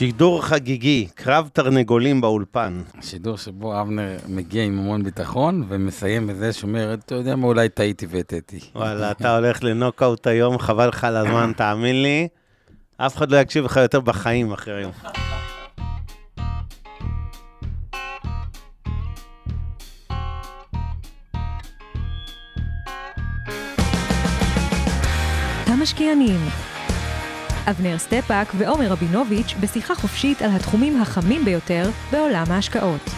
שידור חגיגי, קרב תרנגולים באולפן. שידור שבו אבנר מגיע עם המון ביטחון ומסיים בזה שאומר, אתה יודע מה, אולי טעיתי והטעיתי. וואלה, אתה הולך לנוקאוט היום, חבל לך על הזמן, תאמין לי. אף אחד לא יקשיב לך יותר בחיים אחרי היום. המשקיענים אבנר סטפאק ועומר רבינוביץ' בשיחה חופשית על התחומים החמים ביותר בעולם ההשקעות.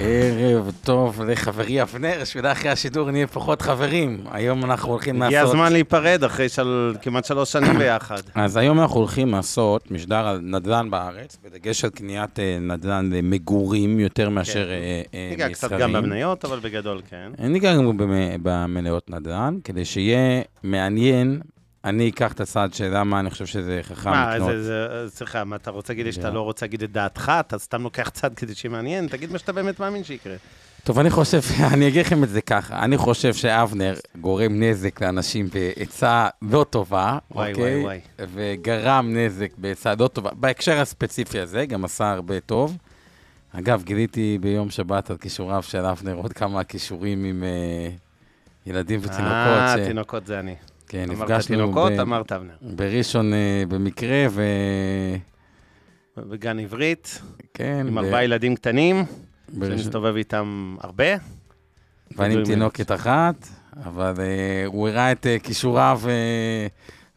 ערב טוב לחברי אבנר, שאולי אחרי השידור נהיה פחות חברים. היום אנחנו הולכים לעשות... הגיע הזמן להיפרד אחרי של... כמעט שלוש שנים ביחד. אז היום אנחנו הולכים לעשות משדר על נדל"ן בארץ, בדגש על קניית אה, נדל"ן למגורים יותר מאשר מסחרים. כן. ניגע קצת גם במניות, אבל בגדול כן. ניגע גם במניות נדל"ן, כדי שיהיה מעניין אני אקח את הצד של למה אני חושב שזה חכם לקנות. מה, זה, סליחה, מה, אתה רוצה להגיד לי שאתה לא רוצה להגיד את דעתך? אתה סתם לוקח צד כדי שיהיה מעניין? תגיד מה שאתה באמת מאמין שיקרה. טוב, אני חושב, אני אגיד לכם את זה ככה, אני חושב שאבנר גורם נזק לאנשים בעצה לא טובה, וואי, אוקיי? וואי, וואי. וגרם נזק בעצה לא טובה. בהקשר הספציפי הזה, גם עשה הרבה טוב. אגב, גיליתי ביום שבת על כישוריו של אבנר עוד כמה כישורים עם uh, ילדים ותינוקות. אה, ש... תינוקות זה אני. כן, נפגשנו... אמרת תינוקות, ב... אמרת אבנר. בראשון uh, במקרה, ו... בגן עברית. כן. עם ב... ארבעה ילדים קטנים, בראש... שאני מסתובב איתם הרבה. ואני עם תינוקת אחת, אבל uh, הוא הראה את uh, כישוריו,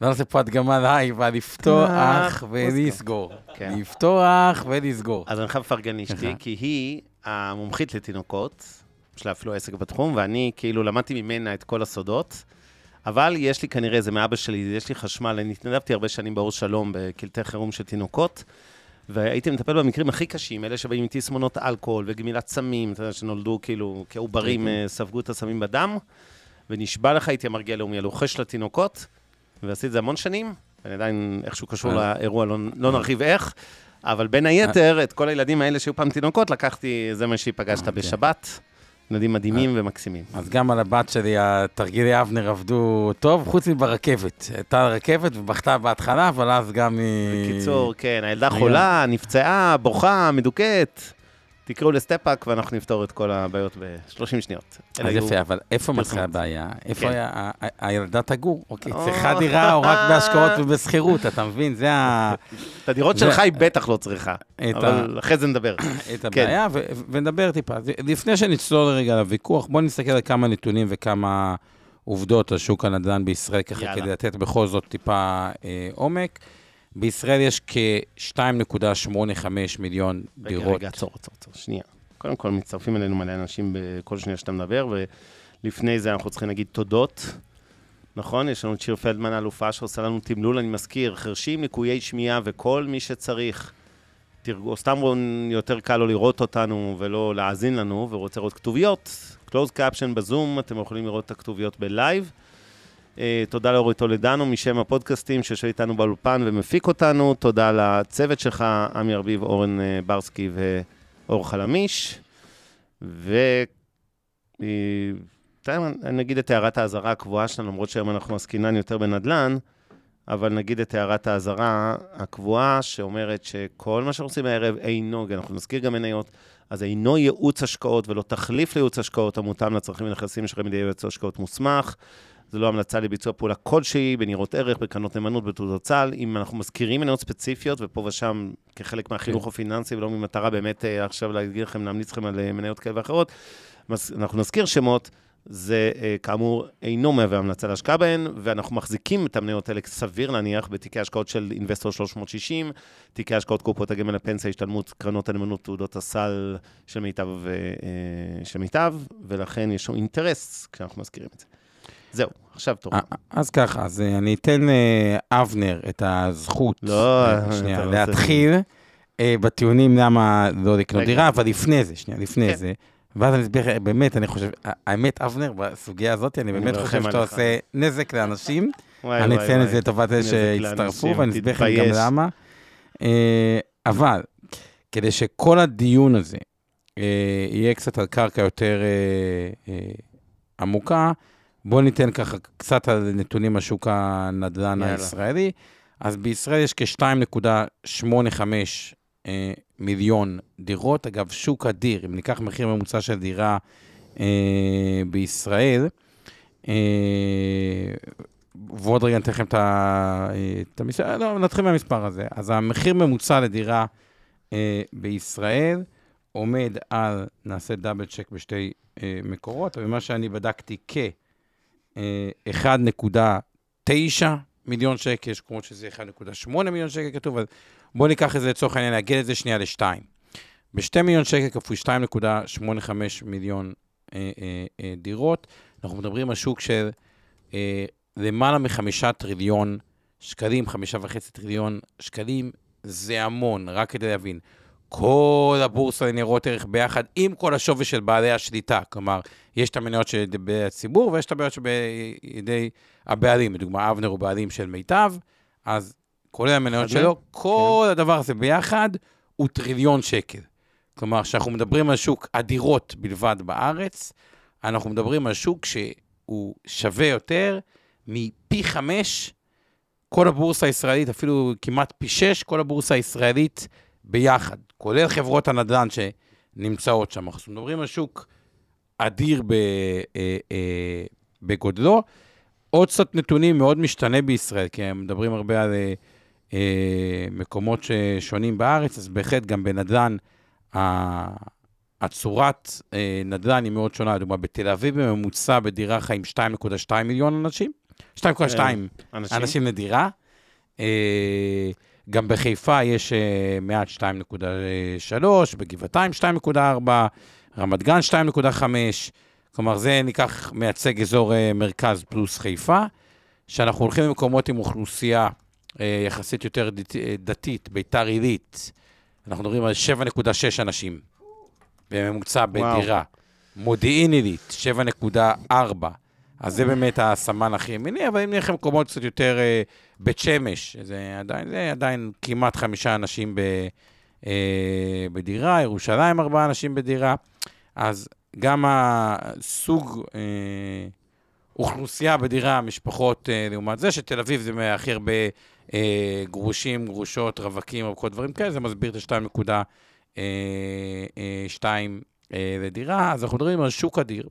לא נעשה פה הדגמה לייב, לפתוח ולסגור. כן. לפתוח ולסגור. אז אני חייב לפרגן לאשתי, כי היא המומחית לתינוקות, יש לה אפילו עסק בתחום, ואני כאילו למדתי ממנה את כל הסודות. אבל יש לי כנראה, זה מאבא שלי, יש לי חשמל, אני התנדבתי הרבה שנים באור שלום בקלטי חירום של תינוקות, והייתי מטפל במקרים הכי קשים, אלה שבאים עם תסמונות אלכוהול וגמילת סמים, אתה יודע, שנולדו כאילו כעוברים, אוקיי. אה, ספגו את הסמים בדם, ונשבע לך, הייתי המרגיע הלאומי, הלוחש לתינוקות, ועשיתי את זה המון שנים, ואני עדיין איכשהו קשור אה. לאירוע, לא, לא נרחיב איך, אבל בין היתר, את כל הילדים האלה שהיו פעם תינוקות, לקחתי, זה מה שפגשת אוקיי. בשבת. ילדים מדהימים ומקסימים. אז גם על הבת שלי, התרגילי אבנר עבדו טוב, חוץ מברכבת. הייתה רכבת ובכתה בהתחלה, אבל אז גם היא... בקיצור, כן, הילדה חולה, נפצעה, בוכה, מדוכאת. תקראו לסטפאק ואנחנו נפתור את כל הבעיות ב-30 שניות. אז יפה, אבל איפה מתחילה הבעיה? איפה כן. היה, הילדה תגור? אוקיי, צריכה דירה או רק בהשקעות ובשכירות, אתה מבין? זה ה... את הדירות שלך היא בטח לא צריכה, אבל אחרי זה נדבר. את הבעיה, ונדבר טיפה. לפני שנצלול רגע לוויכוח, בואו נסתכל על כמה נתונים וכמה עובדות על שוק הנדל"ן בישראל, ככה כדי לתת בכל זאת טיפה אה, עומק. בישראל יש כ-2.85 מיליון דירות. רגע, רגע, עצור, עצור, עצור, שנייה. קודם כל, מצטרפים אלינו מלא אנשים בכל שניה שאתה מדבר, ולפני זה אנחנו צריכים להגיד תודות. נכון? יש לנו את שיר פלדמן, האלופה, שעושה לנו תמלול, אני מזכיר, חרשים, לקויי שמיעה וכל מי שצריך. תרגו, סתם יותר קל לו לראות אותנו ולא להאזין לנו, ורוצה לראות כתוביות. closed caption בזום, אתם יכולים לראות את הכתוביות בלייב. אה, תודה לאורי טולדנו משם הפודקאסטים שיושב איתנו באולפן ומפיק אותנו. תודה לצוות שלך, עמי ארביב, אורן אה, ברסקי ואור חלמיש. ו... אה, נגיד את הערת האזהרה הקבועה שלנו, למרות שהיום אנחנו עסקינן יותר בנדל"ן, אבל נגיד את הערת האזהרה הקבועה, שאומרת שכל מה שאנחנו עושים הערב אינו, אנחנו נזכיר גם מניות, אז אינו ייעוץ השקעות ולא תחליף לייעוץ השקעות המותאם לצרכים ונכסים שלכם בידי ייעוץ השקעות מוסמך. זה לא המלצה לביצוע פעולה כלשהי, בניירות ערך, בקרנות נאמנות, בתעודות צה"ל. אם אנחנו מזכירים מניות ספציפיות, ופה ושם כחלק מהחינוך כן. הפיננסי, ולא ממטרה באמת אה, עכשיו להגיד לכם, להמליץ לכם על אה, מניות כאלה ואחרות, אנחנו נזכיר שמות. זה אה, כאמור אינו מהווה המלצה להשקעה בהן, ואנחנו מחזיקים את המניות האלה סביר להניח בתיקי השקעות של אינבסטור 360, תיקי השקעות קופות הגמל לפנסיה, השתלמות, קרנות הנאמנות, תעודות הסל של מיטב, של מיטב, ולכן יש לנו אינטרס כשאנחנו מזכירים את זה. זהו, עכשיו תורך. אז ככה, אז אני אתן לאבנר את הזכות, לא, שנייה, להתחיל אה, בטיעונים למה לא לקנות. דירה, אבל לפני זה, שנייה, לפני כן. זה. ואז אני אסביר באמת, אני חושב, האמת, אבנר, בסוגיה הזאת, אני באמת מרחם חושב שאתה. עושה נזק לאנשים. וואי, אני אציין את. זה לטובת אלה שהצטרפו, ואני אסביר לכם גם. למה. אה, אבל, כדי שכל הדיון הזה אה, יהיה קצת על קרקע יותר אה, אה, עמוקה, בואו ניתן ככה קצת נתונים על שוק הנדל"ן יאללה. הישראלי. אז בישראל יש כ-2.85 אה, מיליון דירות. אגב, שוק אדיר, אם ניקח מחיר ממוצע של דירה אה, בישראל, אה, ועוד רגע ניתן לכם את אה, את המספר, לא, נתחיל מהמספר הזה. אז המחיר ממוצע לדירה אה, בישראל עומד על, נעשה דאבל צ'ק בשתי אה, מקורות, אבל מה שאני בדקתי כ-1.9 מיליון שקל, יש מקומות שזה 1.8 מיליון שקל כתוב, אז בואו ניקח את זה לצורך העניין, נעגל את זה שנייה לשתיים. ב-2 מיליון שקל כפוי 2.85 מיליון אה, אה, אה, דירות, אנחנו מדברים על שוק של אה, למעלה מחמישה טריליון שקלים, חמישה וחצי טריליון שקלים, זה המון, רק כדי להבין. כל הבורסה לניירות ערך ביחד, עם כל השווי של בעלי השליטה. כלומר, יש את המניות של בידי הציבור ויש את המניות שבידי הבעלים. לדוגמה, אבנר הוא בעלים של מיטב, אז כולל המניות שלו, כל הדבר הזה ביחד הוא טריליון שקל. כלומר, כשאנחנו מדברים על שוק הדירות בלבד בארץ, אנחנו מדברים על שוק שהוא שווה יותר מפי חמש כל הבורסה הישראלית, אפילו כמעט פי שש, כל הבורסה הישראלית ביחד, כולל חברות הנדל"ן שנמצאות שם. אנחנו מדברים על שוק אדיר ב, אה, אה, בגודלו. עוד קצת נתונים מאוד משתנה בישראל, כי הם מדברים הרבה על אה, מקומות שונים בארץ, אז בהחלט גם בנדל"ן, הצורת אה, נדל"ן היא מאוד שונה. לדוגמה, בתל אביב בממוצע בדירה חיים 2.2 מיליון אנשים, 2.2 אנשים? אנשים לדירה. אה, גם בחיפה יש אה, מעט 2.3, בגבעתיים 2.4, רמת גן 2.5, כלומר זה ניקח, מייצג אזור אה, מרכז פלוס חיפה, שאנחנו הולכים למקומות עם אוכלוסייה אה, יחסית יותר דת, דתית, ביתר עילית, אנחנו מדברים על 7.6 אנשים בממוצע. בדירה. מודיעין עילית, 7.4. אז זה באמת הסמן הכי ימיני, אבל אם נלך למקומות קצת יותר בית שמש, זה עדיין, זה עדיין כמעט חמישה אנשים ב, אה, בדירה, ירושלים ארבעה אנשים בדירה, אז גם הסוג אה, אוכלוסייה בדירה, משפחות אה, לעומת זה, שתל אביב זה הכי הרבה אה, גרושים, גרושות, רווקים, או כל דברים כאלה, זה מסביר את ה-2.2 אה, לדירה. אז אנחנו מדברים על שוק אדיר.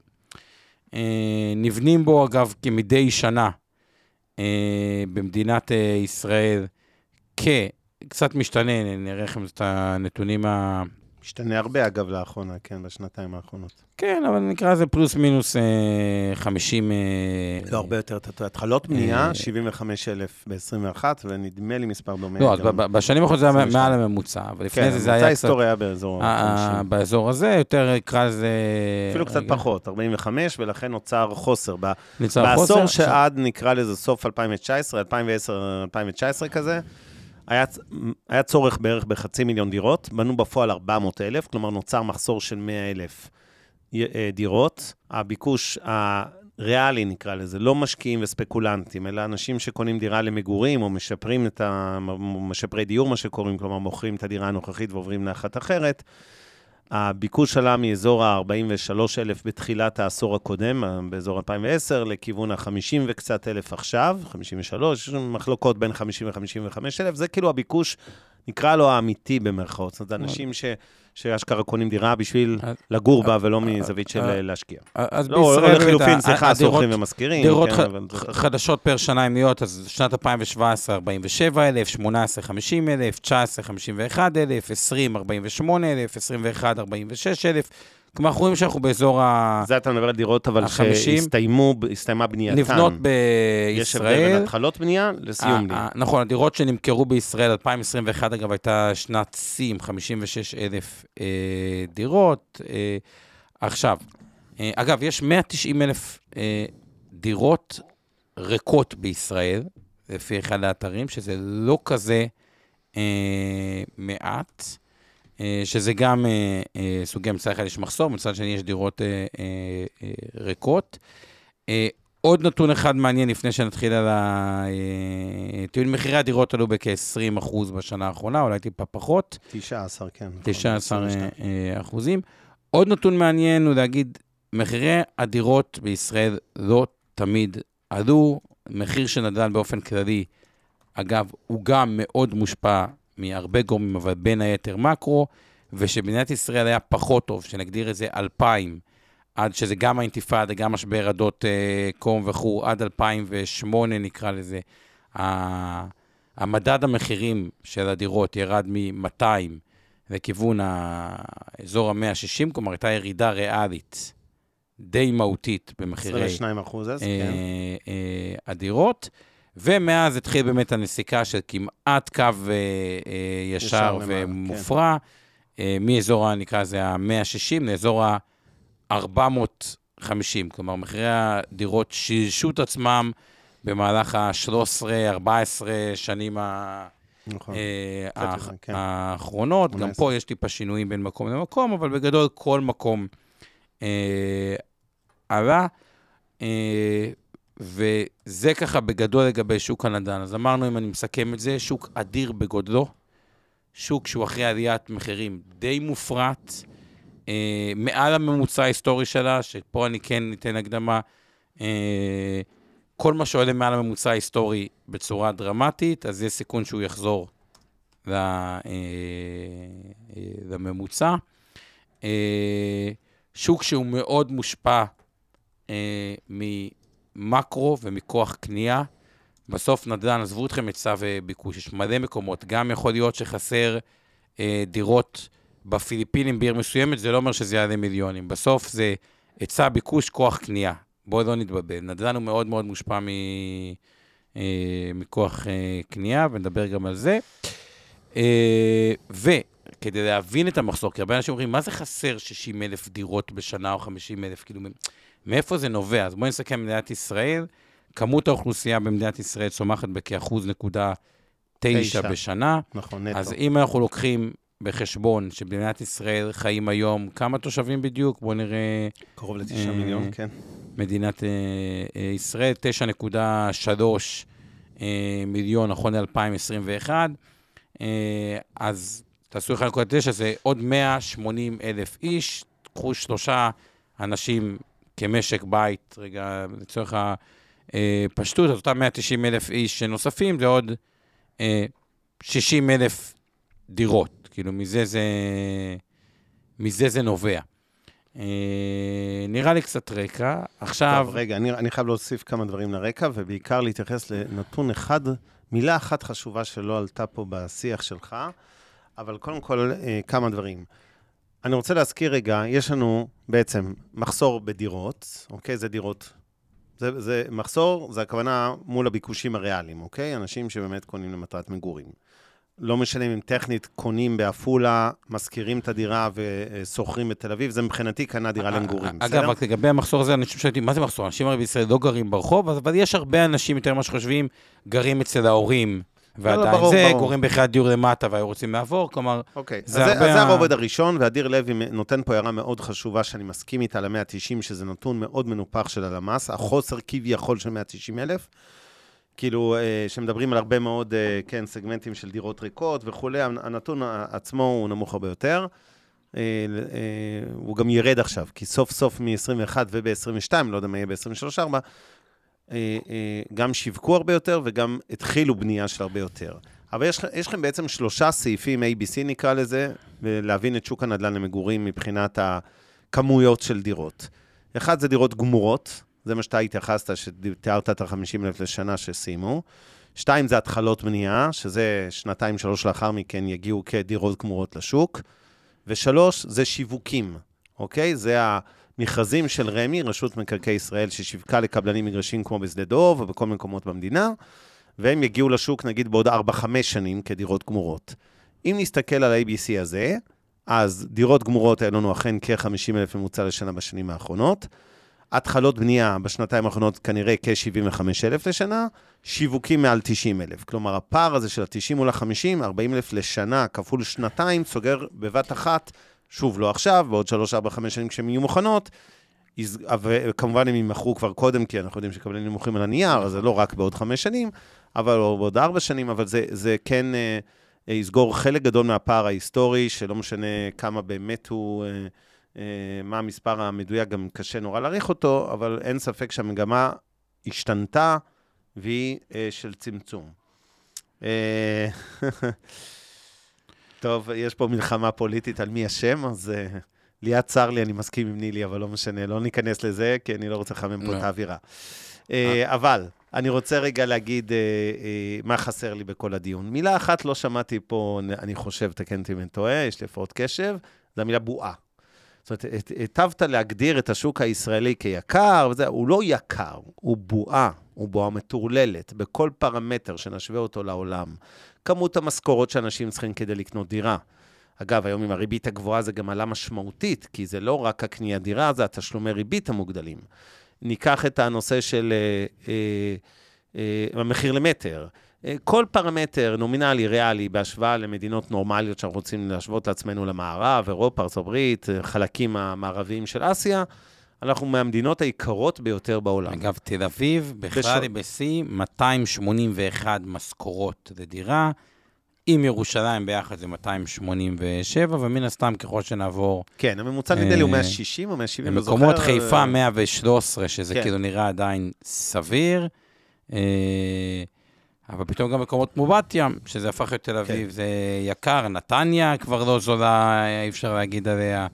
אה, נבנים בו, אגב, כמדי שנה אה, במדינת אה, ישראל, כ... קצת משתנה, נראה לכם את הנתונים ה... משתנה הרבה, אגב, לאחרונה, כן, בשנתיים האחרונות. כן, אבל נקרא לזה פלוס מינוס אה, 50... אה, לא הרבה יותר, אתה טועה. התחלות בנייה, אה, 75,000 ב-21, ונדמה לי מספר דומה. לא, אז בשנים האחרונות זה היה 22. מעל הממוצע, אבל לפני כן, זה זה הממוצע היה קצת... ההיסטורי היה באזור אה, אה, ה-50. באזור הזה, יותר נקרא לזה... אפילו קצת פחות, 45, ולכן נוצר חוסר. ב- נוצר בעשור חוסר. שעד, נקרא לזה סוף 2019, 2010, 2019 כזה, היה, היה צורך בערך בחצי מיליון דירות, בנו בפועל 400 אלף, כלומר נוצר מחסור של 100 אלף אה, דירות. הביקוש הריאלי, נקרא לזה, לא משקיעים וספקולנטים, אלא אנשים שקונים דירה למגורים, או משפרים את ה... משפרי דיור, מה שקוראים, כלומר מוכרים את הדירה הנוכחית ועוברים לאחת אחרת. הביקוש עלה מאזור ה-43 אלף בתחילת העשור הקודם, באזור 2010, לכיוון ה-50 וקצת אלף עכשיו, 53, יש מחלוקות בין 50 ל-55 אלף, זה כאילו הביקוש, נקרא לו האמיתי במרכאות. זאת אומרת, אנשים ש... שאשכרה קונים דירה בשביל לגור בה ולא מזווית של אה, להשקיע. אז לא, בישראל באמת לחילופין, סליחה, שוכרים ומשכירים. דירות כן, חדשות פר שנה הן נהיות, אז שנת 2017, 47 אלף, 18, 50 אלף, 19, 51 אלף, 20, 48 אלף, 21, 46 אלף. כלומר, אנחנו רואים שאנחנו באזור ה... זה אתה מדבר על דירות, אבל. שהסתיימו, הסתיימה בנייתן. לבנות יש הבדל בין בישראל. התחלות בנייה לסיום ה- בנייה. ה- נכון, הדירות שנמכרו בישראל, 2021, אגב, הייתה שנת שיא עם 56 אלף אה, דירות. אה, עכשיו, אה, אגב, יש 190 אלף אה, דירות ריקות בישראל, לפי אחד האתרים, שזה לא כזה אה, מעט, אה, שזה גם אה, אה, סוגי מצד אחד יש מחסור, מצד שני יש דירות אה, אה, אה, ריקות. אה, עוד נתון אחד מעניין לפני שנתחיל על הטיעון, אה, מחירי הדירות עלו בכ-20% בשנה האחרונה, אולי טיפה פחות. 19, כן. 19 אה, אחוזים. עוד נתון מעניין הוא להגיד, מחירי הדירות בישראל לא תמיד עלו, מחיר של נדל"ן באופן כללי, אגב, הוא גם מאוד מושפע מהרבה גורמים, אבל בין היתר מקרו, ושבמדינת ישראל היה פחות טוב, שנגדיר את זה 2,000, עד שזה גם האינתיפאדה, גם משבר עדות אה, קום וכו', עד 2008 נקרא לזה. המדד המחירים של הדירות ירד מ-200 לכיוון האזור ה-160, כלומר הייתה ירידה ריאלית די מהותית במחירי... 22 אחוז אז, אה, כן. אה, הדירות. ומאז התחיל באמת הנסיקה של כמעט קו אה, אה, ישר, ישר ומופרע, כן. אה, מאזור, נקרא לזה, ה-160 לאזור ה-450. כלומר, מחירי הדירות שילשו את עצמם במהלך ה-13-14 שנים ה... נכון. אה, כן. האחרונות. גם פה יש טיפה שינויים בין מקום למקום, אבל בגדול כל מקום אה, עלה. אה, וזה ככה בגדול לגבי שוק הנדל"ן. אז אמרנו, אם אני מסכם את זה, שוק אדיר בגודלו, שוק שהוא אחרי עליית מחירים די מופרט, אה, מעל הממוצע ההיסטורי שלה, שפה אני כן ניתן הקדמה, אה, כל מה שעולה מעל הממוצע ההיסטורי בצורה דרמטית, אז יש סיכון שהוא יחזור ל, אה, אה, לממוצע. אה, שוק שהוא מאוד מושפע אה, ממקרו ומכוח קנייה. בסוף נדל"ן, עזבו אתכם היצע וביקוש, יש מלא מקומות. גם יכול להיות שחסר אה, דירות בפיליפינים בעיר מסוימת, זה לא אומר שזה יעלה מיליונים. בסוף זה היצע, ביקוש, כוח קנייה. בואו לא נתבלבל. נדל"ן הוא מאוד מאוד מושפע מ... אה, מכוח אה, קנייה, ונדבר גם על זה. אה, וכדי להבין את המחסור, כי הרבה אנשים אומרים, מה זה חסר 60 אלף דירות בשנה או 50 אלף? כאילו, מאיפה זה נובע? אז בואו נסכם מדינת ישראל. כמות האוכלוסייה במדינת ישראל צומחת בכאחוז נקודה תשע בשנה. נכון, נטו. אז אם אנחנו לוקחים בחשבון שבמדינת ישראל חיים היום כמה תושבים בדיוק? בואו נראה... קרוב לתשעה אה, מיליון, כן. מדינת אה, אה, ישראל, 9.3 אה, מיליון נכון ל-2021. אה, אז תעשו 1.9, זה עוד 180 אלף איש. קחו שלושה אנשים כמשק בית, רגע, לצורך הפשטות, אז אותם 190 אלף איש נוספים, זה עוד 60 אה, אלף דירות. כאילו, מזה זה, מזה זה נובע. אה, נראה לי קצת רקע. עכשיו... טוב, רגע, אני, אני חייב להוסיף כמה דברים לרקע, ובעיקר להתייחס לנתון אחד, מילה אחת חשובה שלא עלתה פה בשיח שלך, אבל קודם כל, אה, כמה דברים. אני רוצה להזכיר רגע, יש לנו בעצם מחסור בדירות, אוקיי? זה דירות. זה, זה מחסור, זה הכוונה מול הביקושים הריאליים, אוקיי? אנשים שבאמת קונים למטרת מגורים. לא משנה אם טכנית קונים בעפולה, משכירים את הדירה ושוכרים בתל אביב, זה מבחינתי קנה דירה למגורים, בסדר? אגב, רק לגבי המחסור הזה, אנשים שואלים, מה זה מחסור? אנשים הרי בישראל לא גרים ברחוב, אבל יש הרבה אנשים, יותר ממה שחושבים, גרים אצל ההורים. ועדיין לא, ברור, זה, ברור. גורם בכלל דיור למטה והיו רוצים לעבור, כלומר, אוקיי. זה הרבה... אז זה הרובד הראשון, ואדיר לוי נותן פה הערה מאוד חשובה, שאני מסכים איתה ל-190, שזה נתון מאוד מנופח של הלמ"ס, החוסר כביכול של 190 אלף. כאילו, אה, שמדברים על הרבה מאוד, אה, כן, סגמנטים של דירות ריקות וכולי, הנתון עצמו הוא נמוך הרבה יותר. אה, הוא גם ירד עכשיו, כי סוף סוף מ-21 וב-22, לא יודע מה יהיה ב-23-4, גם שיווקו הרבה יותר וגם התחילו בנייה של הרבה יותר. אבל יש, יש לכם בעצם שלושה סעיפים, ABC נקרא לזה, להבין את שוק הנדל"ן למגורים מבחינת הכמויות של דירות. אחד זה דירות גמורות, זה מה שאתה התייחסת, שתיארת את ה-50 אלף לשנה שסיימו. שתיים, זה התחלות בנייה, שזה שנתיים, שלוש לאחר מכן יגיעו כדירות גמורות לשוק. ושלוש, זה שיווקים, אוקיי? זה המכרזים של רמ"י, רשות מקרקעי ישראל, ששיווקה לקבלנים מגרשים כמו בשדה דוב ובכל מקומות במדינה, והם יגיעו לשוק נגיד בעוד 4-5 שנים כדירות גמורות. אם נסתכל על ה-ABC הזה, אז דירות גמורות היה לנו אכן כ-50 אלף ממוצע לשנה בשנים האחרונות. התחלות בנייה בשנתיים האחרונות כנראה כ-75,000 לשנה, שיווקים מעל 90,000. כלומר, הפער הזה של ה-90 מול ה-50, 40,000 לשנה כפול שנתיים, סוגר בבת אחת, שוב, לא עכשיו, בעוד 3, 4, 5 שנים כשהן יהיו מוכנות, וכמובן הם יימכרו כבר קודם, כי אנחנו יודעים שקבלנים נמוכים על הנייר, אז זה לא רק בעוד חמש שנים, אבל או בעוד ארבע שנים, אבל זה, זה כן אה, אה, יסגור חלק גדול מהפער ההיסטורי, שלא משנה כמה באמת הוא, אה, אה, מה המספר המדויק, גם קשה נורא להעריך אותו, אבל אין ספק שהמגמה השתנתה, והיא אה, של צמצום. אה, טוב, יש פה מלחמה פוליטית על מי אשם, אז... אה, ליאת צר לי, אני מסכים עם נילי, אבל לא משנה, לא ניכנס לזה, כי אני לא רוצה לחמם פה לא. את האווירה. אה, אבל, אני רוצה רגע להגיד אה, אה, מה חסר לי בכל הדיון. מילה אחת לא שמעתי פה, אני חושב, תקן אותי אם אני טועה, יש לי הפרעות קשב, זה המילה בועה. זאת אומרת, היטבת להגדיר את השוק הישראלי כיקר, וזה, הוא לא יקר, הוא בועה, הוא בועה מטורללת, בכל פרמטר שנשווה אותו לעולם. כמות המשכורות שאנשים צריכים כדי לקנות דירה. אגב, היום עם הריבית הגבוהה זה גם עלה משמעותית, כי זה לא רק הקנייה דירה, זה התשלומי ריבית המוגדלים. ניקח את הנושא של אה, אה, אה, המחיר למטר. אה, כל פרמטר נומינלי, ריאלי, בהשוואה למדינות נורמליות שאנחנו רוצים להשוות לעצמנו למערב, אירופה, ארה"ב, חלקים המערביים של אסיה, אנחנו מהמדינות היקרות ביותר בעולם. אגב, תל אביב, בכלל היא בשיא, 281 משכורות לדירה. עם ירושלים ביחד זה 287, ומן הסתם ככל שנעבור... כן, הממוצע נדמה לי הוא 160 אה, או 170, לא זוכר. במקומות חיפה 113, שזה כן. כאילו נראה עדיין סביר. אה, אבל פתאום גם מקומות כמו בת ים, שזה הפך להיות תל אביב, כן. זה יקר, נתניה כבר לא זולה, אי אפשר להגיד עליה.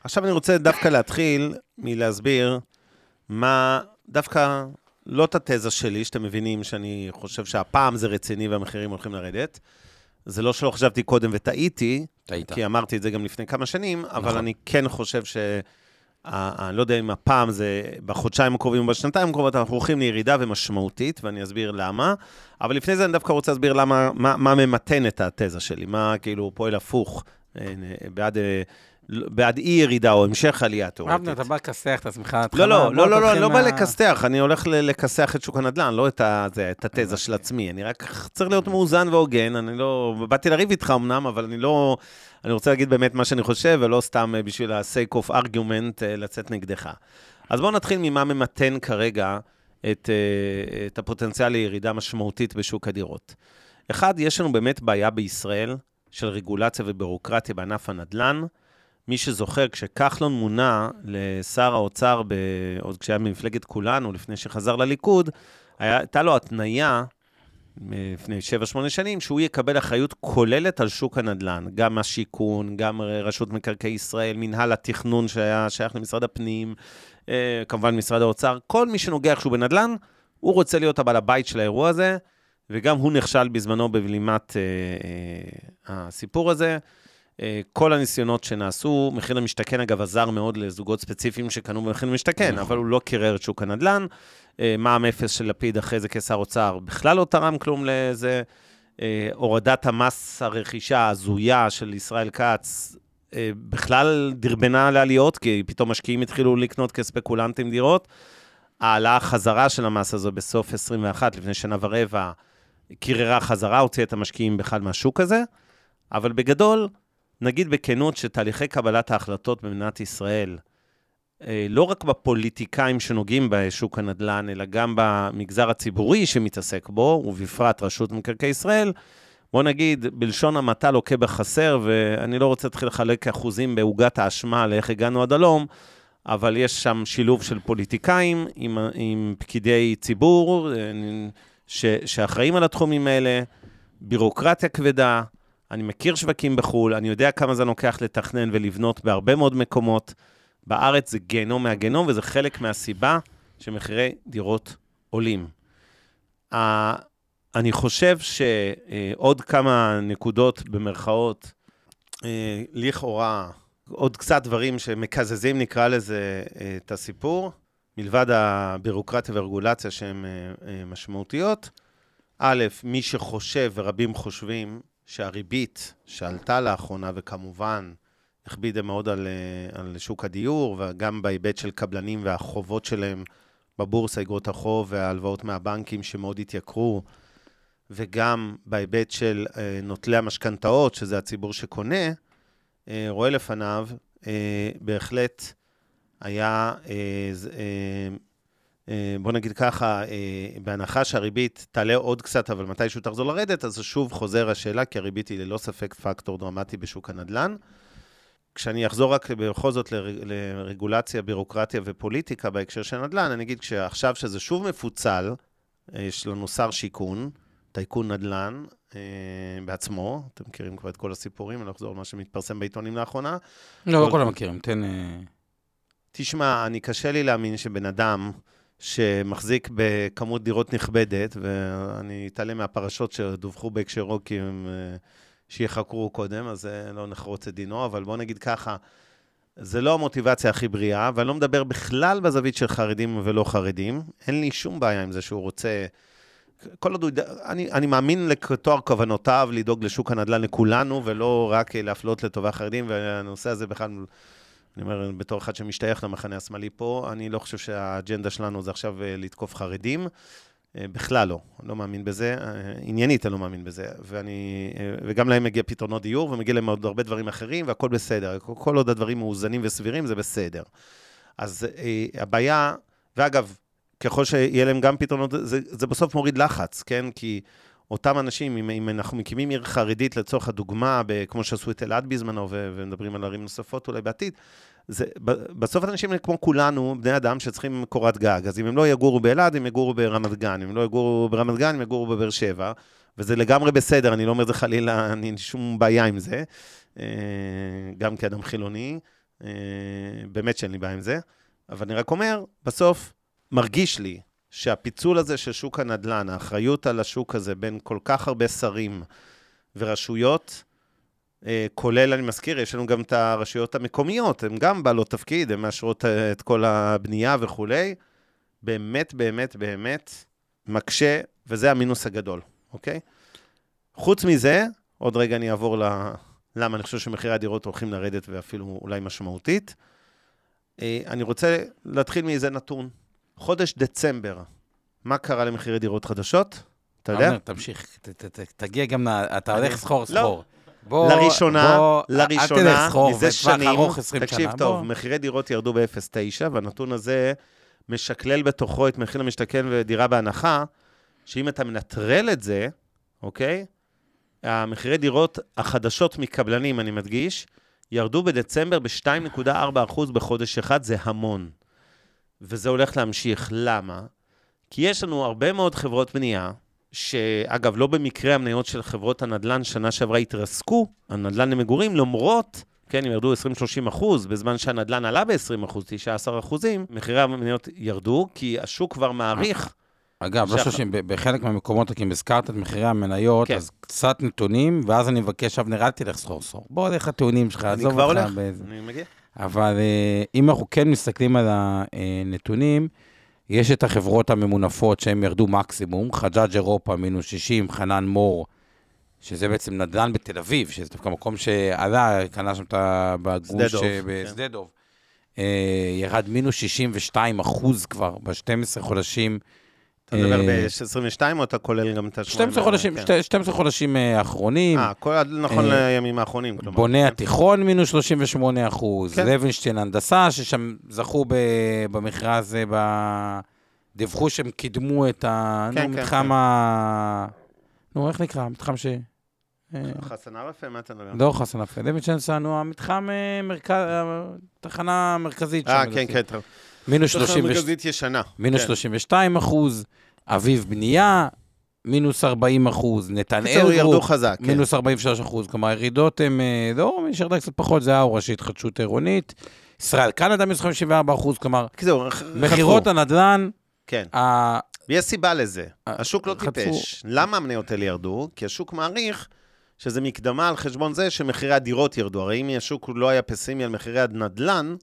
אה, עכשיו אני רוצה דווקא להתחיל מלהסביר מה דווקא לא את התזה שלי, שאתם מבינים שאני חושב שהפעם זה רציני והמחירים הולכים לרדת. זה לא שלא חשבתי קודם וטעיתי, טעית. כי אמרתי את זה גם לפני כמה שנים, נכון. אבל אני כן חושב ש... אני לא יודע אם הפעם זה בחודשיים הקרובים או בשנתיים הקרובות, אנחנו הולכים לירידה ומשמעותית, ואני אסביר למה. אבל לפני זה אני דווקא רוצה להסביר למה, מה, מה ממתן את התזה שלי, מה כאילו פועל הפוך, אה, בעד אה, בעד אי ירידה או המשך עלייה תיאורטית. אבנר, אתה בא לכסח את עצמך. לא, לא, לא, לא, לא, אני לא בא לכסח, אני הולך לכסח את שוק הנדל"ן, לא את התזה של עצמי. אני רק צריך להיות מאוזן והוגן, אני לא... באתי לריב איתך אמנם, אבל אני לא... אני רוצה להגיד באמת מה שאני חושב, ולא סתם אה, בשביל ה-sake of argument אה, לצאת נגדך. אז בואו נתחיל ממה ממתן כרגע את, אה, את הפוטנציאל לירידה משמעותית בשוק הדירות. אחד, יש לנו באמת בעיה בישראל של רגולציה ובירוקרטיה בענף הנדל"ן. מי שזוכר, כשכחלון מונה לשר האוצר, ב... עוד כשהיה במפלגת כולנו, לפני שחזר לליכוד, הייתה לו התניה לפני 7-8 שנים, שהוא יקבל אחריות כוללת על שוק הנדל"ן, גם השיכון, גם רשות מקרקעי ישראל, מנהל התכנון שהיה שייך למשרד הפנים, אה, כמובן משרד האוצר, כל מי שנוגע איכשהו בנדל"ן, הוא רוצה להיות הבעל הבית של האירוע הזה, וגם הוא נכשל בזמנו בבלימת אה, אה, הסיפור הזה. אה, כל הניסיונות שנעשו, מחיר למשתכן אגב עזר מאוד לזוגות ספציפיים שקנו במחיר למשתכן, נכון. אבל הוא לא קירר את שוק הנדל"ן. אה, מע"מ אפס של לפיד אחרי זה כשר אוצר בכלל לא תרם כלום לזה. אה, הורדת המס הרכישה ההזויה של ישראל כץ בכלל דרבנה לעליות, כי פתאום משקיעים התחילו לקנות כספקולנטים דירות. העלאה חזרה של המס הזה בסוף 21, לפני שנה ורבע, קיררה חזרה, הוציאה את המשקיעים בכלל מהשוק הזה. אבל בגדול, נגיד בכנות שתהליכי קבלת ההחלטות במדינת ישראל, אה, לא רק בפוליטיקאים שנוגעים בשוק הנדל"ן, אלא גם במגזר הציבורי שמתעסק בו, ובפרט רשות מקרקעי ישראל, בוא נגיד, בלשון המעטה לוקה בחסר, ואני לא רוצה להתחיל לחלק אחוזים בעוגת האשמה לאיך הגענו עד הלום, אבל יש שם שילוב של פוליטיקאים עם, עם פקידי ציבור אה, ש, שאחראים על התחומים האלה, בירוקרטיה כבדה, אני מכיר שווקים בחו"ל, אני יודע כמה זה לוקח לתכנן ולבנות בהרבה מאוד מקומות. בארץ זה גיהנום מהגיהנום, וזה חלק מהסיבה שמחירי דירות עולים. אני חושב שעוד כמה נקודות במרכאות, uh, לכאורה, עוד קצת דברים שמקזזים, נקרא לזה, uh, את הסיפור, מלבד הבירוקרטיה והרגולציה שהן uh, משמעותיות. א', מי שחושב, ורבים חושבים, שהריבית שעלתה לאחרונה, וכמובן הכבידה מאוד על, אה, על שוק הדיור, וגם בהיבט של קבלנים והחובות שלהם בבורסה, אגרות החוב וההלוואות מהבנקים שמאוד התייקרו, וגם בהיבט של אה, נוטלי המשכנתאות, שזה הציבור שקונה, אה, רואה לפניו, בהחלט היה, בוא נגיד ככה, אה, בהנחה שהריבית תעלה עוד קצת, אבל מתישהו תחזור לרדת, אז שוב חוזר השאלה, כי הריבית היא ללא ספק פקטור דרמטי בשוק הנדל"ן. כשאני אחזור רק בכל זאת לרגולציה, בירוקרטיה ופוליטיקה בהקשר של נדל"ן, אני אגיד שעכשיו שזה שוב מפוצל, אה, יש לנו שר שיכון, טייקון נדל"ן אה, בעצמו, אתם מכירים כבר את כל הסיפורים, אני לא אחזור על מה שמתפרסם בעיתונים לאחרונה. לא, לא כולם מכירים, תן... אה... תשמע, אני קשה לי להאמין שבן אדם שמחזיק בכמות דירות נכבדת, ואני אתעלם מהפרשות שדווחו בהקשרו כי הם... אה, שיחקרו קודם, אז לא נחרוץ את דינו, אבל בואו נגיד ככה, זה לא המוטיבציה הכי בריאה, ואני לא מדבר בכלל בזווית של חרדים ולא חרדים. אין לי שום בעיה עם זה שהוא רוצה... כל עוד הוא... אני, אני מאמין לתואר כוונותיו לדאוג לשוק הנדל"ן לכולנו, ולא רק להפלות לטובה חרדים, והנושא הזה בכלל... אני אומר, בתור אחד שמשתייך למחנה השמאלי פה, אני לא חושב שהאג'נדה שלנו זה עכשיו אה, לתקוף חרדים. אה, בכלל לא, לא מאמין בזה, אה, עניינית אני לא מאמין בזה, ואני, וגם להם מגיע פתרונות דיור, ומגיע להם עוד הרבה דברים אחרים, והכול בסדר. כל עוד הדברים מאוזנים וסבירים, זה בסדר. אז הבעיה, ואגב, ככל שיהיה להם גם פתרונות, זה, זה בסוף מוריד לחץ, כן? כי אותם אנשים, אם, אם אנחנו מקימים עיר חרדית לצורך הדוגמה, כמו שעשו את אלעד בזמנו, ומדברים על ערים נוספות אולי בעתיד, זה, בסוף אנשים כמו כולנו, בני אדם שצריכים קורת גג. אז אם הם לא יגורו באלעד, הם יגורו ברמת גן. אם הם לא יגורו ברמת גן, הם יגורו בבאר שבע. וזה לגמרי בסדר, אני לא אומר את זה חלילה, אין שום בעיה עם זה. אה, גם כאדם חילוני, אה, באמת שאין לי בעיה עם זה. אבל אני רק אומר, בסוף, מרגיש לי שהפיצול הזה של שוק הנדל"ן, האחריות על השוק הזה בין כל כך הרבה שרים ורשויות, אה, כולל, אני מזכיר, יש לנו גם את הרשויות המקומיות, הן גם בעלות תפקיד, הן מאשרות אה, את כל הבנייה וכולי. באמת, באמת, באמת מקשה, וזה המינוס הגדול, אוקיי? חוץ מזה, עוד רגע אני אעבור ל... למה אני חושב שמחירי הדירות הולכים לרדת ואפילו אולי משמעותית. אה, אני רוצה להתחיל מאיזה נתון. חודש דצמבר, מה קרה למחירי דירות חדשות? אתה יודע? תמשיך, תגיע גם, אתה הולך סחור סחור. לא, בוא, לראשונה, בוא, לראשונה, מזה שנים, תקשיב טוב, בוא. מחירי דירות ירדו ב-0.9, והנתון הזה משקלל בתוכו את מחיר למשתכן ודירה בהנחה, שאם אתה מנטרל את זה, אוקיי? המחירי דירות החדשות מקבלנים, אני מדגיש, ירדו בדצמבר ב-2.4% בחודש אחד, זה המון. וזה הולך להמשיך. למה? כי יש לנו הרבה מאוד חברות בנייה, שאגב, לא במקרה המניות של חברות הנדל"ן שנה שעברה התרסקו, הנדל"ן למגורים, למרות, כן, הם ירדו 20-30 אחוז, בזמן שהנדל"ן עלה ב-20 אחוז, 19 אחוזים, מחירי המניות ירדו, כי השוק כבר מעריך... אגב, לא חושבים, בחלק מהמקומות, כי אם הזכרת את מחירי המניות, כן. אז קצת נתונים, ואז אני מבקש, אבנר, אל תלך סחור סחור. בוא, הולך הטיעונים שלך, עזוב אותך. אני כבר הולך. אני מגיע. אבל אה, אם אנחנו כן מסתכלים על הנתונים, יש את החברות הממונפות שהן ירדו מקסימום, חג'אג' אירופה מינוס 60, חנן מור, שזה בעצם נדל"ן בתל אביב, שזה דווקא מקום שעלה, קנה שם את ה... בגוש כן. בשדה דוב. אה, ירד מינוס 62 אחוז כבר ב-12 חודשים. אתה מדבר אה, ב-22 או אתה כולל גם את ה-8? 12 חודשים, כן. 12 חודשים אה, אחרונים. אה, נכון לימים האחרונים, כלומר. בוני התיכון מינוס 38 אחוז, כן. לוינשטיין הנדסה, ששם זכו במכרז, דיווחו שהם קידמו את המתחם ה... נו, איך נקרא? המתחם ש... חסן ערפה? מה אתה מדבר? לא חסן ערפה, לוינשטיין נו, המתחם מרכז... תחנה מרכזית שם. אה, כן, כן, טוב. מינוס 30... תחנה מרכזית ישנה. מינוס 32 אחוז. אביב בנייה, מינוס 40 אחוז, נתנאל גרופ, ירדו חזק, כן. מינוס 43 אחוז, כלומר, הירידות הן, אה, לא, מי שירדה קצת פחות, זה האורה של התחדשות עירונית. ישראל, קנדה מינוס 54 אחוז, כלומר, מכירות הנדל"ן, כן. יש סיבה לזה, השוק לא טיפש. למה המניות האלה ירדו? כי השוק מעריך שזה מקדמה על חשבון זה שמחירי הדירות ירדו. הרי אם השוק לא היה פסימי על מחירי הנדל"ן,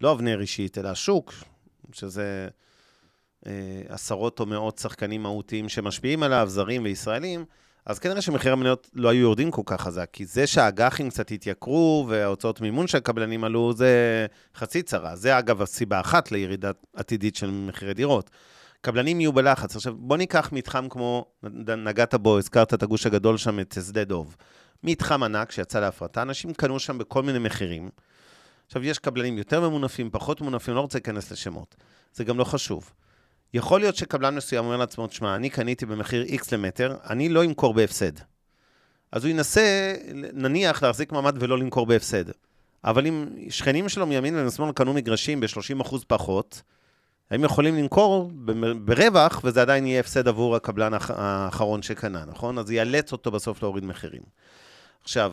לא אבנר אישית, אלא השוק, שזה... אה, עשרות או מאות שחקנים מהותיים שמשפיעים עליו, זרים וישראלים, אז כנראה שמחיר המניות לא היו יורדים כל כך חזק, כי זה שהאג"חים קצת התייקרו וההוצאות מימון של הקבלנים עלו, זה חצי צרה. זה אגב הסיבה אחת לירידה עתידית של מחירי דירות. קבלנים יהיו בלחץ. עכשיו, בוא ניקח מתחם כמו, נגעת בו, הזכרת את הגוש הגדול שם, את שדה דוב. מתחם ענק שיצא להפרטה, אנשים קנו שם בכל מיני מחירים. עכשיו, יש קבלנים יותר ממונפים, פחות ממונפים, לא רוצה להיכנס לשמות. זה גם לא חשוב. יכול להיות שקבלן מסוים אומר לעצמו, תשמע, אני קניתי במחיר X למטר, אני לא אמכור בהפסד. אז הוא ינסה, נניח, להחזיק מעמד ולא למכור בהפסד. אבל אם שכנים שלו מימין ומשמאל קנו מגרשים ב-30% פחות, הם יכולים למכור ברווח, וזה עדיין יהיה הפסד עבור הקבלן האחרון שקנה, נכון? אז זה יאלץ אותו בסוף להוריד מחירים. עכשיו,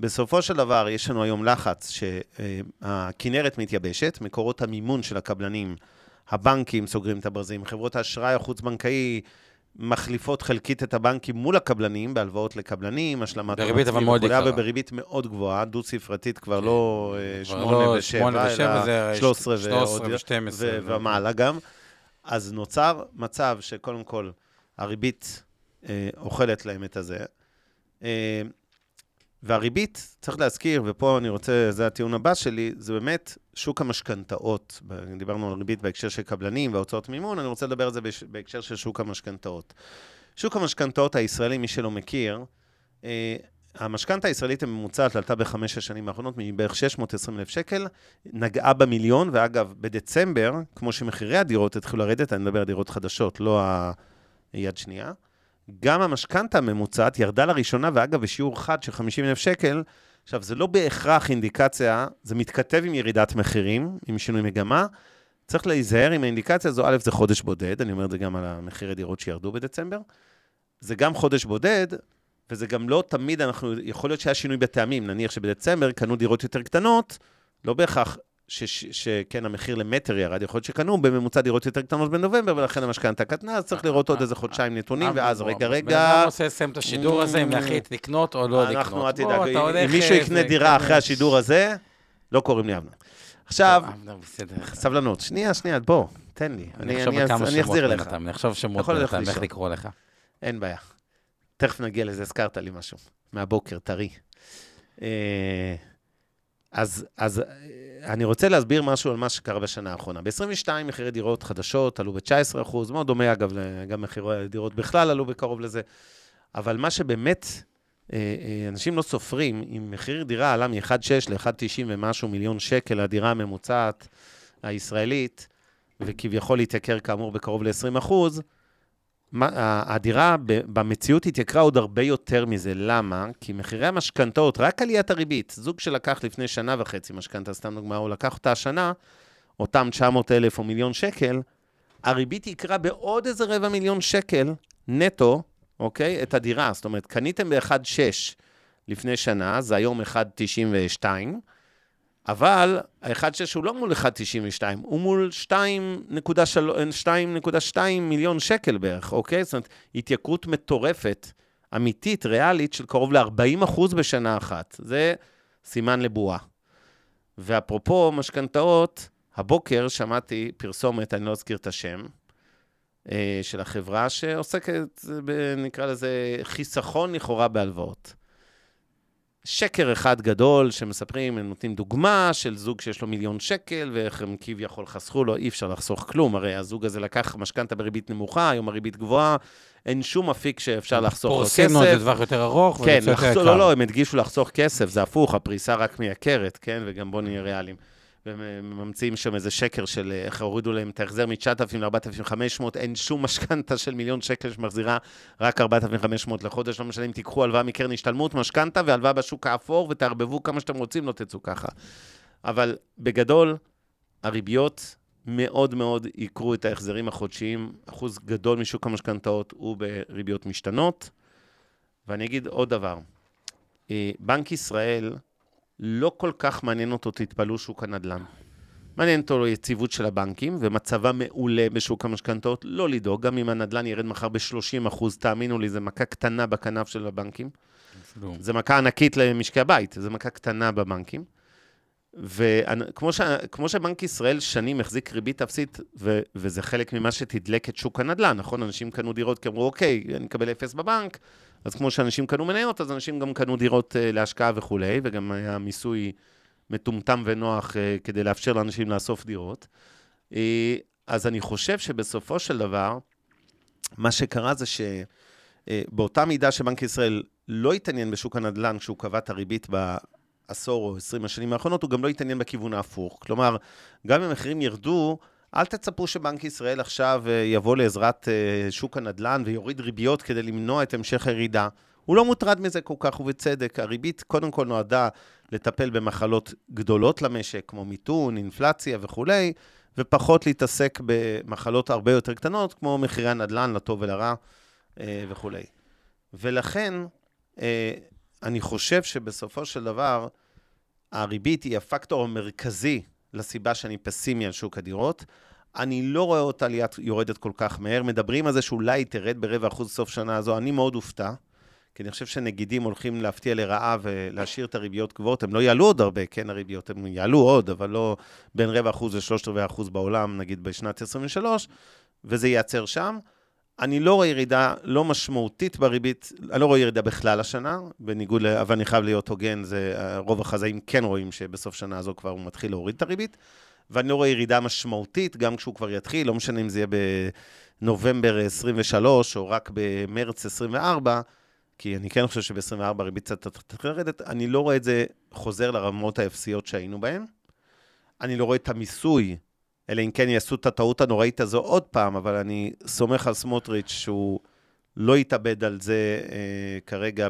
בסופו של דבר, יש לנו היום לחץ שהכינרת מתייבשת, מקורות המימון של הקבלנים, הבנקים סוגרים את הברזים, חברות האשראי החוץ-בנקאי מחליפות חלקית את הבנקים מול הקבלנים, בהלוואות לקבלנים, השלמת... בריבית אבל מאוד יקרה. ובריבית מאוד גבוהה, דו-ספרתית, כבר לא 8 ו-7, אלא 13 ו-12 ומעלה גם. אז נוצר מצב שקודם כל הריבית אה, אוכלת להם את הזה. אה, והריבית, צריך להזכיר, ופה אני רוצה, זה הטיעון הבא שלי, זה באמת שוק המשכנתאות. דיברנו על ריבית בהקשר של קבלנים והוצאות מימון, אני רוצה לדבר על זה בהקשר של שוק המשכנתאות. שוק המשכנתאות הישראלי, מי שלא מכיר, אה, המשכנתה הישראלית הממוצעת עלתה בחמש השנים האחרונות מבערך 620 אלף שקל, נגעה במיליון, ואגב, בדצמבר, כמו שמחירי הדירות התחילו לרדת, אני מדבר על דירות חדשות, לא היד שנייה, גם המשכנתה הממוצעת ירדה לראשונה, ואגב, בשיעור חד של 50 אלף שקל. עכשיו, זה לא בהכרח אינדיקציה, זה מתכתב עם ירידת מחירים, עם שינוי מגמה. צריך להיזהר עם האינדיקציה הזו, א', זה חודש בודד, אני אומר את זה גם על המחירי דירות שירדו בדצמבר. זה גם חודש בודד, וזה גם לא תמיד, אנחנו, יכול להיות שהיה שינוי בטעמים, נניח שבדצמבר קנו דירות יותר קטנות, לא בהכרח שכן, המחיר למטר ירד, יכול להיות שקנו בממוצע דירות יותר קטנות בנובמבר, ולכן המשכנתה קטנה, אז צריך לראות עוד איזה חודשיים נתונים, אה, ואז רגע, רגע... בן אדם רוצה לסיים את השידור הזה, אם להחליט לקנות או לא לקנות. אנחנו, אל תדאג, אם מישהו יקנה דירה אחרי השידור הזה, לא קוראים לי אבנר. עכשיו, סבלנות, שנייה, שנייה, בוא, תן לי, אני אחזיר אליך. אני אחשוב שמות בינתיים, איך לקרוא לך. אין בעיה. תכף נגיע לזה, הזכרת לי משהו. מהבוקר, טרי. אה, אז, אז אני רוצה להסביר משהו על מה שקרה בשנה האחרונה. ב-22 מחירי דירות חדשות עלו ב-19%, מאוד דומה אגב, גם מחירי דירות בכלל עלו בקרוב לזה, אבל מה שבאמת אה, אה, אנשים לא סופרים, אם מחיר דירה עלה מ-1.6 ל-1.90 ומשהו מיליון שקל, הדירה הממוצעת הישראלית, וכביכול התייקר כאמור בקרוב ל-20 אחוז, הדירה במציאות התייקרה עוד הרבה יותר מזה. למה? כי מחירי המשכנתאות, רק עליית הריבית, זוג שלקח לפני שנה וחצי משכנתה, סתם דוגמה, הוא לקח אותה השנה, אותם 900 אלף או מיליון שקל, הריבית יקרה בעוד איזה רבע מיליון שקל נטו, אוקיי? את הדירה. זאת אומרת, קניתם ב-1.6 לפני שנה, זה היום 1.92, אבל ה-1.6 הוא לא מול 1.92, הוא מול 2.2 מיליון שקל בערך, אוקיי? זאת אומרת, התייקרות מטורפת, אמיתית, ריאלית, של קרוב ל-40% בשנה אחת. זה סימן לבועה. ואפרופו משכנתאות, הבוקר שמעתי פרסומת, אני לא אזכיר את השם, אה, של החברה שעוסקת, נקרא לזה, חיסכון לכאורה בהלוואות. שקר אחד גדול שמספרים, הם נותנים דוגמה של זוג שיש לו מיליון שקל, ואיך הם כביכול חסכו לו, אי אפשר לחסוך כלום, הרי הזוג הזה לקח משכנתה בריבית נמוכה, היום הריבית גבוהה, אין שום אפיק שאפשר לחסוך לו כסף. פורסים לו את זה טווח יותר ארוך, כן, לחסוך. לא, לא, הם הדגישו לחסוך כסף, זה הפוך, הפריסה רק מייקרת, כן, וגם בואו נהיה ריאליים. וממציאים שם איזה שקר של איך הורידו להם את ההחזר מ-9,000 ל-4,500, אין שום משכנתה של מיליון שקל שמחזירה רק 4,500 לחודש, לא משנה אם תיקחו הלוואה מקרן השתלמות, משכנתה והלוואה בשוק האפור, ותערבבו כמה שאתם רוצים, לא תצאו ככה. אבל בגדול, הריביות מאוד מאוד יקרו את ההחזרים החודשיים. אחוז גדול משוק המשכנתאות הוא בריביות משתנות. ואני אגיד עוד דבר, אה, בנק ישראל, לא כל כך מעניין אותו, תתפלאו, שוק הנדל"ן. מעניין אותו יציבות של הבנקים, ומצבה מעולה בשוק המשכנתאות, לא לדאוג, גם אם הנדל"ן ירד מחר ב-30 אחוז, תאמינו לי, זו מכה קטנה בכנף של הבנקים. זו מכה ענקית למשקי הבית, זו מכה קטנה בבנקים. וכמו ש... שבנק ישראל שנים החזיק ריבית אפסית, ו... וזה חלק ממה שתדלק את שוק הנדל"ן, נכון? אנשים קנו דירות כי אמרו, אוקיי, אני אקבל אפס בבנק, אז כמו שאנשים קנו מניות, אז אנשים גם קנו דירות אה, להשקעה וכולי, וגם היה מיסוי מטומטם ונוח אה, כדי לאפשר לאנשים לאסוף דירות. אה, אז אני חושב שבסופו של דבר, מה שקרה זה שבאותה מידה שבנק ישראל לא התעניין בשוק הנדל"ן כשהוא קבע את הריבית בעשור או עשרים השנים האחרונות, הוא גם לא התעניין בכיוון ההפוך. כלומר, גם אם המחירים ירדו, אל תצפו שבנק ישראל עכשיו אה, יבוא לעזרת אה, שוק הנדל"ן ויוריד ריביות כדי למנוע את המשך הירידה. הוא לא מוטרד מזה כל כך, ובצדק. הריבית קודם כל נועדה לטפל במחלות גדולות למשק, כמו מיתון, אינפלציה וכולי, ופחות להתעסק במחלות הרבה יותר קטנות, כמו מחירי הנדל"ן, לטוב ולרע אה, וכולי. ולכן, אני חושב שבסופו של דבר, הריבית היא הפקטור המרכזי לסיבה שאני פסימי על שוק הדירות. אני לא רואה אותה ליד יורדת כל כך מהר. מדברים על זה שאולי היא תרד ברבע אחוז סוף שנה הזו. אני מאוד אופתע, כי אני חושב שנגידים הולכים להפתיע לרעה ולהשאיר את הריביות גבוהות. הם לא יעלו עוד הרבה, כן, הריביות, הם יעלו עוד, אבל לא בין רבע אחוז לשלושת רבעי אחוז בעולם, נגיד בשנת 23, וזה ייעצר שם. אני לא רואה ירידה לא משמעותית בריבית, אני לא רואה ירידה בכלל השנה, בניגוד, ל... אבל אני חייב להיות הוגן, זה, רוב החזאים כן רואים שבסוף שנה הזו כבר הוא מתחיל להוריד את הריבית, ואני לא רואה ירידה משמעותית, גם כשהוא כבר יתחיל, לא משנה אם זה יהיה בנובמבר 23 או רק במרץ 24, כי אני כן חושב שב-24 הריבית קצת תתחיל לרדת, אני לא רואה את זה חוזר לרמות האפסיות שהיינו בהן. אני לא רואה את המיסוי אלא אם כן יעשו את הטעות הנוראית הזו עוד פעם, אבל אני סומך על סמוטריץ' שהוא לא יתאבד על זה אה, כרגע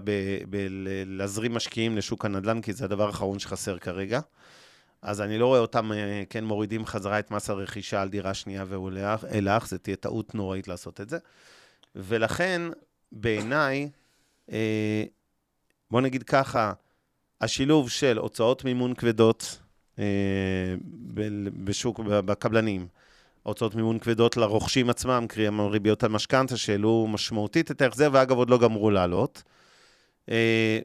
בלהזרים משקיעים לשוק הנדל"ן, כי זה הדבר האחרון שחסר כרגע. אז אני לא רואה אותם, אה, כן, מורידים חזרה את מס הרכישה על דירה שנייה ואילך, זה תהיה טעות נוראית לעשות את זה. ולכן, בעיניי, אה, בוא נגיד ככה, השילוב של הוצאות מימון כבדות, בשוק, בקבלנים. הוצאות מימון כבדות לרוכשים עצמם, קרי ריביות על משכנתה, שהעלו משמעותית את ההחזר, ואגב, עוד לא גמרו לעלות. אה,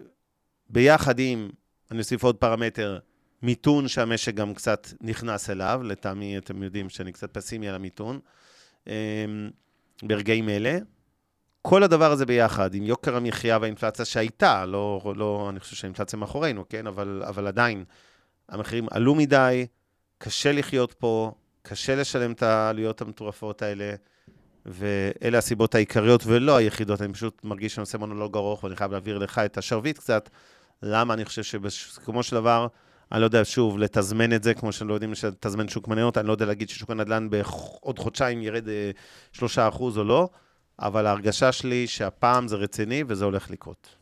ביחד עם, אני אוסיף עוד פרמטר, מיתון שהמשק גם קצת נכנס אליו, לטעמי אתם יודעים שאני קצת פסימי על המיתון, אה, ברגעים אלה. כל הדבר הזה ביחד, עם יוקר המחיה והאינפלציה שהייתה, לא, לא, אני חושב שהאינפלציה מאחורינו, כן? אבל, אבל עדיין, המחירים עלו מדי, קשה לחיות פה, קשה לשלם את העלויות המטורפות האלה, ואלה הסיבות העיקריות ולא היחידות. אני פשוט מרגיש שאני עושה מונולוג ארוך ואני חייב להעביר לך את השרביט קצת. למה אני חושב שבסיכומו של דבר, אני לא יודע, שוב, לתזמן את זה, כמו שלא יודעים לתזמן שוק מניות, אני לא יודע להגיד ששוק הנדל"ן בעוד חודשיים ירד 3% אה, או לא, אבל ההרגשה שלי שהפעם זה רציני וזה הולך לקרות.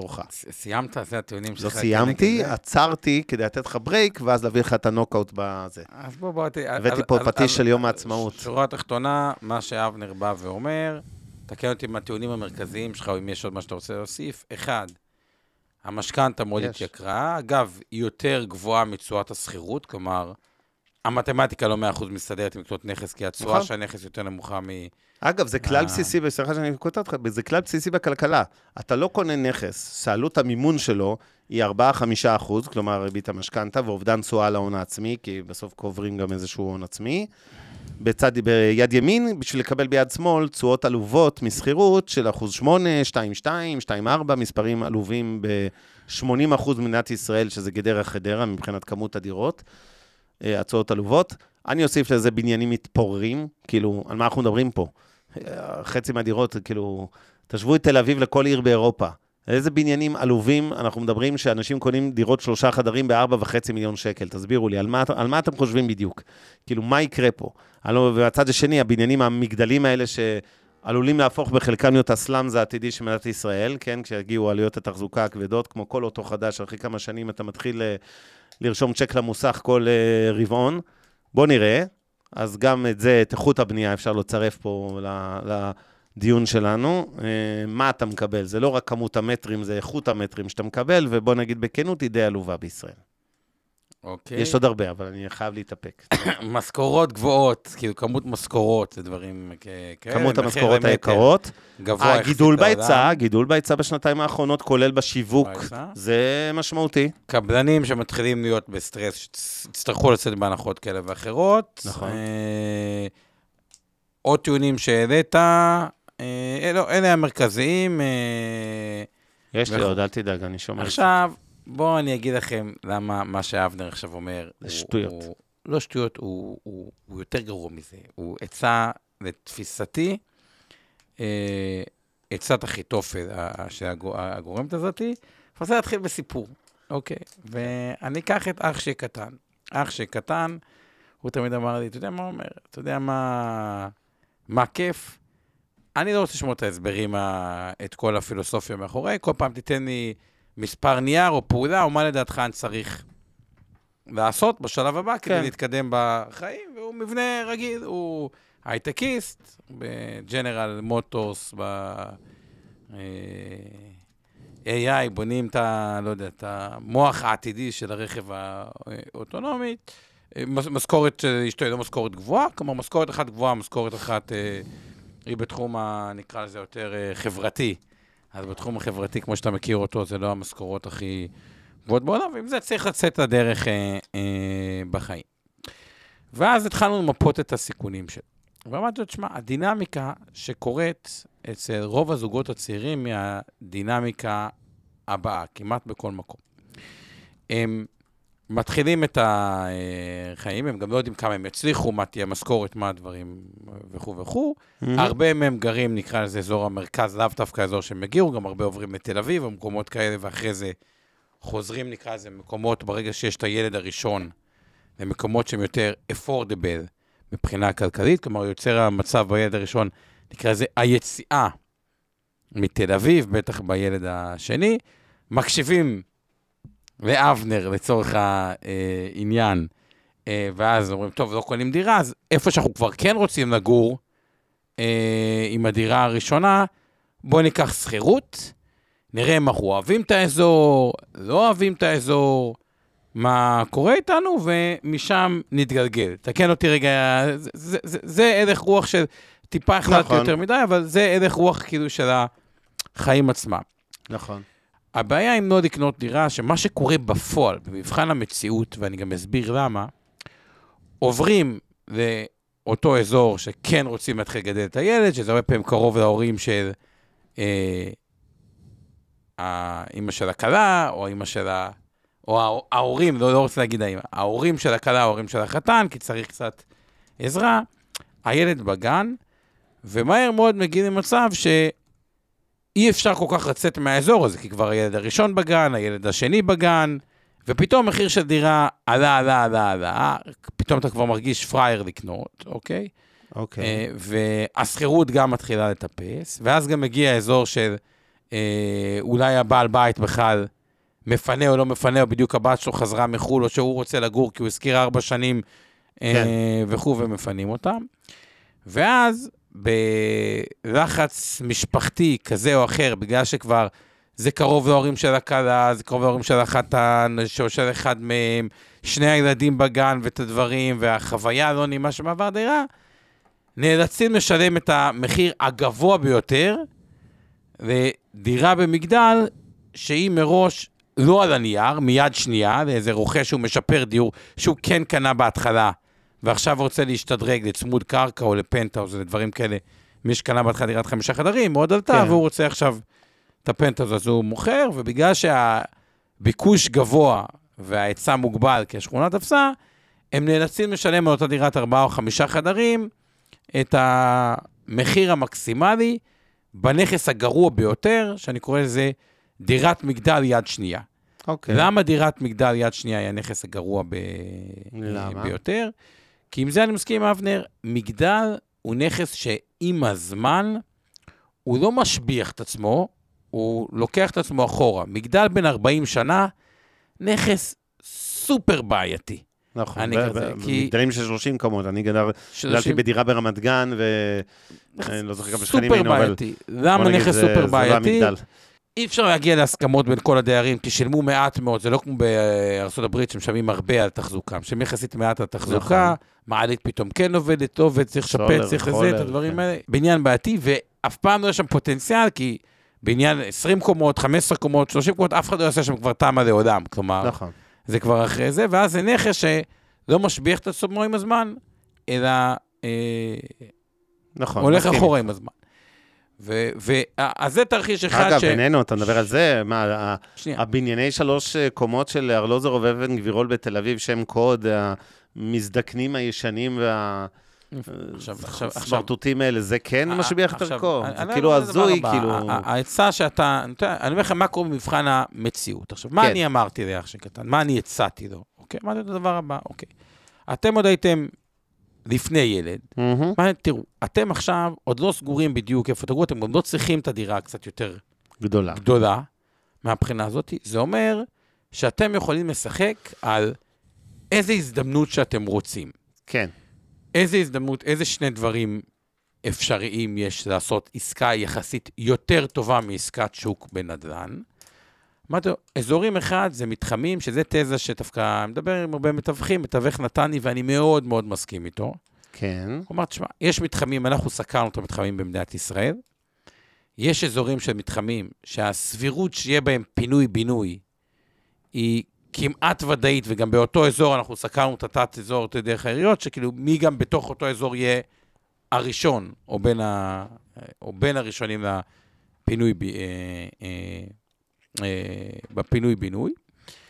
תורך. סיימת? זה הטיעונים שלך. לא סיימתי, עצרתי כדי לתת לך break, ואז להביא לך את הנוקאוט בזה. אז בוא, בוא. הבאתי פה פטיש של יום העצמאות. שורה התחתונה, מה שאבנר בא ואומר, תקן אותי עם הטיעונים המרכזיים שלך, או אם יש עוד מה שאתה רוצה להוסיף. אחד, המשכנתה מאוד התייקרה. אגב, היא יותר גבוהה מתשואת השכירות, כלומר, המתמטיקה לא 100% מסתדרת עם לקנות נכס, כי התשואה נכון. של הנכס יותר נמוכה מ... אגב, זה כלל בסיסי, וסליחה שאני קוטע אותך, זה כלל בסיסי בכלכלה. אתה לא קונה נכס שעלות המימון שלו היא 4-5 אחוז, כלומר ריבית המשכנתה, ואובדן תשואה להון העצמי, כי בסוף קוברים גם איזשהו הון עצמי. בצד, ביד ימין, בשביל לקבל ביד שמאל, תשואות עלובות משכירות של אחוז 8, 2, 2, 2, 4, מספרים עלובים ב-80 אחוז במדינת ישראל, שזה גדרה חדרה מבחינת כמות הדירות. אה, הצעות עלובות. אני אוסיף לזה בניינים מתפוררים, כאילו, על מה אנחנו מדברים פה? חצי מהדירות, כאילו, תשוו את תל אביב לכל עיר באירופה. איזה בניינים עלובים אנחנו מדברים שאנשים קונים דירות שלושה חדרים בארבע וחצי מיליון שקל? תסבירו לי, על מה, על מה אתם חושבים בדיוק? כאילו, מה יקרה פה? ובצד השני, הבניינים, המגדלים האלה שעלולים להפוך בחלקם להיות הסלאמס העתידי של מדינת ישראל, כן? כשיגיעו עלויות התחזוקה הכבדות, כמו כל אוטו חדש, אחרי כמה שנים אתה מתחיל אה, לרשום צ'ק למוסך כל uh, רבעון. בואו נראה. אז גם את זה, את איכות הבנייה, אפשר לצרף פה לדיון שלנו. Uh, מה אתה מקבל? זה לא רק כמות המטרים, זה איכות המטרים שאתה מקבל, ובוא נגיד בכנות, היא די עלובה בישראל. אוקיי. יש עוד הרבה, אבל אני חייב להתאפק. משכורות גבוהות, כאילו כמות משכורות, זה דברים כאלה. כמות המשכורות היקרות. גבוה יחסית הגידול בהיצע, גידול בהיצע בשנתיים האחרונות, כולל בשיווק, זה משמעותי. קבלנים שמתחילים להיות בסטרס, שיצטרכו לצאת בהנחות כאלה ואחרות. נכון. עוד טיעונים שהעלית, אה, לא, אלה המרכזיים. אה, יש לי. עוד, אל תדאג, אני שומע. עכשיו, בואו אני אגיד לכם למה מה שאבנר עכשיו אומר. זה הוא- שטויות. הוא, לא שטויות, הוא, הוא, הוא יותר גרוע מזה. הוא עצה, לתפיסתי, אה, עצת אחיתופל הגורמת הזאתי. אני רוצה להתחיל בסיפור, אוקיי? ואני אקח את אח שלי קטן. אח שלי קטן, הוא תמיד אמר לי, אתה יודע מה הוא אומר? אתה יודע מה, מה כיף? אני לא רוצה לשמוע את ההסברים, את כל הפילוסופיה מאחורי, כל פעם תיתן לי מספר נייר או פעולה, או מה לדעתך אני צריך לעשות בשלב הבא כדי כן. להתקדם בחיים, והוא מבנה רגיל, הוא הייטקיסט, בג'נרל מוטורס, ב... אה, AI, בונים את ה... לא יודע, את המוח העתידי של הרכב האוטונומי. אה, משכורת של אשתו היא לא משכורת גבוהה, כלומר משכורת אחת גבוהה, משכורת אחת אה, היא בתחום, ה, נקרא לזה יותר חברתי. אז בתחום החברתי, כמו שאתה מכיר אותו, זה לא המשכורות הכי גבוהות בעולם, ועם זה צריך לצאת לדרך אה, אה, בחיים. ואז התחלנו למפות את הסיכונים שלו. ואמרתי לו, תשמע, הדינמיקה שקורית אצל רוב הזוגות הצעירים היא הדינמיקה הבאה, כמעט בכל מקום. הם מתחילים את החיים, הם גם לא יודעים כמה הם יצליחו, מה תהיה המשכורת, מה הדברים וכו' וכו'. הרבה מהם גרים, נקרא לזה אזור המרכז, לאו דווקא האזור שהם הגיעו, גם הרבה עוברים לתל אביב או מקומות כאלה, ואחרי זה חוזרים, נקרא לזה, מקומות, ברגע שיש את הילד הראשון, למקומות שהם יותר affordable מבחינה כלכלית, כלומר, יוצר המצב בילד הראשון, נקרא לזה היציאה מתל אביב, בטח בילד השני, מקשיבים לאבנר לצורך העניין, אה, ואז אומרים, טוב, לא קונים דירה, אז איפה שאנחנו כבר כן רוצים לגור, אה, עם הדירה הראשונה, בואו ניקח שכירות, נראה אם אנחנו אוהבים את האזור, לא אוהבים את האזור, מה קורה איתנו, ומשם נתגלגל. תקן אותי רגע, זה, זה, זה, זה הלך רוח של, טיפה החלטתי נכון. יותר מדי, אבל זה הלך רוח כאילו של החיים עצמם. נכון. הבעיה עם לא לקנות דירה, שמה שקורה בפועל, במבחן המציאות, ואני גם אסביר למה, עוברים לאותו אזור שכן רוצים להתחיל לגדל את הילד, שזה הרבה פעמים קרוב להורים של אה, האימא של הכלה, או האימא של ה... או ההור- ההורים, לא, לא רוצה להגיד האימא, ההורים של הכלה, ההורים של החתן, כי צריך קצת עזרה. הילד בגן, ומהר מאוד מגיעים למצב ש... אי אפשר כל כך לצאת מהאזור הזה, כי כבר הילד הראשון בגן, הילד השני בגן, ופתאום מחיר של דירה עלה, עלה, עלה, עלה, פתאום אתה כבר מרגיש פראייר לקנות, אוקיי? אוקיי. אה, והשכירות גם מתחילה לטפס, ואז גם מגיע האזור של אה, אולי הבעל בית בכלל מפנה או לא מפנה, או בדיוק הבת שלו חזרה מחו"ל, או שהוא רוצה לגור כי הוא הזכיר ארבע שנים אה, כן. וכו', ומפנים אותם. ואז בלחץ משפחתי כזה או אחר, בגלל שכבר זה קרוב להורים של הכלה, זה קרוב להורים של החתן, של אחד מהם, שני הילדים בגן ואת הדברים, והחוויה הלא נעימה של דירה, נאלצים לשלם את המחיר הגבוה ביותר לדירה במגדל שהיא מראש לא על הנייר, מיד שנייה, לאיזה רוכש שהוא משפר דיור, שהוא כן קנה בהתחלה, ועכשיו רוצה להשתדרג לצמוד קרקע או לפנטהאוז או לדברים כאלה. מי שקנה בהתחלה דירת חמישה חדרים, מאוד עלתה, כן. והוא רוצה עכשיו את הפנטהאוז, אז הוא מוכר, ובגלל שהביקוש גבוה וההיצע מוגבל כי השכונה תפסה, הם נאלצים לשלם על אותה דירת ארבעה או חמישה חדרים את המחיר המקסימלי בנכס הגרוע ביותר, שאני קורא לזה דירת מגדל יד שנייה. אוקיי. למה דירת מגדל יד שנייה היא הנכס הגרוע ב... למה? ביותר? כי עם זה אני מסכים עם אבנר, מגדל הוא נכס שעם הזמן הוא לא משביח את עצמו, הוא לוקח את עצמו אחורה. מגדל בן 40 שנה, נכס סופר בעייתי. נכון. אני ו- כזה, ו- כי- מגדלים של 30 קומות, אני גדל- גדלתי בדירה ברמת גן, ואני לא זוכר כמה שכנים סופר היינו, אבל... בעייתי. למה נכס סופר לא בעייתי? אי אפשר להגיע להסכמות בין כל הדיירים, כי שילמו מעט מאוד, זה לא כמו בארה"ב שמשלמים הרבה על תחזוקה, משלמים יחסית מעט על תחזוקה, נכון. מעלית פתאום כן עובדת, עובד, צריך סולר, לשפץ, צריך לזה, את הדברים כן. האלה. בניין בעייתי, ואף פעם לא יש שם פוטנציאל, כי בניין 20 קומות, 15 קומות, 30 קומות, אף אחד לא יעשה שם כבר תמ"א לעולם. כלומר, נכון. זה כבר אחרי זה, ואז זה נכס שלא משביח את עצמו עם הזמן, אלא אה, נכון. הולך אחורה. עם הזמן. ו- ו- אז זה תרחיש אחד אגב, ש... בינינו, אתה מדבר על זה, מה, שנייה. הבנייני שלוש אה, קומות של ארלוזורוב אבן גבירול בתל אביב, שם קוד, המזדקנים הישנים וה... עכשיו, עכשיו, עכשיו, הסמרטוטים האלה, זה כן משביח את ערכו. זה אני כאילו הזוי, כאילו... העצה שאתה, אני אומר לך מה קורה במבחן המציאות. עכשיו, מה כן. אני אמרתי לאח שקטן? מה אני הצעתי לו? אוקיי, אמרתי את הדבר הבא, אוקיי. אתם עוד הייתם לפני ילד, מהמם. מה, תראו, אתם עכשיו עוד לא סגורים בדיוק איפה תגורו, אתם גם לא צריכים את הדירה קצת יותר גדולה. גדולה מהבחינה הזאת. זה אומר שאתם יכולים לשחק על איזה הזדמנות שאתם רוצים. כן. איזה הזדמנות, איזה שני דברים אפשריים יש לעשות עסקה יחסית יותר טובה מעסקת שוק בנדל"ן? אמרתי לו, אזורים אחד זה מתחמים, שזה תזה שדווקא, אני מדבר עם הרבה מתווכים, מתווך נתני, ואני מאוד מאוד מסכים איתו. כן. הוא אמר, תשמע, יש מתחמים, אנחנו סקרנו את המתחמים במדינת ישראל, יש אזורים של מתחמים שהסבירות שיהיה בהם פינוי-בינוי היא כמעט ודאית, וגם באותו אזור אנחנו סקרנו את התת-אזור דרך העיריות, שכאילו מי גם בתוך אותו אזור יהיה הראשון, או בין, ה... או בין הראשונים לפינוי, ב... אה, אה, אה, בפינוי-בינוי.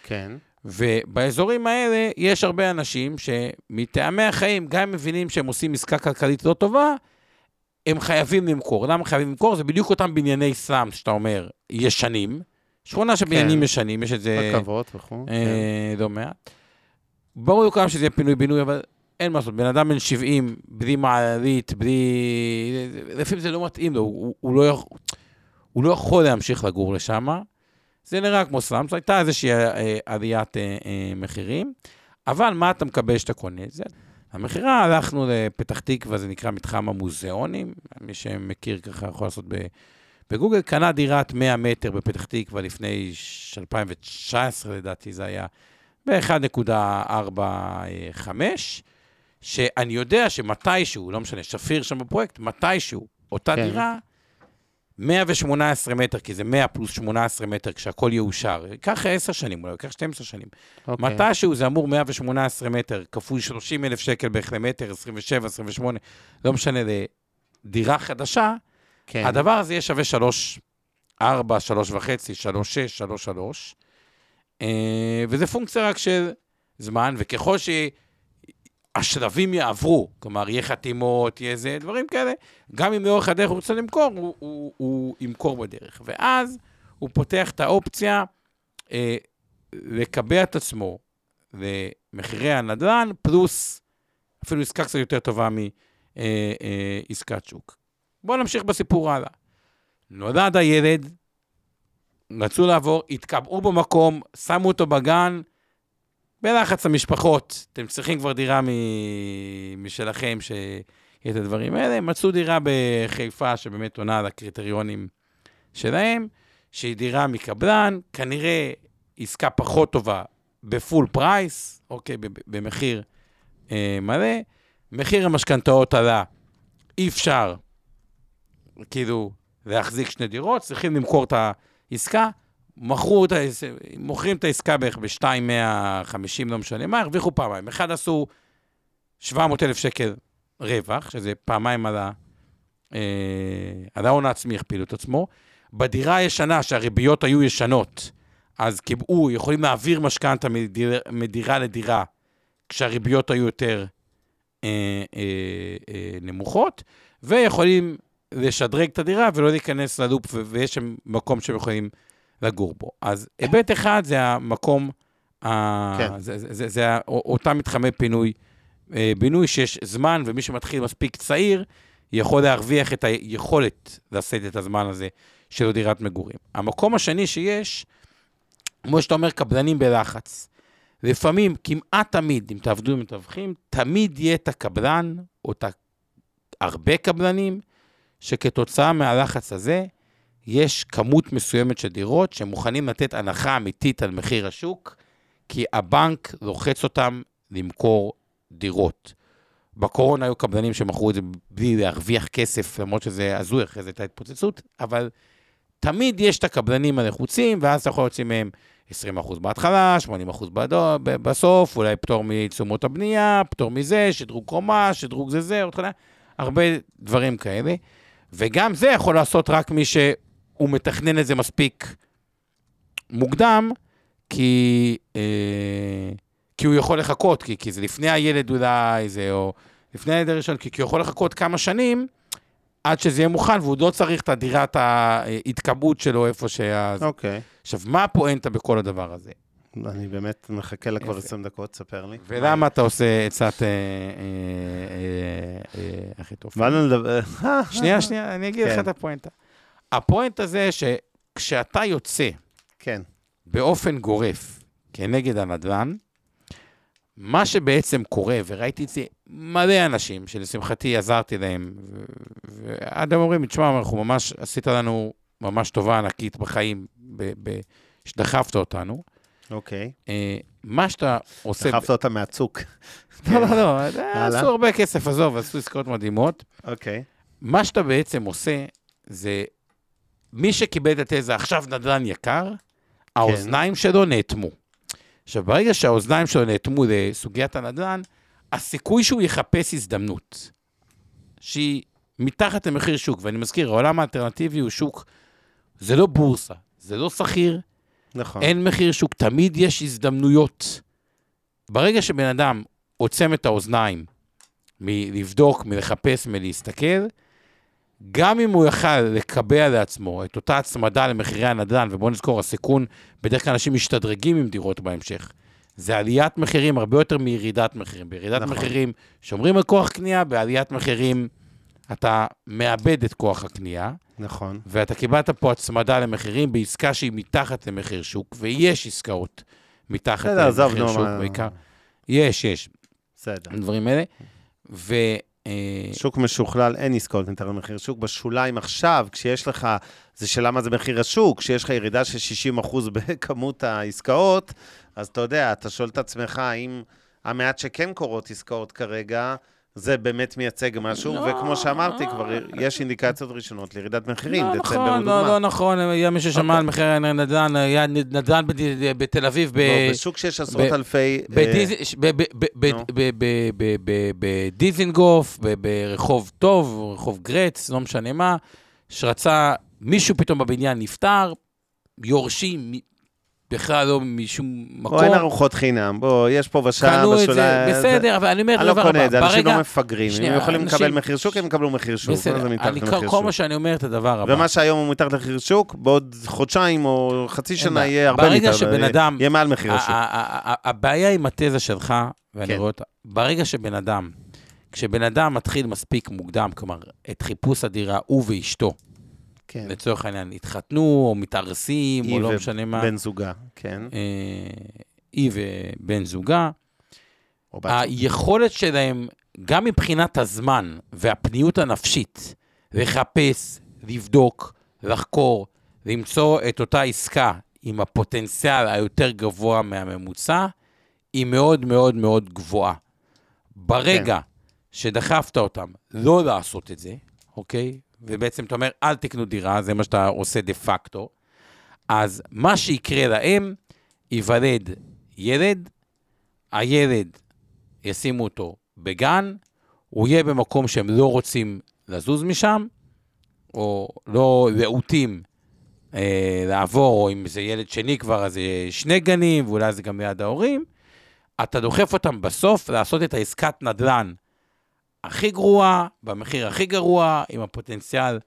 כן. ובאזורים האלה יש הרבה אנשים שמטעמי החיים, גם אם מבינים שהם עושים עסקה כלכלית לא טובה, הם חייבים למכור. למה חייבים למכור? זה בדיוק אותם בנייני סלאם, שאתה אומר, ישנים. שכונה של בניינים כן. ישנים, יש את זה רכבות וכו'. כן. אה, לא מעט. ברור לכולם שזה יהיה פינוי-בינוי, אבל אין מה לעשות. בן אדם בן 70, בלי מעלית, בלי... לפעמים זה לא מתאים לו, הוא, הוא, לא, יכול, הוא לא יכול להמשיך לגור לשם. זה נראה כמו זו הייתה איזושהי אה, עליית אה, אה, מחירים, אבל מה אתה מקבל כשאתה קונה את זה? המכירה, הלכנו לפתח תקווה, זה נקרא מתחם המוזיאונים, מי שמכיר ככה יכול לעשות. בגוגל, קנה דירת 100 מטר בפתח תקווה לפני ש- 2019, לדעתי זה היה, ב-1.45, שאני יודע שמתישהו, לא משנה, שפיר שם בפרויקט, מתישהו, אותה כן. דירה, 118 מטר, כי זה 100 פלוס 18 מטר כשהכול יאושר, ייקח 10 שנים, אולי ייקח 12 שנים. אוקיי. מתישהו זה אמור 118 מטר, כפול 30 אלף שקל בערך למטר, 27, 28, לא משנה, לדירה חדשה, כן. הדבר הזה יהיה שווה 3, 4, 3 וחצי, 3, 6, 3, 3. אה, וזה פונקציה רק של זמן, וככל שהשלבים יעברו, כלומר, יהיה חתימות, יהיה איזה דברים כאלה, גם אם לאורך הדרך הוא רוצה למכור, הוא, הוא, הוא ימכור בדרך. ואז הוא פותח את האופציה אה, לקבע את עצמו למחירי הנדל"ן, פלוס אפילו עסקה קצת יותר טובה מעסקת שוק. בואו נמשיך בסיפור הלאה. נולד הילד, רצו לעבור, התקבעו במקום, שמו אותו בגן, בלחץ המשפחות, אתם צריכים כבר דירה מ... משלכם, שיהיה את הדברים האלה. מצאו דירה בחיפה שבאמת עונה על הקריטריונים שלהם, שהיא דירה מקבלן, כנראה עסקה פחות טובה בפול פרייס, אוקיי, במחיר אה, מלא. מחיר המשכנתאות עלה, אי אפשר כאילו להחזיק שני דירות, צריכים למכור את העסקה, מכרו את העס... מוכרים את העסקה בערך ב-2,150, לא משנה מה, הרוויחו פעמיים. אחד עשו 700,000 שקל רווח, שזה פעמיים על ה- אה, על ההון העצמי הכפילו את עצמו. בדירה הישנה, שהריביות היו ישנות, אז קיבעו, יכולים להעביר משכנתה מדיר, מדירה לדירה, כשהריביות היו יותר אה, אה, אה, נמוכות, ויכולים לשדרג את הדירה ולא להיכנס ללופ, ויש שם מקום שהם יכולים לגור בו. אז היבט אחד זה המקום, ה- כן. זה, זה, זה, זה ה- אותם מתחמי פינוי, אה, בינוי שיש זמן, ומי שמתחיל מספיק צעיר, יכול להרוויח את היכולת לשאת את הזמן הזה של דירת מגורים. המקום השני שיש, כמו שאתה אומר, קבלנים בלחץ. לפעמים, כמעט תמיד, אם תעבדו עם מתווכים, תמיד יהיה את הקבלן, או את ה- הרבה קבלנים, שכתוצאה מהלחץ הזה, יש כמות מסוימת של דירות שמוכנים לתת הנחה אמיתית על מחיר השוק, כי הבנק לוחץ אותם למכור דירות. בקורונה היו קבלנים שמכרו את זה בלי להרוויח כסף, למרות שזה הזוי, אחרי זה הייתה התפוצצות, אבל תמיד יש את הקבלנים הנחוצים, ואז אתה יכול להוציא מהם 20% בהתחלה, 80% בדו, ב- בסוף, אולי פטור מתשומות הבנייה, פטור מזה, שדרוג קומה, שדרוג זה זה, הרבה דברים כאלה. וגם זה יכול לעשות רק מי שהוא מתכנן את זה מספיק מוקדם, כי, אה, כי הוא יכול לחכות, כי, כי זה לפני הילד אולי, זה, או לפני הילד הראשון, כי, כי הוא יכול לחכות כמה שנים עד שזה יהיה מוכן, והוא לא צריך את הדירת ההתקבעות שלו איפה שה... אוקיי. עכשיו, מה הפואנטה בכל הדבר הזה? אני באמת מחכה לה כבר יפה. 20 דקות, ספר לי. ולמה אתה עושה עצת אה, אה, אה, אה, הכי טוב? שנייה, שנייה, אני אגיד לך כן. את הפואנטה. הפואנטה זה שכשאתה יוצא כן, באופן גורף כנגד הנדל"ן, מה שבעצם קורה, וראיתי את זה מלא אנשים, שלשמחתי עזרתי להם, ועד הם אומרים, תשמע, אנחנו ממש, עשית לנו ממש טובה ענקית בחיים, שדחפת אותנו. אוקיי. אה, מה שאתה עושה... דחפת אותה מהצוק. לא, לא, לא. עשו הרבה כסף, עזוב, עשו עסקאות מדהימות. אוקיי. מה שאתה בעצם עושה, זה מי שקיבל את התזה, עכשיו נדל"ן יקר, האוזניים שלו נאטמו. עכשיו, ברגע שהאוזניים שלו נאטמו לסוגיית הנדל"ן, הסיכוי שהוא יחפש הזדמנות, שהיא מתחת למחיר שוק, ואני מזכיר, העולם האלטרנטיבי הוא שוק, זה לא בורסה, זה לא שכיר, נכון. אין מחיר שוק, תמיד יש הזדמנויות. ברגע שבן אדם עוצם את האוזניים מלבדוק, מלחפש, מלהסתכל, גם אם הוא יכל לקבע לעצמו את אותה הצמדה למחירי הנדל"ן, ובואו נזכור, הסיכון, בדרך כלל אנשים משתדרגים עם דירות בהמשך. זה עליית מחירים הרבה יותר מירידת מחירים. בירידת נכון. מחירים שומרים על כוח קנייה, בעליית מחירים אתה מאבד את כוח הקנייה. נכון. ואתה קיבלת פה הצמדה למחירים בעסקה שהיא מתחת למחיר שוק, ויש עסקאות מתחת בסדר, עזוב, למחיר שוק, מה- בעיקר. יש, יש, בסדר. הדברים האלה. ו... אה, שוק משוכלל, אין עסקאות מתחת למחיר שוק. בשוליים עכשיו, כשיש לך, זה שאלה מה זה מחיר השוק, כשיש לך ירידה של 60% בכמות העסקאות, אז אתה יודע, אתה שואל את עצמך האם המעט שכן קורות עסקאות כרגע, זה באמת מייצג משהו, לא. וכמו שאמרתי, כבר יש אינדיקציות ראשונות לירידת מחירים, לא דצמבר נכון, לדוגמה. לא, לא נכון, היה מי ששמע אוקיי. על מחירי נדל"ן, היה נדל"ן בתל אביב, ב- לא, בשוק שיש עשרות ב- אלפי... בדיזינגוף, ברחוב טוב, רחוב גרץ, לא משנה מה, שרצה, מישהו פתאום בבניין נפטר, יורשים, בכלל לא משום מקום. בוא, אין ארוחות חינם, בוא, יש פה ושם קנו את זה, בסדר, אבל אני אומר אני לא קונה את זה, אנשים לא מפגרים. אם הם יכולים לקבל מחיר שוק, הם יקבלו מחיר שוק. בסדר, אני כל? מה שאני אומר את הדבר הבא. ומה שהיום הוא מתחת למחיר שוק, בעוד חודשיים או חצי שנה. יהיה הרבה ברגע מתחת, שבן יהיה- אדם- יהיה מעל מחיר השוק. הבעיה עם התזה שלך, ואני כן. רואה אותה, ברגע שבן אדם, כשבן אדם מתחיל מספיק מוקדם, כלומר, את חיפוש הדירה, הוא ואשתו, כן. לצורך העניין, התחתנו, או מתארסים, או היא לא משנה מה, ובן זוגה, כן. אה, היא ובן זוגה. היכולת שלהם, גם מבחינת הזמן והפניות הנפשית, לחפש, לבדוק, לחקור, למצוא את אותה עסקה עם הפוטנציאל היותר גבוה מהממוצע, היא מאוד מאוד מאוד גבוהה. ברגע שדחפת אותם לא לעשות את זה, אוקיי? ובעצם אתה אומר, אל תקנו דירה, זה מה שאתה עושה דה פקטו, אז מה שיקרה להם, ייוולד ילד, הילד, ישימו אותו בגן, הוא יהיה במקום שהם לא רוצים לזוז משם, או לא להוטים אה, לעבור, או אם זה ילד שני כבר, אז שני גנים, ואולי זה גם ליד ההורים. אתה דוחף אותם בסוף לעשות את העסקת נדל"ן הכי גרועה, במחיר הכי גרוע, עם הפוטנציאל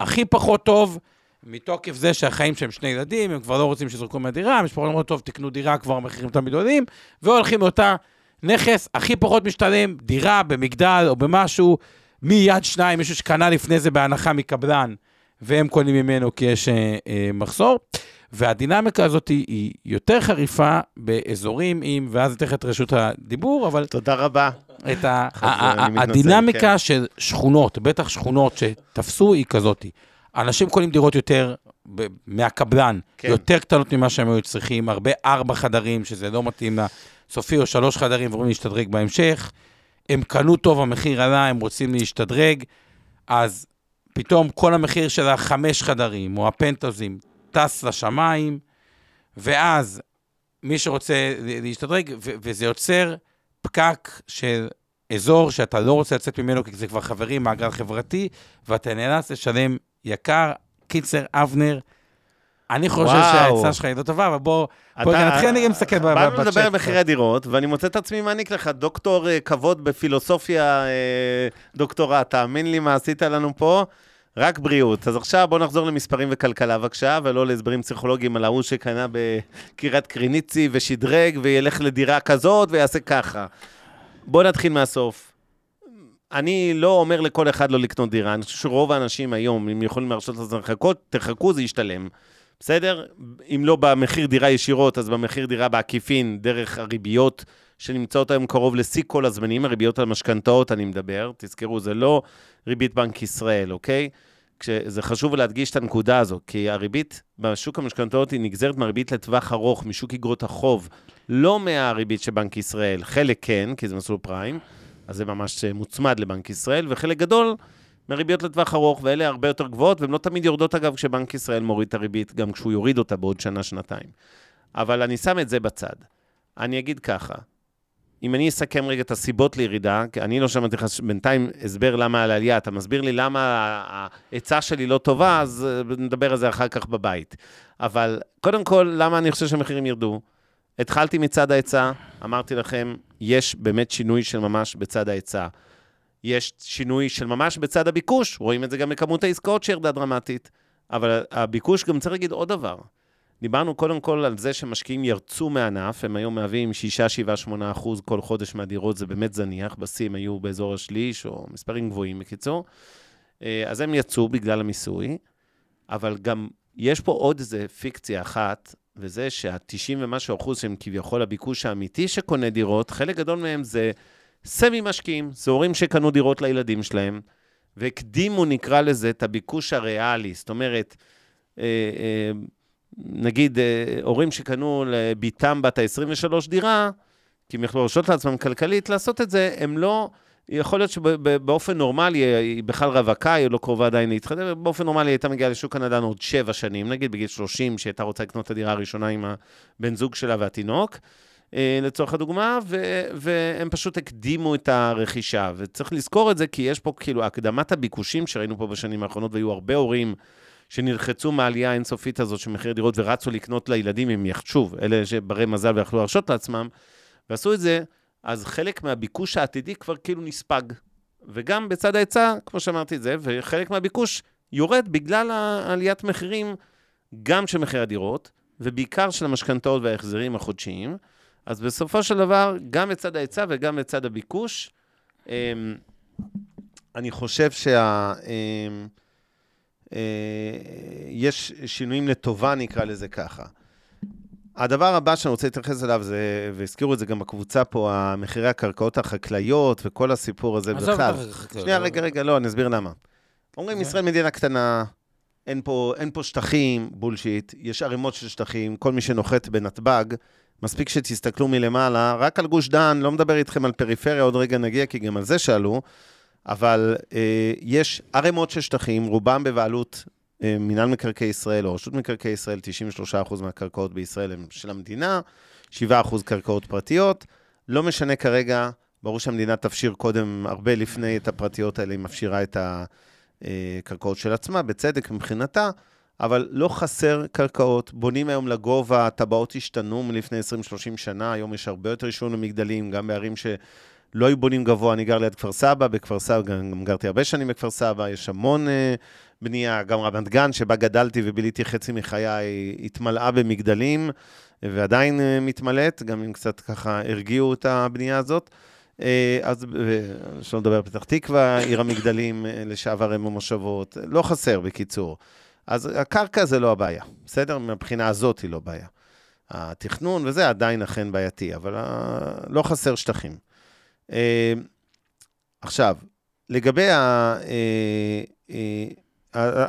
הכי פחות טוב, מתוקף זה שהחיים שהם שני ילדים, הם כבר לא רוצים שיזרקו מהדירה, המשפחות אומרות, טוב, תקנו דירה, כבר המחירים תמיד עולים, והולכים לאותה נכס הכי פחות משתלם, דירה במגדל או במשהו, מיד שניים, מישהו שקנה לפני זה בהנחה מקבלן, והם קונים ממנו כי יש אה, אה, מחסור. והדינמיקה הזאת היא יותר חריפה באזורים עם, ואז אתן לך את רשות הדיבור, אבל תודה רבה. את ה, מתנצל, הדינמיקה כן. של שכונות, בטח שכונות שתפסו, היא כזאת. אנשים קונים דירות יותר מהקבלן, כן. יותר קטנות ממה שהם היו צריכים, הרבה ארבע חדרים, שזה לא מתאים לסופי, או שלוש חדרים, ואומרים להשתדרג בהמשך. הם קנו טוב, המחיר עלה, הם רוצים להשתדרג, אז פתאום כל המחיר של החמש חדרים, או הפנטוזים, טס לשמיים, ואז מי שרוצה להשתדרג, ו- וזה יוצר פקק של אזור שאתה לא רוצה לצאת ממנו כי זה כבר חברים, מעגל חברתי, ואתה נאלץ לשלם יקר. קיצר, אבנר, אני חושב שהעצה שלך היא לא טובה, אבל בוא, בוא נתחיל אני גם מסתכל בצ'אט. באנו לדבר על מחירי דירות, ואני מוצא את עצמי מעניק לך דוקטור אה, כבוד בפילוסופיה, אה, דוקטורט, תאמין לי מה עשית לנו פה. רק בריאות. אז עכשיו בואו נחזור למספרים וכלכלה בבקשה, ולא להסברים פסיכולוגיים על ההוא שקנה בקריית קריניצי ושדרג, וילך לדירה כזאת ויעשה ככה. בואו נתחיל מהסוף. אני לא אומר לכל אחד לא לקנות דירה, אני חושב שרוב האנשים היום, אם יכולים להרשות לזה לחכות, תחכו, זה ישתלם. בסדר? אם לא במחיר דירה ישירות, אז במחיר דירה בעקיפין, דרך הריביות שנמצאות היום קרוב לשיא כל הזמנים, הריביות על משכנתאות, אני מדבר. תזכרו, זה לא ריבית בנק ישראל, אוקיי? זה חשוב להדגיש את הנקודה הזו, כי הריבית בשוק המשכנתאות היא נגזרת מהריבית לטווח ארוך, משוק אגרות החוב, לא מהריבית של בנק ישראל. חלק כן, כי זה מסלול פריים, אז זה ממש מוצמד לבנק ישראל, וחלק גדול מריביות לטווח ארוך, ואלה הרבה יותר גבוהות, והן לא תמיד יורדות, אגב, כשבנק ישראל מוריד את הריבית, גם כשהוא יוריד אותה בעוד שנה-שנתיים. אבל אני שם את זה בצד. אני אגיד ככה, אם אני אסכם רגע את הסיבות לירידה, כי אני לא שמעתי לך בינתיים הסבר למה על העלייה, אתה מסביר לי למה העצה שלי לא טובה, אז אה, נדבר על זה אחר כך בבית. אבל קודם כל, למה אני חושב שהמחירים ירדו? התחלתי מצד ההיצע, אמרתי לכם, יש באמת שינוי של ממש בצד ההיצע. יש שינוי של ממש בצד הביקוש, רואים את זה גם בכמות העסקאות שירדה דרמטית. אבל הביקוש, גם צריך להגיד עוד דבר. דיברנו קודם כל על זה שמשקיעים ירצו מענף, הם היום מהווים 6, 7, 8 אחוז כל חודש מהדירות, זה באמת זניח, בשיא הם היו באזור השליש, או מספרים גבוהים בקיצור. אה, אז הם יצאו בגלל המיסוי, אבל גם יש פה עוד איזה פיקציה אחת, וזה שה-90 ומשהו אחוז שהם כביכול הביקוש האמיתי שקונה דירות, חלק גדול מהם זה סמי משקיעים, זה הורים שקנו דירות לילדים שלהם, והקדימו, נקרא לזה, את הביקוש הריאלי. זאת אומרת, אה, אה, נגיד, אה, הורים שקנו לביתם בת ה-23 דירה, כי הם יכלו להרשות לעצמם כלכלית לעשות את זה, הם לא... יכול להיות שבאופן נורמלי, היא בכלל רווקה, היא לא קרובה עדיין להתחתן, באופן נורמלי היא הייתה מגיעה לשוק הנדל"ן עוד שבע שנים, נגיד בגיל 30, שהייתה רוצה לקנות את הדירה הראשונה עם הבן זוג שלה והתינוק. אה, לצורך הדוגמה, ו- והם פשוט הקדימו את הרכישה. וצריך לזכור את זה, כי יש פה כאילו הקדמת הביקושים שראינו פה בשנים האחרונות, והיו הרבה הורים שנלחצו מהעלייה האינסופית הזאת של מחיר דירות ורצו לקנות לילדים, אם שוב, אלה שברי מזל ויכלו להרשות לעצמם, ועשו את זה, אז חלק מהביקוש העתידי כבר כאילו נספג. וגם בצד ההיצע, כמו שאמרתי את זה, וחלק מהביקוש יורד בגלל העליית מחירים, גם של מחירי הדירות, ובעיקר של המשכנתאות וההחזרים החודשיים. אז בסופו של דבר, גם בצד ההיצע וגם בצד הביקוש, אמ, אני חושב שה... אה, יש שינויים לטובה, נקרא לזה ככה. הדבר הבא שאני רוצה להתייחס אליו, זה, והזכירו את זה גם בקבוצה פה, המחירי הקרקעות החקלאיות וכל הסיפור הזה בכלל. שנייה, רגע, רגע, לא, אני אסביר למה. אומרים, ישראל מדינה קטנה, אין פה, אין פה שטחים, בולשיט, יש ערימות של שטחים, כל מי שנוחת בנתב"ג, מספיק שתסתכלו מלמעלה, רק על גוש דן, לא מדבר איתכם על פריפריה, עוד רגע נגיע, כי גם על זה שאלו, אבל אה, יש ערימות של שטחים, רובם בבעלות אה, מינהל מקרקעי ישראל או רשות מקרקעי ישראל, 93% מהקרקעות בישראל הן של המדינה, 7% קרקעות פרטיות. לא משנה כרגע, ברור שהמדינה תפשיר קודם, הרבה לפני את הפרטיות האלה, היא מפשירה את הקרקעות של עצמה, בצדק מבחינתה. אבל לא חסר קרקעות, בונים היום לגובה, הטבעות השתנו מלפני 20-30 שנה, היום יש הרבה יותר אישורים למגדלים, גם בערים שלא היו בונים גבוה, אני גר ליד כפר סבא, בכפר סבא, גם, גם גרתי הרבה שנים בכפר סבא, יש המון uh, בנייה, גם רמת גן, שבה גדלתי וביליתי חצי מחיי, התמלאה במגדלים, ועדיין uh, מתמלאת, גם אם קצת ככה הרגיעו את הבנייה הזאת. Uh, אז שלא לדבר על פתח תקווה, עיר המגדלים, לשעבר הם המושבות, לא חסר בקיצור. אז הקרקע זה לא הבעיה, בסדר? מבחינה הזאת היא לא בעיה. התכנון וזה עדיין אכן בעייתי, אבל לא חסר שטחים. אה, עכשיו, לגבי ה... אה, אה,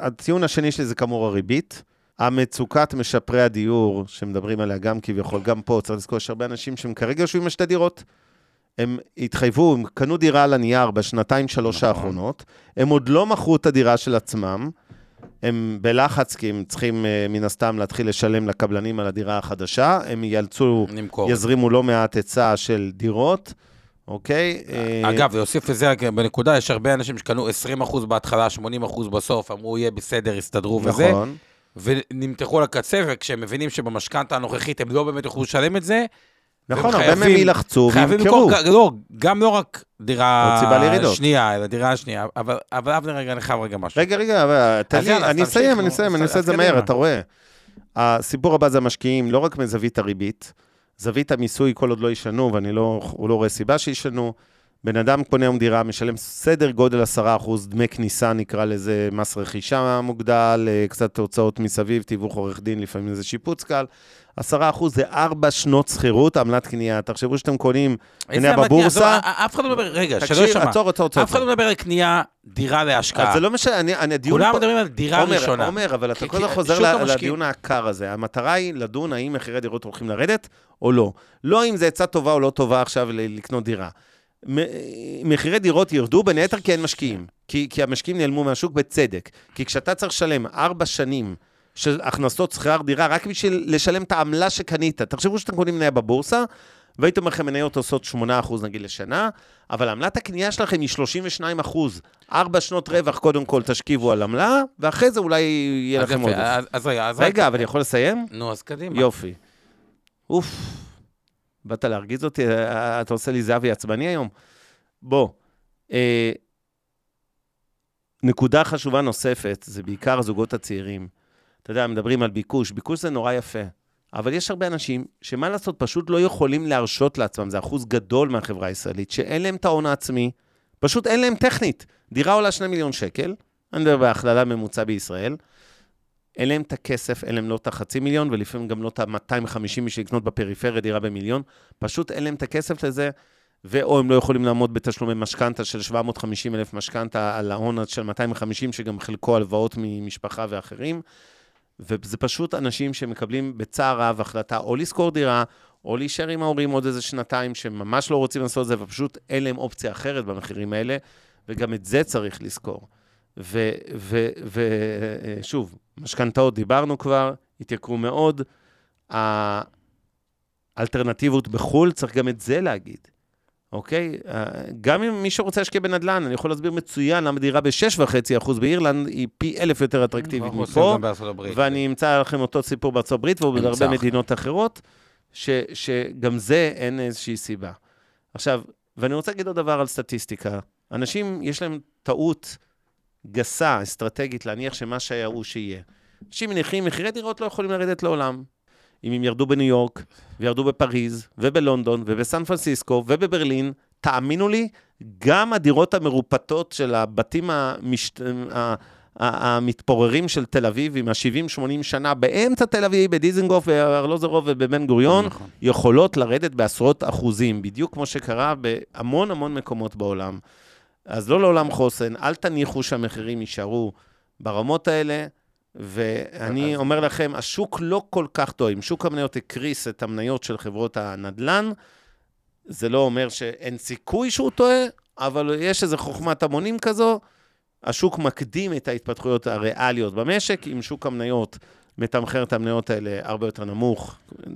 הציון השני שלי זה כאמור הריבית. המצוקת משפרי הדיור, שמדברים עליה גם כביכול, גם פה, צריך לזכור, יש הרבה אנשים שהם כרגע יושבים עם שתי דירות. הם התחייבו, הם קנו דירה על הנייר בשנתיים, שלוש נכון. האחרונות, הם עוד לא מכרו את הדירה של עצמם, הם בלחץ, כי הם צריכים אה, מן הסתם להתחיל לשלם לקבלנים על הדירה החדשה, הם ייאלצו, יזרימו לא מעט היצע של דירות, אוקיי? אה, אגב, להוסיף לזה רק בנקודה, יש הרבה אנשים שקנו 20% בהתחלה, 80% בסוף, אמרו, יהיה בסדר, יסתדרו וזה, נכון. ונמתחו לקצה, וכשהם מבינים שבמשכנתה הנוכחית הם לא באמת יוכלו לשלם את זה, נכון, הרבה מהם יילחצו וימכרו. לא, גם לא רק דירה. שנייה, אלא דירה שנייה, אבל אבל אבנר, רגע, אני חייב רגע משהו. רגע, רגע, אבל תן לי, אני אסיים, אני אסיים, אני אעשה את זה מהר. אתה רואה. הסיפור הבא זה המשקיעים, לא רק מזווית הריבית, זווית המיסוי כל עוד לא ישנו, ואני לא, הוא לא רואה סיבה שישנו. בן אדם קונה היום דירה, משלם סדר גודל 10% דמי כניסה, נקרא לזה, מס רכישה מוגדל, אה, קצת הוצאות מסביב, תיווך עורך דין, לפעמים זה שיפוץ קל. 10% זה 4 שנות שכירות, עמלת קנייה. תחשבו שאתם קונים, קנייה? בבורסה, עזוב, אף אחד לא מדבר, רגע, שלא יישמע. עצור, עצור, עצור. אף אחד לא מדבר על קנייה, דירה להשקעה. זה לא משנה, אני, אני, הדיון כולם. מדברים על דירה ראשונה. עומר, אבל אתה כל הזמן חוזר לדיון העקר הזה. המטרה היא לדון האם מחירי דירות הולכים לרדת או לא. לא אם זו עצה טובה או לא טובה עכשיו לקנות דירה. מחירי דירות ירדו בין היתר כי אין משקיעים. כי, כי המשקיעים נעלמו מהשוק בצדק. כי כשאתה צריך לשלם ארבע שנים של הכנסות שכר דירה רק בשביל לשלם את העמלה שקנית, תחשבו שאתם קונים מניה בבורסה, והייתם לכם מניות עושות 8% נגיד לשנה, אבל עמלת הקנייה שלכם היא 32%. ארבע שנות רווח, קודם כל תשכיבו על עמלה, ואחרי זה אולי יהיה לכם עודף. אז- אז רגע, אז. רגע, אבל אני יכול לסיים? נו, אז קדימה. יופי. אוף, באת להרגיז אותי? אה, אתה עושה לי זהבי עצבני היום? בוא, אה, נקודה חשובה נוספת, זה בעיקר הזוגות הצעירים. אתה יודע, מדברים על ביקוש, ביקוש זה נורא יפה, אבל יש הרבה אנשים שמה לעשות, פשוט לא יכולים להרשות לעצמם, זה אחוז גדול מהחברה הישראלית, שאין להם את ההון העצמי, פשוט אין להם טכנית. דירה עולה 2 מיליון שקל, אני מדבר בהכללה ממוצע בישראל, אין להם את הכסף, אין להם לא את החצי מיליון, ולפעמים גם לא את ה-250 בשביל לקנות בפריפריה דירה במיליון. פשוט אין להם את הכסף לזה, ואו הם לא יכולים לעמוד בתשלומי משכנתה של 750 אלף משכנתה על ההון של 250, שגם חלקו הלוואות ממשפחה ואחרים. וזה פשוט אנשים שמקבלים בצער רב החלטה או לשכור דירה, או להישאר עם ההורים עוד איזה שנתיים, שממש לא רוצים לעשות את זה, ופשוט אין להם אופציה אחרת במחירים האלה, וגם את זה צריך לזכור. ושוב, משכנתאות דיברנו כבר, התייקרו מאוד. האלטרנטיבות בחו"ל, צריך גם את זה להגיד, אוקיי? אה, גם אם מישהו רוצה להשקיע בנדל"ן, אני יכול להסביר מצוין למה דירה ב-6.5% באירלנד היא פי אלף יותר אטרקטיבית מפה. ואני אמצא לכם אותו סיפור בארצות הברית ובעוד נמצא הרבה אחר. מדינות אחרות, ש, שגם זה אין איזושהי סיבה. עכשיו, ואני רוצה להגיד עוד דבר על סטטיסטיקה. אנשים, יש להם טעות גסה, אסטרטגית, להניח שמה שהיה הוא שיהיה. אנשים מניחים, מחירי דירות לא יכולים לרדת לעולם. אם הם ירדו בניו יורק, וירדו בפריז, ובלונדון, ובסן פרנסיסקו, ובברלין, תאמינו לי, גם הדירות המרופטות של הבתים המשת... המתפוררים של תל אביב, עם ה-70-80 שנה, באמצע תל אביב, בדיזנגוף, בארלוזרוב ובבן גוריון, נכון. יכולות לרדת בעשרות אחוזים, בדיוק כמו שקרה בהמון המון מקומות בעולם. אז לא לעולם חוסן, אל תניחו שהמחירים יישארו ברמות האלה, ואני אז- אומר לכם, השוק לא כל כך טועה. אם שוק המניות הקריס את המניות של חברות הנדל"ן, זה לא אומר שאין סיכוי שהוא טועה, אבל יש איזו חוכמת המונים כזו. השוק מקדים את ההתפתחויות הריאליות במשק, אם שוק המניות מתמחר את המניות האלה הרבה יותר נמוך.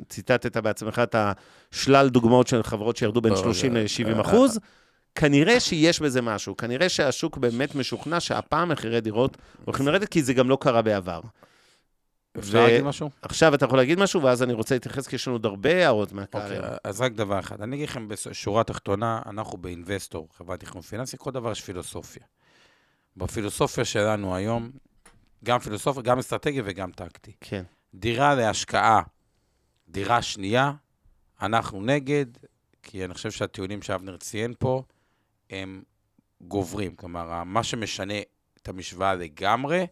ציטטת בעצמך את השלל דוגמאות של חברות שירדו בין לא, 30 זה- ל-70 אחוז. כנראה שיש בזה משהו, כנראה שהשוק באמת משוכנע שהפעם מחירי דירות הולכים לרדת, כי זה גם לא קרה בעבר. אפשר להגיד משהו? עכשיו אתה יכול להגיד משהו, ואז אני רוצה להתייחס, כי יש לנו עוד הרבה הערות מהקהל. אוקיי, היום. אז רק דבר אחד. אני אגיד לכם בשורה התחתונה, אנחנו באינבסטור, חברת תכנון פיננסי, כל דבר יש פילוסופיה. בפילוסופיה שלנו היום, גם פילוסופיה, גם אסטרטגיה וגם טקטי. כן. דירה להשקעה, דירה שנייה, אנחנו נגד, כי אני חושב שהטיעונים שאבנר ציין פה, הם גוברים. כלומר, מה שמשנה את המשוואה לגמרי,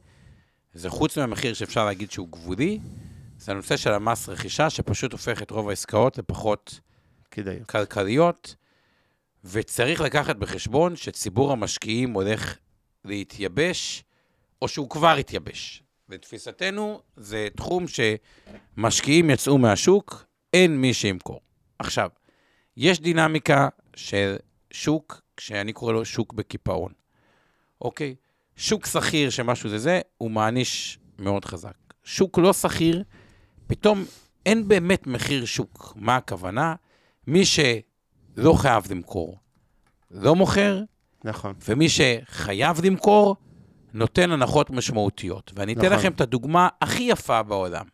זה חוץ מהמחיר שאפשר להגיד שהוא גבולי, זה הנושא של המס רכישה, שפשוט הופך את רוב העסקאות לפחות כדאי. כלכליות, וצריך לקחת בחשבון שציבור המשקיעים הולך להתייבש, או שהוא כבר התייבש. לתפיסתנו, זה תחום שמשקיעים יצאו מהשוק, אין מי שימכור. עכשיו, יש דינמיקה של שוק, שאני קורא לו שוק בקיפאון, אוקיי? שוק שכיר שמשהו זה זה, הוא מעניש מאוד חזק. שוק לא שכיר, פתאום אין באמת מחיר שוק. מה הכוונה? מי שלא חייב למכור, לא מוכר, נכון. ומי שחייב למכור, נותן הנחות משמעותיות. ואני אתן נכון. לכם את הדוגמה הכי יפה בעולם.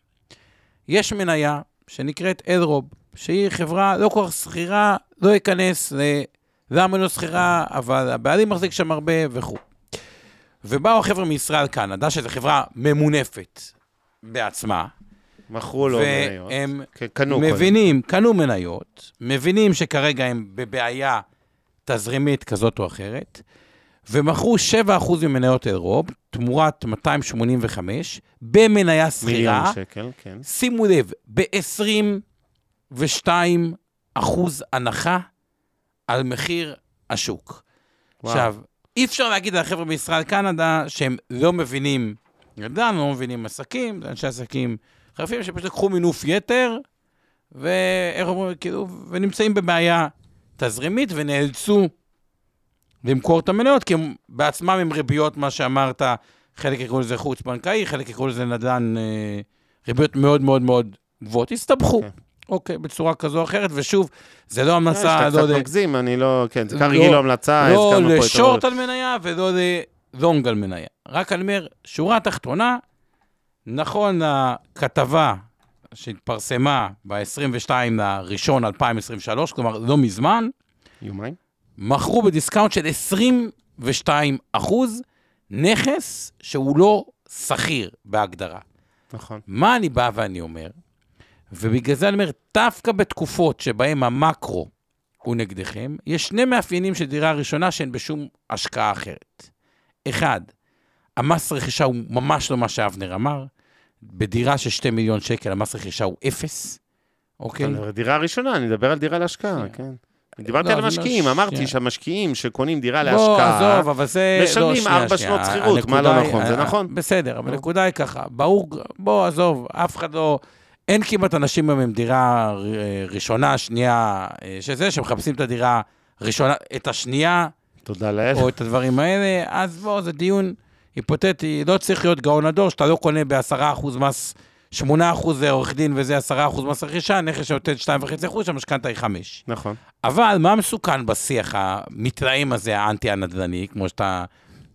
יש מניה שנקראת אדרוב, שהיא חברה לא כל כך שכירה, לא ייכנס למה לא שכירה, אבל הבעלים מחזיק שם הרבה וכו'. ובאו החבר'ה מישראל קנדה, שזו חברה ממונפת בעצמה, מכרו לו מניות. והם כן, קודם. מבינים, קנו מניות, מבינים שכרגע הם בבעיה תזרימית כזאת או אחרת, ומכרו 7% ממניות אירופ, תמורת 285, במניה מיליון שכירה, שקל, כן. שימו לב, ב-22 אחוז הנחה על מחיר השוק. וואו. עכשיו, אי אפשר להגיד על החבר'ה מישראל קנדה שהם לא מבינים נדל"ן, לא מבינים עסקים, זה אנשי עסקים חרפים שפשוט לקחו מינוף יתר, ואיך אומרים, כאילו, ונמצאים בבעיה תזרימית ונאלצו למכור את המניות, כי הם בעצמם עם ריביות, מה שאמרת, חלק יקראו לזה חוץ-בנקאי, חלק יקראו לזה נדל"ן, אה, ריביות מאוד מאוד מאוד גבוהות, הסתבכו. כן. אוקיי, בצורה כזו או אחרת, ושוב, זה לא אה, המלצה, שאתה לא קצת יודע, מגזים, אני לא... כן, זה כרגיל לא המלצה, לא הזכרנו פה את... לשורט. על מניה ולא ללונג על מניה. רק אני אומר, שורה תחתונה, נכון לכתבה שהתפרסמה ב-22 לראשון 2023, כלומר לא מזמן, יומיים? מכרו בדיסקאונט של 22 אחוז נכס שהוא לא שכיר בהגדרה. נכון. מה אני בא ואני אומר? ובגלל זה אני אומר, דווקא בתקופות שבהן המקרו הוא נגדכם, יש שני מאפיינים של דירה ראשונה שאין בשום השקעה אחרת. אחד, המס רכישה הוא ממש לא מה שאבנר אמר. בדירה של 2 מיליון שקל, המס רכישה הוא אפס, אוקיי? דירה ראשונה, אני מדבר על דירה להשקעה. כן. דיברתי לא, על לא, המשקיעים, אמרתי שנייה. שהמשקיעים שקונים דירה להשקעה, עזוב, אבל זה... משלמים לא, שנייה, ארבע. שנות שכירות, מה לא נכון? זה אה, נכון? בסדר, אבל. הנקודה היא ככה, ברור, בוא, עזוב, אף אחד לא... אין כמעט אנשים היום עם דירה ר- ראשונה, שנייה, אה, שזה, שמחפשים את הדירה ראשונה, את השנייה, תודה לאל. או את הדברים האלה, אז בוא, זה דיון היפותטי, לא צריך להיות גאון הדור, שאתה לא קונה ב-10% מס, 8% זה עורך דין וזה 10% מס רכישה, נכס שנותן 2.5%, שהמשכנתה היא 5. נכון. אבל מה מסוכן בשיח המתלהם הזה, האנטי-הנדל"ני, כמו שאתה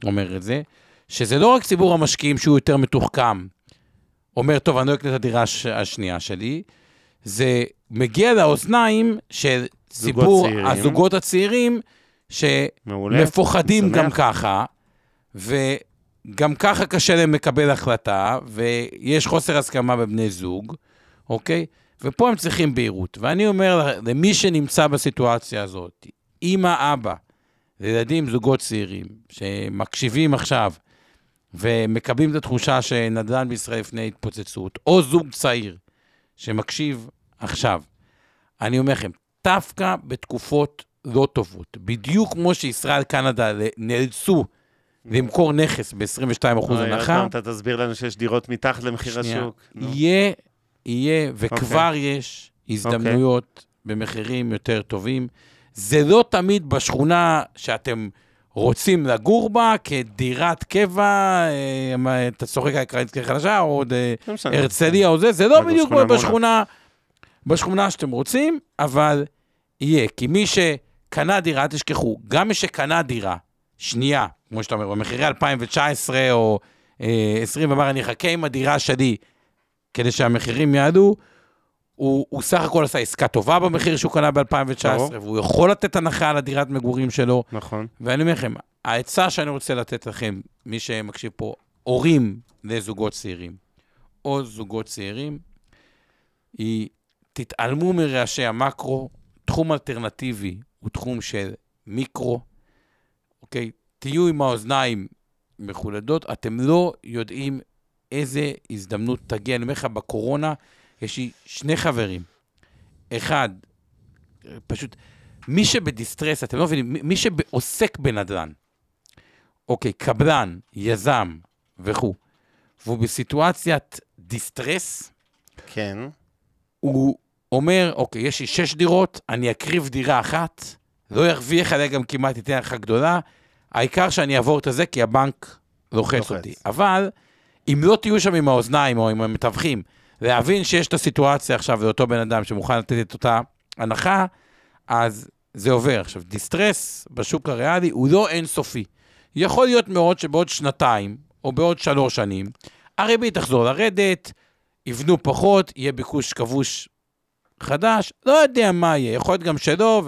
אומר את זה? שזה לא רק ציבור המשקיעים שהוא יותר מתוחכם, אומר, טוב, אני לא אקנה את הדירה הש... השנייה שלי, זה מגיע לאוזניים של ציבור צעירים. הזוגות הצעירים. שמפוחדים. גם ככה, וגם ככה קשה להם לקבל החלטה, ויש חוסר הסכמה בבני זוג, אוקיי? ופה הם צריכים בהירות. ואני אומר למי שנמצא בסיטואציה הזאת, אמא, אבא, לילדים, זוגות צעירים, שמקשיבים עכשיו ומקבלים את התחושה שנדל"ן בישראל לפני התפוצצות, או זוג צעיר שמקשיב עכשיו, אני אומר לכם, דווקא בתקופות לא טובות, בדיוק כמו שישראל קנדה נאלצו למכור נכס ב-22% אוי, עוד הנחה, אתה תסביר לנו שיש דירות מתחת למחיר שנייה. השוק. יהיה, יהיה, וכבר אוקיי. יש הזדמנויות במחירים יותר טובים. זה לא תמיד בשכונה שאתם רוצים לגור בה כדירת קבע, אה, אתה צוחק על חדשה, או עוד אה, לא. הרצליה או זה, זה לא בדיוק. בשכונה, בשכונה שאתם רוצים, אבל יהיה. כי מי שקנה דירה, אל תשכחו, גם מי שקנה דירה שנייה, כמו שאתה אומר, במחירי 2019 או אה, 20, אמר, אני אחכה עם הדירה שלי כדי שהמחירים יעלו, הוא, הוא סך הכל עשה עסקה טובה במחיר שהוא קנה ב-2019, ברור. והוא יכול לתת הנחה על הדירת מגורים שלו. נכון. ואני אומר לכם, העצה שאני רוצה לתת לכם, מי שמקשיב פה, הורים לזוגות צעירים, או זוגות צעירים, היא תתעלמו מרעשי המקרו, תחום אלטרנטיבי הוא תחום של מיקרו, אוקיי? תהיו עם האוזניים מחודדות, אתם לא יודעים איזה הזדמנות תגיע. אני אומר לך, בקורונה יש לי שני חברים. אחד, פשוט, מי שב distress, אתם לא מבינים, מי- שעוסק בנדל"ן, אוקיי, קבלן, יזם וכו', והוא בסיטואציית distress, כן. הוא אומר, אוקיי, יש לי שש דירות, אני אקריב דירה אחת, לא ירוויח עליה גם כמעט ייתן הנחה גדולה, העיקר שאני אעבור את הזה כי הבנק לוחץ לוחץ. אותי. אבל אם לא תהיו שם עם האוזניים או עם המתווכים, להבין שיש את הסיטואציה עכשיו לאותו בן אדם שמוכן לתת את אותה הנחה, אז זה עובר. עכשיו, דיסטרס בשוק הריאלי הוא לא אינסופי. יכול להיות מאוד שבעוד שנתיים, או בעוד שלוש שנים, הריבית תחזור לרדת, יבנו פחות, יהיה ביקוש כבוש חדש, לא יודע מה יהיה, יכול להיות גם שלא,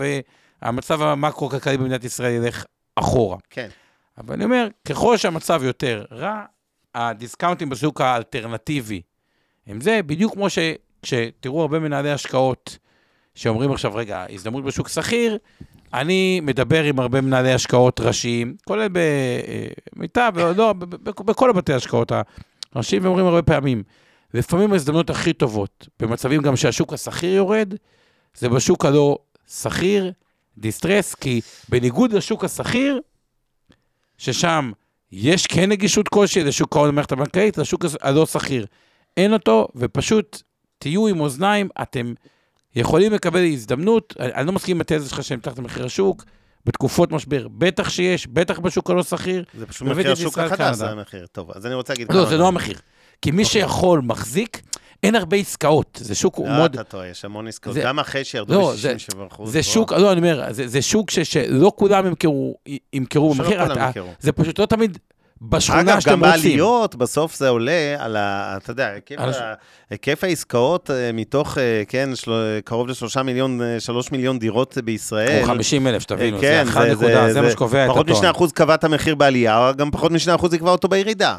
והמצב המקרו-כלכלי במדינת ישראל ילך אחורה. כן. אבל אני אומר, ככל שהמצב יותר רע, הדיסקאונטים בשוק האלטרנטיבי הם זה, בדיוק כמו שכשתראו הרבה מנהלי השקעות שאומרים עכשיו, רגע, הזדמנות בשוק שכיר, אני מדבר עם הרבה מנהלי השקעות ראשיים, כולל במיטב, לא, בכל הבתי השקעות הראשיים, ואומרים הרבה פעמים, לפעמים ההזדמנות הכי טובות, במצבים גם שהשוק השכיר יורד, זה בשוק הלא שכיר, דיסטרס, כי בניגוד לשוק השכיר, ששם יש כן נגישות כלשהי לשוק ההון במערכת הבנקאית, לשוק הלא שכיר אין אותו, ופשוט תהיו עם אוזניים, אתם יכולים לקבל הזדמנות, אני לא מסכים עם התזה שלך שהם תחת מחיר השוק, בתקופות משבר, בטח שיש, בטח בשוק הלא שכיר. זה פשוט מחיר השוק החדש, זה המחיר. טוב, אז אני רוצה להגיד... לא, זה לא המחיר. כי מי אוקיי. שיכול, מחזיק, אין הרבה עסקאות. זה שוק לא, מאוד... לא, אתה טועה, יש המון עסקאות. גם אחרי שירדו לא, ב-67 אחוז. זה שוק, לא, אני אומר, זה שוק שלא כולם ימכרו במחיר. זה פשוט לא תמיד בשכונה שאתם רוצים. אגב, גם בעליות, בסוף זה עולה על ה... אתה יודע, היקף העסקאות אה, מתוך, אה, כן, קרוב לשלושה מיליון, אה, שלוש מיליון דירות בישראל. או 50 אלף, שתבינו, זה אחת נקודה, זה מה שקובע את הטון. פחות משני אחוז קבע את המחיר בעלייה, גם פחות משני אחוז יקבע אותו בירידה.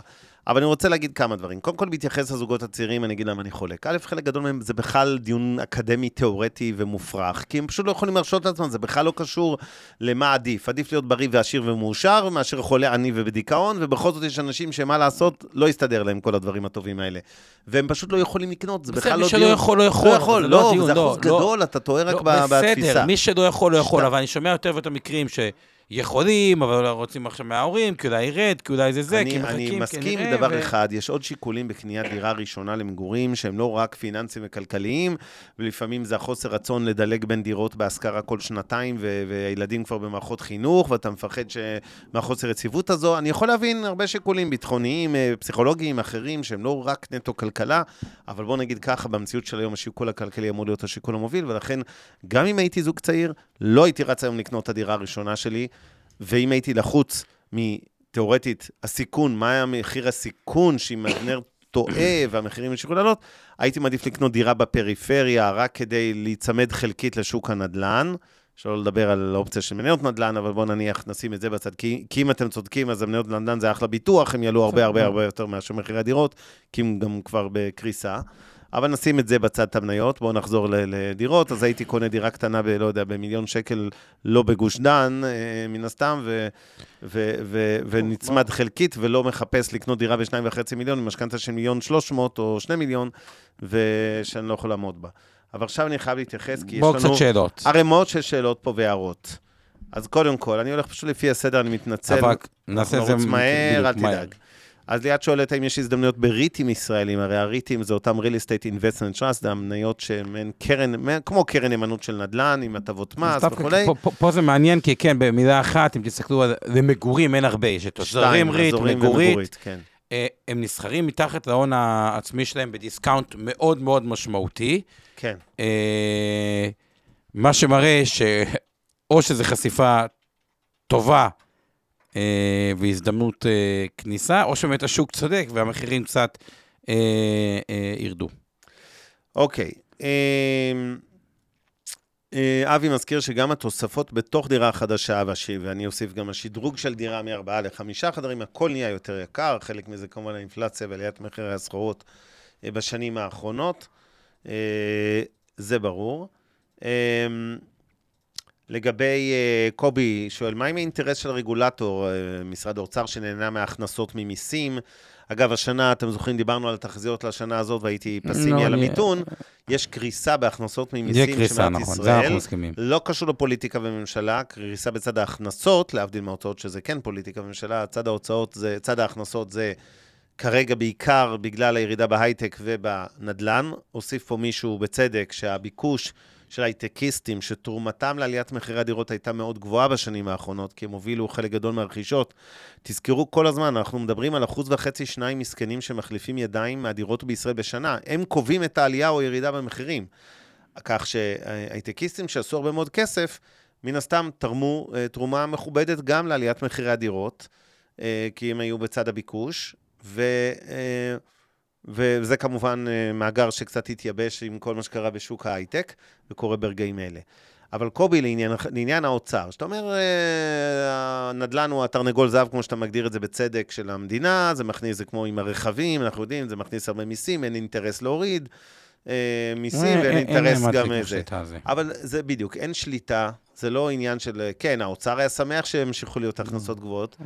אבל אני רוצה להגיד כמה דברים. קודם כל, בהתייחס לזוגות הצעירים, אני אגיד למה אני חולק. א', חלק גדול מהם זה בכלל דיון אקדמי, תיאורטי ומופרך, כי הם פשוט לא יכולים להרשות לעצמם, זה בכלל לא קשור למה עדיף. עדיף להיות בריא ועשיר ומאושר, מאשר חולה עני ובדיכאון, ובכל זאת יש אנשים שמה לעשות, לא יסתדר להם כל הדברים הטובים האלה. והם פשוט לא יכולים לקנות, זה בכלל לא דיון. מי שלא יכול, לא יכול. לא יכול, לא, לא, זה אחוז לא, גדול, אתה טועה רק בתפיסה. בסדר, מי שלא יכול, לא יכול, אבל אני שומע יותר ויותר מקרים ש... יכולים, אבל לא רוצים עכשיו מההורים, כי אולי ירד, כי אולי זה זה, אני, כי מחכים, אני מסכים עם דבר ו... אחד, יש עוד שיקולים בקניית דירה ראשונה למגורים, שהם לא רק פיננסיים וכלכליים, ולפעמים זה החוסר רצון לדלג בין דירות בהשכרה כל שנתיים, ו- והילדים כבר במערכות חינוך, ואתה מפחד ש... מהחוסר יציבות הזו. אני יכול להבין הרבה שיקולים ביטחוניים, אה, פסיכולוגיים, אחרים, שהם לא רק נטו כלכלה, אבל בוא נגיד ככה, במציאות של היום השיקול הכלכלי אמור להיות השיקול המוביל, ולכן, גם אם הייתי זוג צעיר, לא הייתי רץ היום לקנות את הדירה הראשונה שלי. ואם הייתי לחוץ מתיאורטית הסיכון, מה היה מחיר הסיכון שאם אבנר טועה והמחירים ימשיכו לעלות, הייתי מעדיף לקנות דירה בפריפריה רק כדי להיצמד חלקית לשוק הנדל"ן. שלא לדבר על האופציה של מניות נדל"ן, אבל בואו נניח, נשים את זה בצד. כי, כי אם אתם צודקים, אז המניות נדל"ן זה אחלה ביטוח, הם יעלו הרבה הרבה הרבה יותר מאשר מחירי הדירות, כי הם גם כבר בקריסה. אבל נשים את זה בצד את המניות, בואו נחזור לדירות. אז הייתי קונה דירה קטנה ב, לא יודע, במיליון שקל, לא בגוש דן, אה, מן הסתם, ו, ו, ו, ונצמד חלקית, ולא מחפש לקנות דירה בשניים וחצי מיליון, עם משכנתה של מיליון שלוש מאות או שני מיליון, ושאני לא יכול לעמוד בה. אבל עכשיו אני חייב להתייחס, כי יש לנו... שאלות. ערימות של שאלות פה והערות. אז קודם כל, אני הולך פשוט לפי הסדר, אני מתנצל. אבל נעשה את זה... מהר, אל תדאג. אז ליאת שואלת האם יש הזדמנויות בריטים ישראלים, הרי הריטים זה אותם real estate investment trust, זה המניות שהן קרן, כמו קרן נאמנות של נדל"ן, עם הטבות מס וכולי. פה, פה, פה זה מעניין, כי כן, במילה אחת, אם תסתכלו על למגורים, אין הרבה, יש את אזורים ריט, מגוריט. כן. אה, הם נסחרים מתחת להון העצמי שלהם ב discount מאוד מאוד משמעותי. כן. אה, מה שמראה שאו שזו חשיפה טובה והזדמנות אה, כניסה, או שבאמת השוק צודק והמחירים קצת אה, אה, ירדו. אוקיי. אה, אה, אבי מזכיר שגם התוספות בתוך דירה חדשה, ואני אוסיף גם השדרוג של דירה מארבעה לחמישה חדרים, הכל נהיה יותר יקר, חלק מזה כמובן האינפלציה ועליית מחירי הסחורות אה, בשנים האחרונות, אה, זה ברור. לגבי uh, קובי, שואל, מה עם האינטרס של הרגולטור, uh, משרד האוצר, שנהנה מהכנסות ממיסים? אגב, השנה, אתם זוכרים, דיברנו על התחזיות לשנה הזאת, והייתי פסימי לא, על המיתון. יש קריסה בהכנסות ממיסים של מדינת נכון, ישראל. זה אנחנו מסכימים. לא קשור לפוליטיקה וממשלה, קריסה בצד ההכנסות, להבדיל מההוצאות שזה כן פוליטיקה וממשלה, צד ההוצאות זה, צד ההכנסות זה כרגע בעיקר בגלל הירידה בהייטק ובנדל"ן. הוסיף פה מישהו בצדק שהביקוש... של הייטקיסטים, שתרומתם לעליית מחירי הדירות הייתה מאוד גבוהה בשנים האחרונות, כי הם הובילו חלק גדול מהרכישות. תזכרו כל הזמן, אנחנו מדברים על אחוז וחצי, שניים מסכנים שמחליפים ידיים מהדירות בישראל בשנה. הם קובעים את העלייה או הירידה במחירים. כך שהייטקיסטים שעשו הרבה מאוד כסף, מן הסתם תרמו אה, תרומה מכובדת גם לעליית מחירי הדירות, אה, כי הם היו בצד הביקוש, ו, אה, וזה כמובן אה, מאגר שקצת התייבש עם כל מה שקרה בשוק ההייטק, וקורה ברגעים אלה. אבל קובי, לעניין, לעניין האוצר, שאתה אומר, אה, הנדל"ן הוא התרנגול זהב, כמו שאתה מגדיר את זה בצדק, של המדינה, זה מכניס, זה כמו עם הרכבים, אנחנו יודעים, זה מכניס הרבה מיסים, אין אינטרס להוריד מיסים, ואין אינטרס גם זה. אבל זה בדיוק, אין שליטה, זה לא עניין של, כן, האוצר היה שמח שהמשיכו להיות הכנסות גבוהות,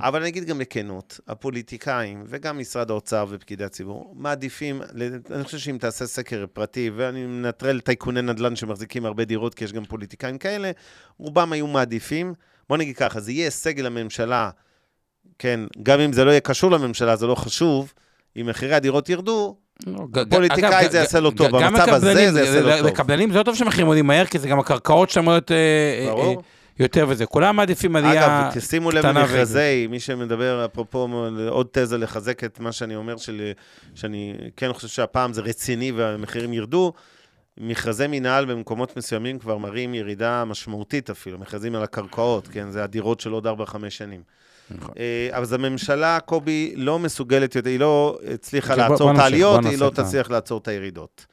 אבל אני אגיד גם בכנות, הפוליטיקאים וגם משרד האוצר ופקידי הציבור מעדיפים, אני חושב שאם תעשה סקר פרטי, ואני מנטרל טייקוני נדל"ן שמחזיקים הרבה דירות, כי יש גם פוליטיקאים כאלה, רובם היו מעדיפים, בוא נגיד ככה, זה יהיה הישג לממשלה, כן, גם אם זה לא יהיה קשור לממשלה, זה לא חשוב, אם מחירי הדירות ירדו, פוליטיקאי זה יעשה לו טוב, במצב הזה זה יעשה לו טוב. לקבלנים זה לא טוב שהמחירים עולים מהר, כי זה גם הקרקעות שם אה, אה, יותר וזה. כולם מעדיפים עלייה קטנה. אגב, תשימו לב למכרזי, מי שמדבר, אפרופו עוד תזה לחזק את מה שאני אומר, שאני כן חושב שהפעם זה רציני והמחירים ירדו. מכרזי מינהל במקומות מסוימים כבר מראים ירידה משמעותית אפילו, מכרזים על הקרקעות, כן? זה הדירות של עוד 4-5 שנים. נכון. אה, אז הממשלה, קובי, לא מסוגלת היא לא הצליחה אוקיי, לעצור את העליות, היא לא תצליח לעצור את הירידות.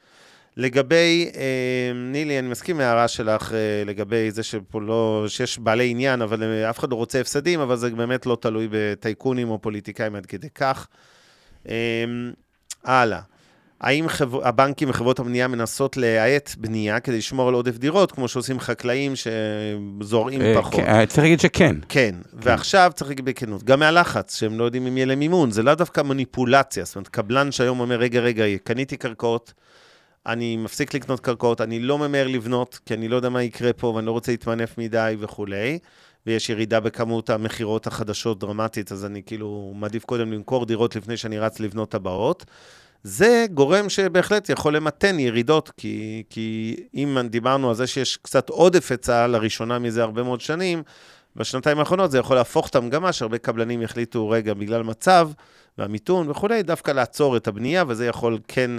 לגבי, אה, נילי, אני מסכים עם ההערה שלך אה, לגבי זה שפה לא, שיש בעלי עניין, אבל אף אחד לא רוצה הפסדים, אבל זה באמת לא תלוי בטייקונים או פוליטיקאים עד כדי כך. הלאה. האם חבר... הבנקים וחברות הבנייה מנסות להאט בנייה כדי לשמור על עודף דירות, כמו שעושים חקלאים שזורעים אה, פחות? כן, צריך להגיד שכן. כן, כן, ועכשיו צריך להגיד בכנות, גם מהלחץ, שהם לא יודעים אם יהיה להם מימון, זה לא דווקא מניפולציה, זאת אומרת, קבלן שהיום אומר, רגע, רגע, קניתי קרקעות, אני מפסיק לקנות קרקעות, אני לא ממהר לבנות, כי אני לא יודע מה יקרה פה, ואני לא רוצה להתמנף מדי וכולי. ויש ירידה בכמות המכירות החדשות דרמטית, אז אני כאילו מעדיף קודם למכור דירות לפני שאני רץ לבנות הבאות. זה גורם שבהחלט יכול למתן ירידות, כי, כי אם דיברנו על זה שיש קצת עודף היצע לראשונה מזה הרבה מאוד שנים, בשנתיים האחרונות זה יכול להפוך את המגמה, שהרבה קבלנים יחליטו, רגע, בגלל מצב והמיתון וכולי, דווקא לעצור את הבנייה, וזה יכול כן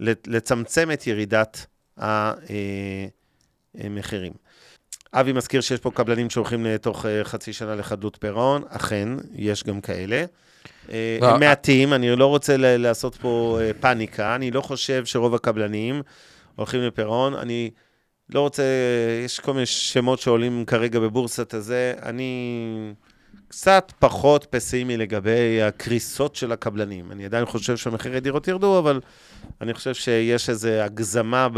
לצמצם את ירידת המחירים. אבי מזכיר שיש פה קבלנים שהולכים לתוך אה, חצי שנה לחדלות פירעון, אכן, יש גם כאלה. אה, לא, הם מעטים, אני לא רוצה לעשות פה אה, פאניקה, אני לא חושב שרוב הקבלנים הולכים לפירעון. אני לא רוצה, יש כל מיני שמות שעולים כרגע בבורסת הזה, אני קצת פחות פסימי לגבי הקריסות של הקבלנים. אני עדיין חושב שמחירי דירות ירדו, אבל אני חושב שיש איזו הגזמה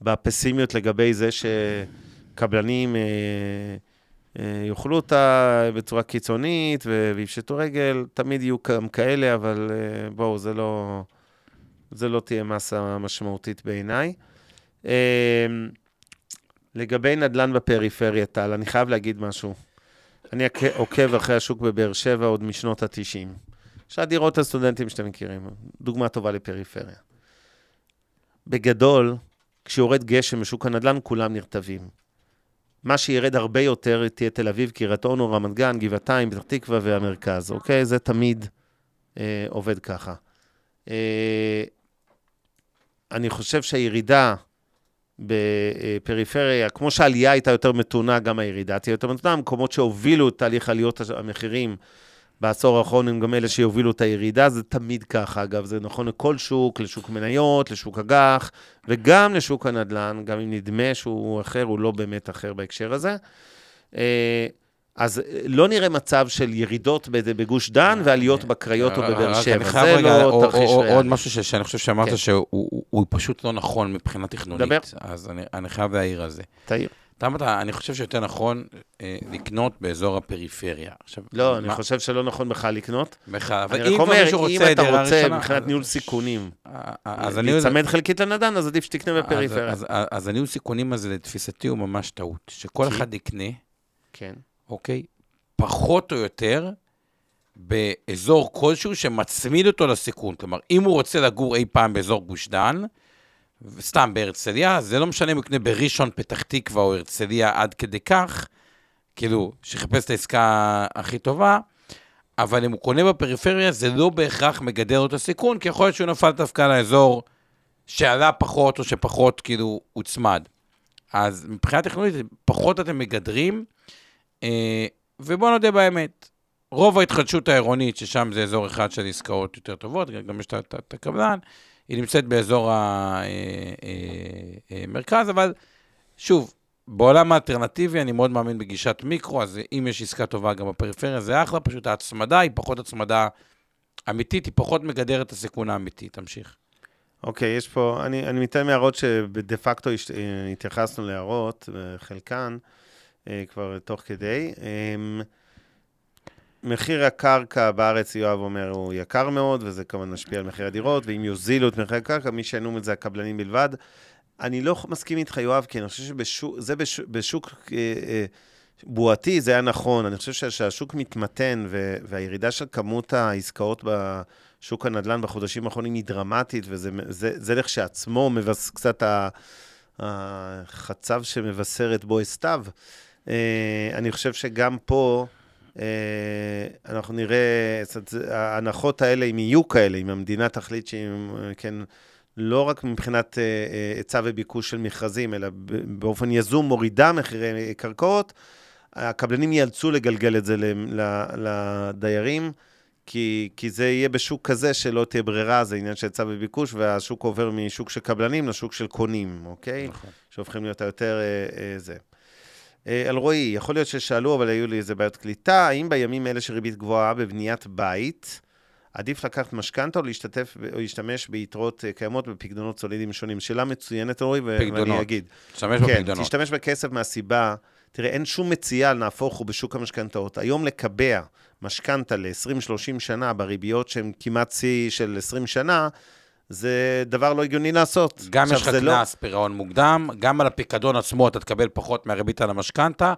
בפסימיות לגבי זה שקבלנים... אה, אה, יאכלו אותה בצורה קיצונית ויפשטו רגל, תמיד יהיו גם כאלה, אבל אה, בואו, זה לא, זה לא תהיה מסה משמעותית בעיניי. לגבי נדל"ן בפריפריה, טל, אני חייב להגיד משהו. אני עוקב אחרי השוק בבאר שבע עוד משנות ה-90. שהדירות הסטודנטים שאתם מכירים, דוגמה טובה לפריפריה. בגדול, כשיורד גשם בשוק הנדל"ן, כולם נרטבים. מה שירד הרבה יותר תהיה תל אביב, קריית אונו, רמת גן, גבעתיים, פתח תקווה והמרכז, אוקיי? זה תמיד אה, עובד ככה. אה, אני חושב שהירידה בפריפריה, כמו שהעלייה הייתה יותר מתונה, גם הירידה תהיה יותר מתונה. המקומות שהובילו את תהליך עליות המחירים בעשור האחרון הם גם אלה שיובילו את הירידה, זה תמיד ככה, אגב, זה נכון לכל שוק, לשוק מניות, לשוק אג"ח, וגם לשוק הנדל"ן, גם אם נדמה שהוא אחר, הוא לא באמת אחר בהקשר הזה. אה, אז לא נראה מצב של ירידות בגוש דן ועליות בקריות או בבאר שבע. זה לא תרחיש ריאלי. עוד משהו שאני חושב שאמרת כן. שהוא פשוט לא נכון מבחינה תכנונית. דבר. אז אני חייב להעיר על זה. תעיר. אתה אמרת, אני חושב שיותר נכון אה, לקנות באזור הפריפריה. עכשיו, לא, מה? אני חושב שלא נכון בכלל לקנות. בכלל, אבל אם כבר מישהו רוצה דירה ראשונה... אם אתה רוצה, מבחינת ניהול סיכונים, להיצמד חלקית לנדן, אז עדיף שתקנה בפריפריה. אז, אז, אז הניהול סיכונים הזה, לתפיסתי, הוא ממש טעות. שכל אחד יקנה, כן. אוקיי, פחות או יותר, באזור כלשהו שמצמיד אותו לסיכון. כלומר, אם הוא רוצה לגור אי פעם באזור גוש דן, סתם בהרצליה, זה לא משנה אם הוא יקנה בראשון, פתח תקווה או הרצליה עד כדי כך, כאילו, שיחפש את העסקה הכי טובה, אבל אם הוא קונה בפריפריה, זה לא בהכרח מגדר לו את הסיכון, כי יכול להיות שהוא נפל דווקא לאזור שעלה פחות או שפחות, כאילו, הוצמד. אז מבחינה טכנולוגית, פחות אתם מגדרים, אה, ובואו נודה באמת, רוב ההתחדשות העירונית, ששם זה אזור אחד של עסקאות יותר טובות, גם יש את הקבלן, היא נמצאת באזור המרכז, אבל שוב, בעולם האלטרנטיבי אני מאוד מאמין בגישת מיקרו, אז אם יש עסקה טובה גם בפריפריה זה אחלה, פשוט ההצמדה היא פחות הצמדה אמיתית, היא פחות מגדרת את הסיכון האמיתי. תמשיך. אוקיי, okay, יש פה, אני, אני מתאם הערות שבדה פקטו התייחסנו להערות, חלקן, אה, כבר תוך כדי. מחיר הקרקע בארץ, יואב אומר, הוא יקר מאוד, וזה כמובן משפיע על מחיר הדירות, ואם יוזילו את מחיר הקרקע, מי שינום את זה הקבלנים בלבד. אני לא מסכים איתך, יואב, כי אני חושב שזה בשוק, בשוק אה, אה, בועתי, זה היה נכון. אני חושב שהשוק מתמתן, והירידה של כמות העסקאות בשוק הנדל"ן בחודשים האחרונים היא דרמטית, וזה זה, זה לכשעצמו מבס, קצת החצב שמבשר את בו אסתיו. אה, אני חושב שגם פה... אה, אנחנו נראה, ההנחות האלה, אם יהיו כאלה, אם המדינה תחליט שהיא, כן, לא רק מבחינת אה, אה, היצע וביקוש של מכרזים, אלא באופן יזום מורידה מחירי קרקעות, הקבלנים ייאלצו לגלגל את זה לדיירים, כי, כי זה יהיה בשוק כזה שלא תהיה ברירה, זה עניין של היצע וביקוש, והשוק עובר משוק של קבלנים לשוק של קונים, אוקיי? נכון. שהופכים להיות היותר אה, אה, זה. אה, אלרועי, יכול להיות ששאלו, אבל היו לי איזה בעיות קליטה, האם בימים אלה של ריבית גבוהה בבניית בית, עדיף לקחת משכנתה או להשתתף או להשתמש ביתרות אה, קיימות בפקדונות סולידיים שונים? שאלה מצוינת, אלרועי, ואני אגיד. תשתמש כן, בפקדונות. תשתמש בכסף מהסיבה, תראה, אין שום מציאה, נהפוך הוא בשוק המשכנתאות. היום לקבע משכנתה ל-20-30 שנה בריביות שהן כמעט שיא של 20 שנה, זה דבר לא הגיוני לעשות. גם יש לך לא- קנס לא... פירעון מוקדם, גם על הפיקדון עצמו אתה תקבל פחות מהריבית על המשכנתה,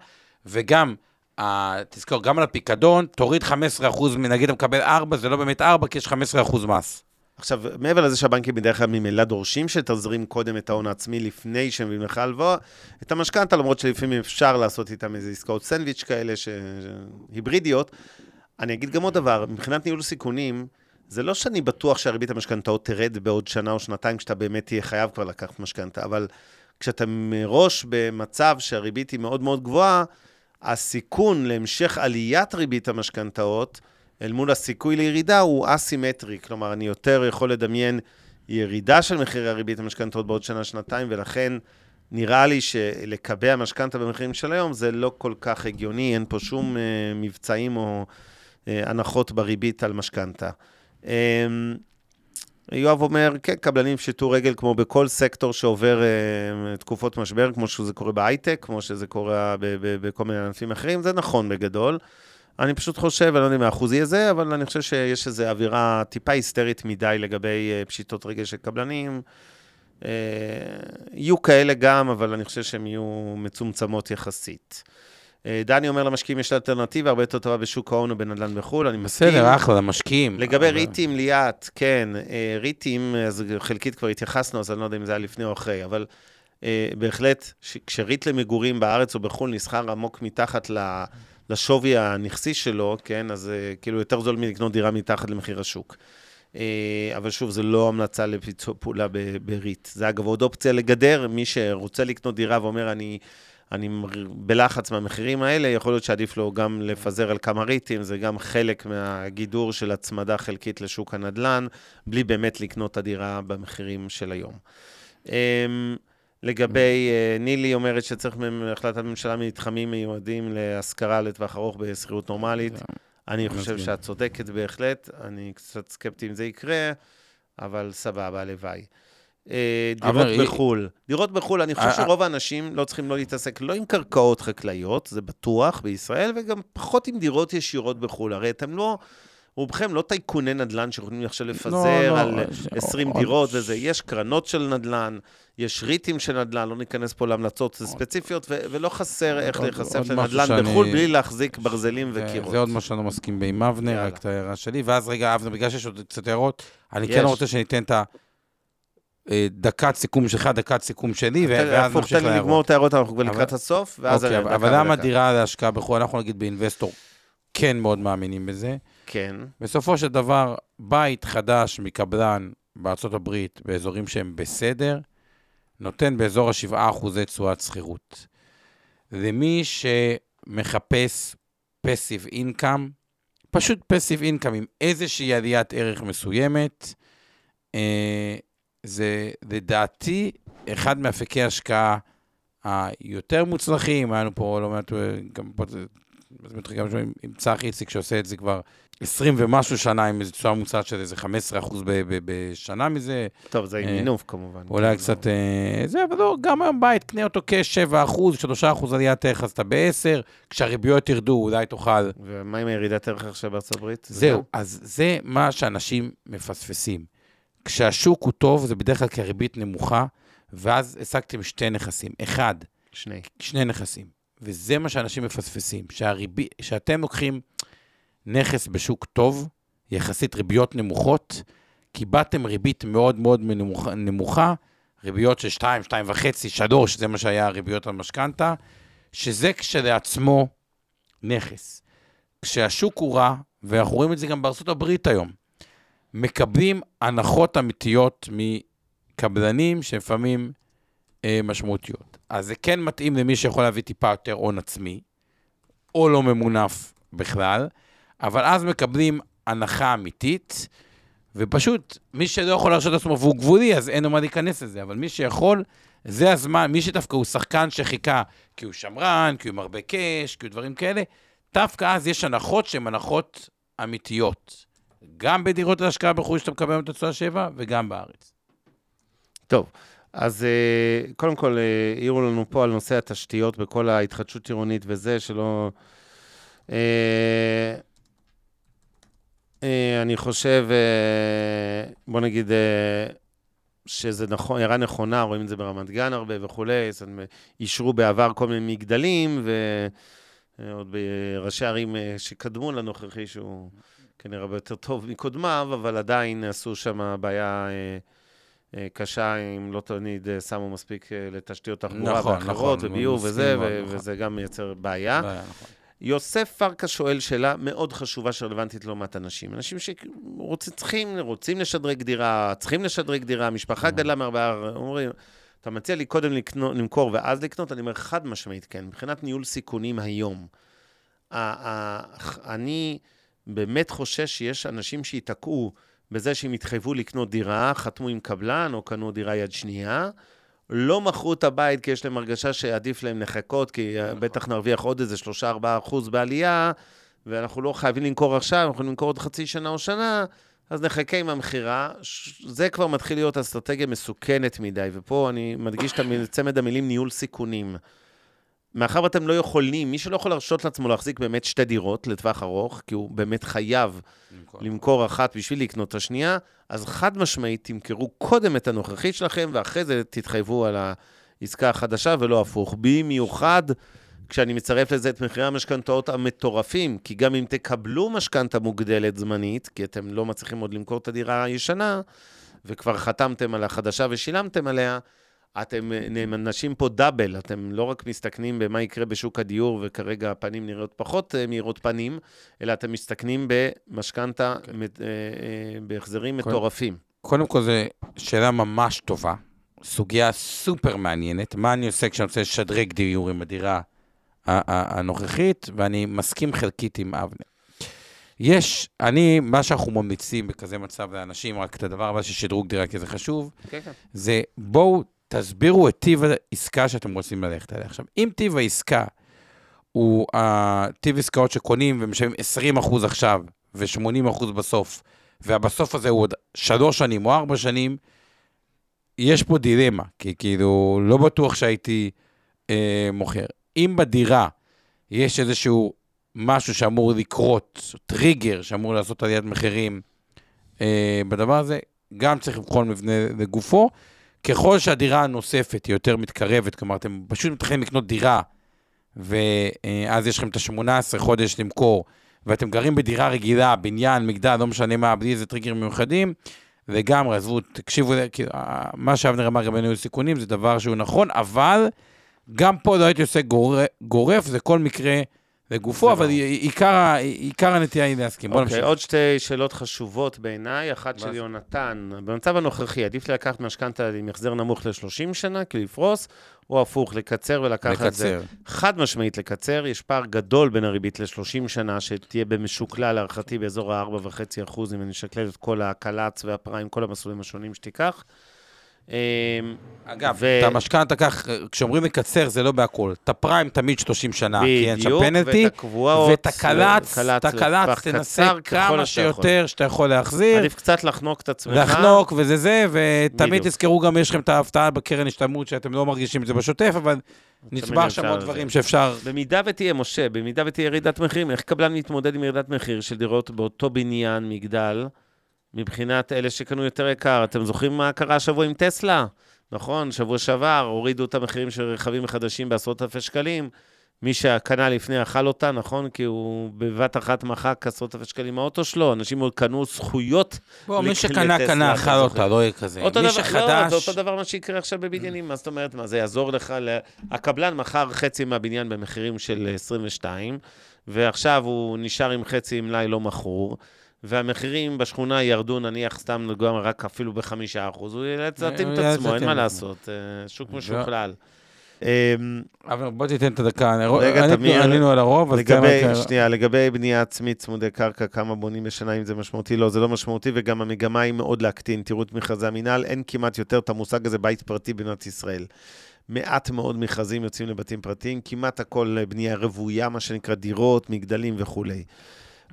וגם, uh, תזכור, גם על הפיקדון, תוריד 15%, נגיד אתה מקבל 4, זה לא באמת 4, כי יש 15% מס. עכשיו, מעבר לזה שהבנקים בדרך כלל ממילא דורשים שתזרים קודם את ההון העצמי לפני שהם מביאים לך הלוואה, את המשכנתה, למרות שלפעמים אפשר לעשות איתם איזה עסקאות סנדוויץ' כאלה, ש... היברידיות. אני אגיד גם עוד דבר, מבחינת ניהול סיכונים, זה לא שאני בטוח שהריבית המשכנתאות תרד בעוד שנה או שנתיים, כשאתה באמת תהיה חייב כבר לקחת משכנתה, אבל כשאתה מראש במצב שהריבית היא מאוד מאוד גבוהה, הסיכון להמשך עליית ריבית המשכנתאות, אל מול הסיכוי לירידה, הוא אסימטרי. כלומר, אני יותר יכול לדמיין ירידה של מחירי הריבית המשכנתאות בעוד שנה-שנתיים, ולכן נראה לי שלקבע משכנתה במחירים של היום זה לא כל כך הגיוני, אין פה שום uh, מבצעים או uh, הנחות בריבית על משכנתה. אמ, יואב אומר, כן, קבלנים פשטו רגל כמו בכל סקטור שעובר אה, תקופות משבר, כמו שזה קורה בהייטק, כמו שזה קורה בכל מיני ענפים אחרים, זה נכון בגדול. אני פשוט חושב, אני לא יודע אם האחוז יהיה זה, אבל אני חושב שיש איזו אווירה טיפה היסטרית מדי לגבי אה, פשיטות רגל של קבלנים. אה, יהיו כאלה גם, אבל אני חושב שהן יהיו מצומצמות יחסית. דני אומר למשקיעים יש אלטרנטיבה הרבה יותר טובה בשוק ההון ובנדל"ן בחו"ל, אני מסכים. בסדר, אחלה, למשקיעים. לגבי ריטים, ליאת, כן, אה, ריטים, אז חלקית כבר התייחסנו, אז אני לא יודע אם זה היה לפני או אחרי, אבל אה, בהחלט, כשריט למגורים בארץ או בחו"ל נסחר עמוק מתחת לשווי הנכסי שלו, כן, אז כאילו יותר זול מלקנות דירה מתחת למחיר השוק. אבל שוב, זו לא המלצה לביצוע פעולה בריט. זה אגב עוד אופציה לגדר, מי שרוצה לקנות דירה ואומר, אני... אני בלחץ מהמחירים האלה, יכול להיות שעדיף לו גם לפזר על כמה ריטים, זה גם חלק מהגידור של הצמדה חלקית לשוק הנדל"ן, בלי באמת לקנות את הדירה במחירים של היום. אמ, לגבי אה, נילי אומרת שצריך החלטת ממשלה מתחמים מיועדים להשכרה לטווח ארוך בשכירות נורמלית. אני חושב שאת צודקת בהחלט, אני קצת סקפטי אם זה יקרה, אבל סבבה, הלוואי. אה, דירות בחו"ל. דירות בחו"ל, אני חושב אה, שרוב האנשים לא צריכים לא להתעסק לא עם קרקעות חקלאיות, זה בטוח בישראל, וגם פחות עם דירות ישירות בחו"ל. הרי אתם לא... רובכם לא טייקוני נדל"ן שיכולים עכשיו לא, לפזר לא, על לא, 20 לא, דירות וזה. יש קרנות של נדל"ן, יש ריטים של נדל"ן, לא ניכנס פה להמלצות ספציפיות, ו- ולא חסר איך להיחשף לנדל"ן שאני... בחו"ל בלי להחזיק ברזלים וקירות. זה עוד מה שאני לא מסכים עם אבנר, רק את ההערה שלי. ואז רגע, אבנר, בגלל שיש עוד קצת הערות, אני כן רוצה שניתן את ה... אה, דקת סיכום שלך, דקת סיכום שלי, ואז נמשיך להערות. תן לי לגמור את ההערות, אנחנו כבר לקראת הסוף, ואז... אוקיי, אבל למה דירה להשקעה בחו"ל, אנחנו נגיד באינבסטור, כן מאוד מאמינים בזה. כן. בסופו של דבר, בית חדש מקבלן בארצות הברית, באזורים שהם בסדר, נותן באזור ה-7 אחוזי תשואת שכירות. למי שמחפש פסיב אינקאם, פשוט פסיב אינקאם עם איזושהי עליית ערך מסוימת, אה, זה לדעתי אחד מאפיקי ההשקעה היותר מוצלחים, היה לנו פה לא מעט, גם פה, גם עם צחי איציק שעושה את זה כבר 20 ומשהו שנה, עם איזו תשואה ממוצעת של איזה 15 אחוז בשנה מזה. טוב, זה עם מינוף כמובן. אולי קצת, אה, זה, אבל לא, גם היום בית, קנה אותו כ-7 אחוז, 3 אחוז עליית ערך, אז אתה ב-10, כשהריביות ירדו, אולי תוכל. ומה עם הירידת ערך עכשיו בארצות הברית? זהו, אז זה מה שאנשים מפספסים. כשהשוק הוא טוב, זה בדרך כלל כי הריבית נמוכה, ואז השגתם שתי נכסים. אחד, שני. שני נכסים. וזה מה שאנשים מפספסים, שהריבית, שאתם לוקחים נכס בשוק טוב, יחסית ריביות נמוכות, קיבלתם ריבית מאוד מאוד נמוכה, נמוכה ריביות של 2, 2.5, 3, זה מה שהיה הריביות על משכנתה, שזה כשלעצמו נכס. כשהשוק הוא רע, ואנחנו רואים את זה גם בארצות הברית היום, מקבלים הנחות אמיתיות מקבלנים שלפעמים אה, משמעותיות. אז זה כן מתאים למי שיכול להביא טיפה יותר הון עצמי, או לא ממונף בכלל, אבל אז מקבלים הנחה אמיתית, ופשוט, מי שלא יכול להרשות לעצמו והוא גבולי, אז אין לו מה להיכנס לזה, אבל מי שיכול, זה הזמן, מי שדווקא הוא שחקן שחיכה כי הוא שמרן, כי הוא עם הרבה קאש, כי הוא דברים כאלה, דווקא אז יש הנחות שהן הנחות אמיתיות. גם בדירות להשקעה בחו"ל שאתה מקבל את התשואה 7, וגם בארץ. טוב, אז אה, קודם כל, אה, העירו לנו פה על נושא התשתיות בכל ההתחדשות עירונית וזה, שלא... אה, אני חושב, בוא נגיד, שזה נכון, הערה נכונה, רואים את זה ברמת גן הרבה וכולי, אישרו בעבר כל מיני מגדלים, ועוד בראשי ערים שקדמו לנוכחי, שהוא כנראה הרבה יותר טוב מקודמיו, אבל עדיין עשו שם בעיה... אה, קשה, אם לא תמיד אה, שמו מספיק אה, לתשתיות תחבורה נכון, ואחרות, נכון, וביוב וזה, ו- נכון. וזה גם מייצר בעיה. בעיה נכון. יוסף פרקה שואל שאלה מאוד חשובה שרלוונטית מעט אנשים. אנשים שצריכים, רוצים לשדרג דירה, צריכים לשדרג דירה, משפחה גדלה מארבעה, אומרים, אתה מציע לי קודם לקנות, למכור ואז לקנות? אני אומר, חד משמעית כן. מבחינת ניהול סיכונים היום, אני באמת חושש שיש אנשים שייתקעו בזה שהם התחייבו לקנות דירה, חתמו עם קבלן או קנו דירה יד שנייה, לא מכרו את הבית כי יש להם הרגשה שעדיף להם לחכות, כי נכון. בטח נרוויח עוד איזה 3-4 אחוז בעלייה, ואנחנו לא חייבים למכור עכשיו, אנחנו יכולים למכור עוד חצי שנה או שנה, אז נחכה עם המכירה. זה כבר מתחיל להיות אסטרטגיה מסוכנת מדי, ופה אני מדגיש את צמד המילים ניהול סיכונים. מאחר ואתם לא יכולים, מי שלא יכול להרשות לעצמו להחזיק באמת שתי דירות לטווח ארוך, כי הוא באמת חייב למכור, למכור אחת בשביל לקנות את השנייה, אז חד משמעית תמכרו קודם את הנוכחית שלכם, ואחרי זה תתחייבו על העסקה החדשה, ולא הפוך. במיוחד כשאני מצרף לזה את מחירי המשכנתאות המטורפים, כי גם אם תקבלו משכנתה מוגדלת זמנית, כי אתם לא מצליחים עוד למכור את הדירה הישנה, וכבר חתמתם על החדשה ושילמתם עליה, אתם נענשים פה דאבל, אתם לא רק מסתכנים במה יקרה בשוק הדיור, וכרגע הפנים נראות פחות אה, מהירות פנים, אלא אתם מסתכנים במשכנתה, okay. כן. אה, אה, בהחזרים קודם, מטורפים. קודם כל, זו שאלה ממש טובה, סוגיה סופר מעניינת. מה אני עושה כשאני רוצה לשדרג דיור עם הדירה הנוכחית, ואני מסכים חלקית עם אבנר. יש, אני, מה שאנחנו ממליצים בכזה מצב לאנשים, רק את הדבר הבא של שדרוג דירה, כי זה חשוב, okay, כן. כן. זה בואו תסבירו את טיב העסקה שאתם רוצים ללכת עליה. עכשיו, אם טיב העסקה הוא טיב עסקאות שקונים ומשלמים 20% עכשיו ו-80% בסוף, והבסוף הזה הוא עוד שלוש שנים או ארבע שנים, יש פה דילמה, כי כאילו, לא בטוח שהייתי אה, מוכר. אם בדירה יש איזשהו משהו שאמור לקרות, טריגר שאמור לעשות עליית מחירים אה, בדבר הזה, גם צריך לבחון מבנה לגופו. ככל שהדירה הנוספת היא יותר מתקרבת, כלומר, אתם פשוט מתחילים לקנות דירה, ואז יש לכם את ה-18 חודש למכור, ואתם גרים בדירה רגילה, בניין, מגדל, לא משנה מה, בלי איזה טריגרים מיוחדים, לגמרי, עזבו, תקשיבו, מה שאבנר אמר גם בניהול סיכונים, זה דבר שהוא נכון, אבל גם פה לא הייתי עושה גורף זה כל מקרה לגופו, אבל עיקר, עיקר הנטייה היא להסכים. בוא אוקיי, נמשיך. עוד שתי שאלות חשובות בעיניי. אחת של? יונתן, במצב הנוכחי, עדיף לי לקחת משכנתה עם החזר נמוך ל-30 שנה, כאילו לפרוס, או הפוך, לקצר ולקחת את זה. לקצר. חד משמעית לקצר, יש פער גדול בין הריבית ל-30 שנה, שתהיה במשוקלל, להערכתי, באזור ה-4.5%, אם אני אשקלל את כל הקל"צ והפריים, כל המסלולים השונים שתיקח. אמ, אגב, ו- את המשכנתה כך, כשאומרים לקצר, זה לא בהכול. את הפריים תמיד 30 שנה, כי אין שם בדיוק, פנלטי, ואת הקבועות, ואת הקל"צ, קל"צ את הקל"צ לטווח תנסה כמה. שיותר שאתה יכול להחזיר. עדיף קצת לחנוק את עצמך. לחנוק וזה זה, ותמיד בדיוק. תזכרו גם, יש לכם את ההפתעה בקרן השתלמות, שאתם לא מרגישים את זה בשוטף, אבל נצבע שם עוד. דברים שאפשר... במידה ותהיה, משה, במידה ותהיה ירידת מחירים, איך קבלן מתמודד עם ירידת מחיר של דירות באותו בניין, מגדל, מבחינת אלה שקנו יותר יקר? אתם זוכרים מה קרה השבוע עם טסלה? נכון, שבוע שעבר הורידו את המחירים של רכבים חדשים בעשרות אלפי שקלים. מי שקנה לפני אכל אותה, נכון? כי הוא בבת אחת מחק עשרות אלפי שקלים מהאוטו שלו. אנשים עוד קנו זכויות. בוא, מי שקנה, קנה, אכל. אותה, לא יהיה כזה. אותו מי דבר, לא, שחדש... זה אותו דבר מה שיקרה עכשיו בבניינים, מה זאת אומרת? מה, זה יעזור לך? ל... הקבלן מכר חצי מהבניין במחירים של 22, ועכשיו הוא נשאר עם חצי מלאי לא מכור, והמחירים בשכונה ירדו, נניח, סתם נגוע רק אפילו בחמישה אחוז, הוא ייאלץ להתאים את הוא עצמו, אין מה. לעשות, אה, שוק משוכלל. אבל בוא תיתן את הדקה. ענינו- ענינו על הרוב, אז תן שנייה, לגבי בנייה עצמית צמודי קרקע, כמה בונים בשנה, אם זה משמעותי, לא, זה לא משמעותי, וגם המגמה היא מאוד להקטין. תראו את מכרזי המינהל, אין כמעט יותר את המושג הזה בית פרטי במדינת ישראל. מעט מאוד מכרזים יוצאים לבתים פרטיים, כמעט הכל בנייה רוויה, מה שנקרא דירות, מגדלים וכולי.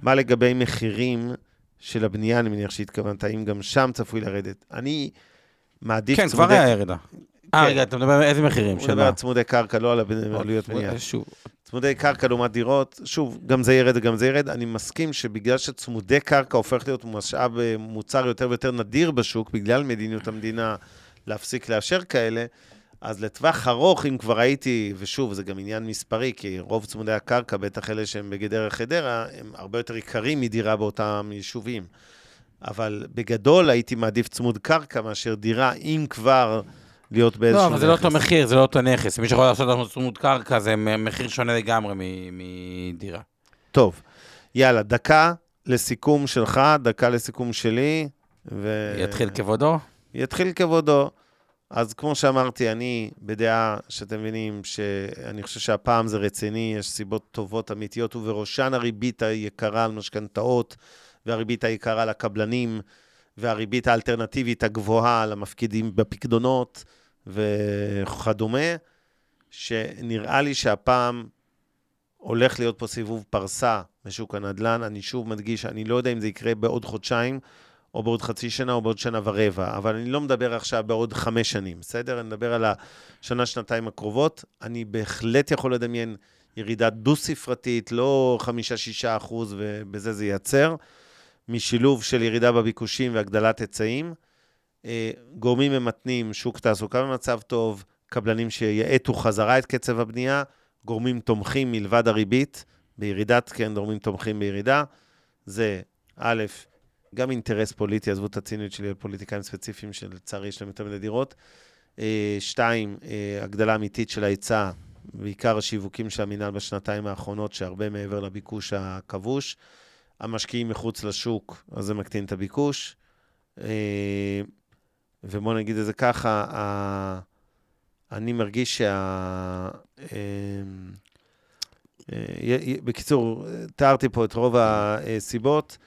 מה לגבי מחירים של הבנייה, אני מניח שהתכוונת, האם גם שם צפוי לרדת? אני מעדיף כן, כבר היה ירידה. אה, כן. רגע, אתה מדבר על איזה מחירים? הוא מדבר? על צמודי קרקע, לא על הבנ- עלויות בנייה. שוב, צמודי קרקע לעומת דירות, שוב, גם זה ירד וגם זה ירד. אני מסכים שבגלל שצמודי קרקע הופך להיות משאב, אה, מוצר יותר ויותר נדיר בשוק, בגלל מדיניות המדינה להפסיק לאשר כאלה, אז לטווח ארוך, אם כבר הייתי, ושוב, זה גם עניין מספרי, כי רוב צמודי הקרקע, בטח אלה שהם בגדרה חדרה, הם הרבה יותר יקרים מדירה באותם יישובים. אבל בגדול הייתי מעדיף צמוד קרקע מאשר דירה, אם כבר להיות באיזשהו לא, אבל זה לא אותו נכס. מחיר, זה לא אותו נכס. מי שיכול לעשות לנו צמוד קרקע זה מחיר שונה לגמרי מדירה. טוב, יאללה, דקה לסיכום שלך, דקה לסיכום שלי. ו... יתחיל כבודו? יתחיל כבודו. אז כמו שאמרתי, אני בדעה שאתם מבינים שאני חושב שהפעם זה רציני, יש סיבות טובות אמיתיות, ובראשן הריבית היקרה על משכנתאות, והריבית היקרה לקבלנים, והריבית האלטרנטיבית הגבוהה על המפקידים בפקדונות וכדומה, שנראה לי שהפעם הולך להיות פה סיבוב פרסה בשוק הנדל"ן. אני שוב מדגיש, אני לא יודע אם זה יקרה בעוד חודשיים, או בעוד חצי שנה, או בעוד שנה ורבע, אבל אני לא מדבר עכשיו בעוד חמש שנים, בסדר? אני מדבר על השנה-שנתיים הקרובות. אני בהחלט יכול לדמיין ירידה דו-ספרתית, לא חמישה-שישה אחוז, ובזה זה ייצר, משילוב של ירידה בביקושים והגדלת היצעים. אה, גורמים ממתנים, שוק תעסוקה במצב טוב, קבלנים שיאטו חזרה את קצב הבנייה, גורמים תומכים מלבד הריבית, בירידת, כן, גורמים תומכים בירידה. זה, א', גם אינטרס פוליטי, עזבו את הציניות שלי על פוליטיקאים ספציפיים שלצערי יש להם יותר מדי דירות. אה, שתיים, אה, הגדלה אמיתית של ההיצע, בעיקר השיווקים של המינהל בשנתיים האחרונות, שהרבה מעבר לביקוש הכבוש. המשקיעים מחוץ לשוק, אז זה מקטין את הביקוש. אה, ובואו נגיד את זה ככה, אני מרגיש שה... י- בקיצור, תיארתי פה את רוב הסיבות,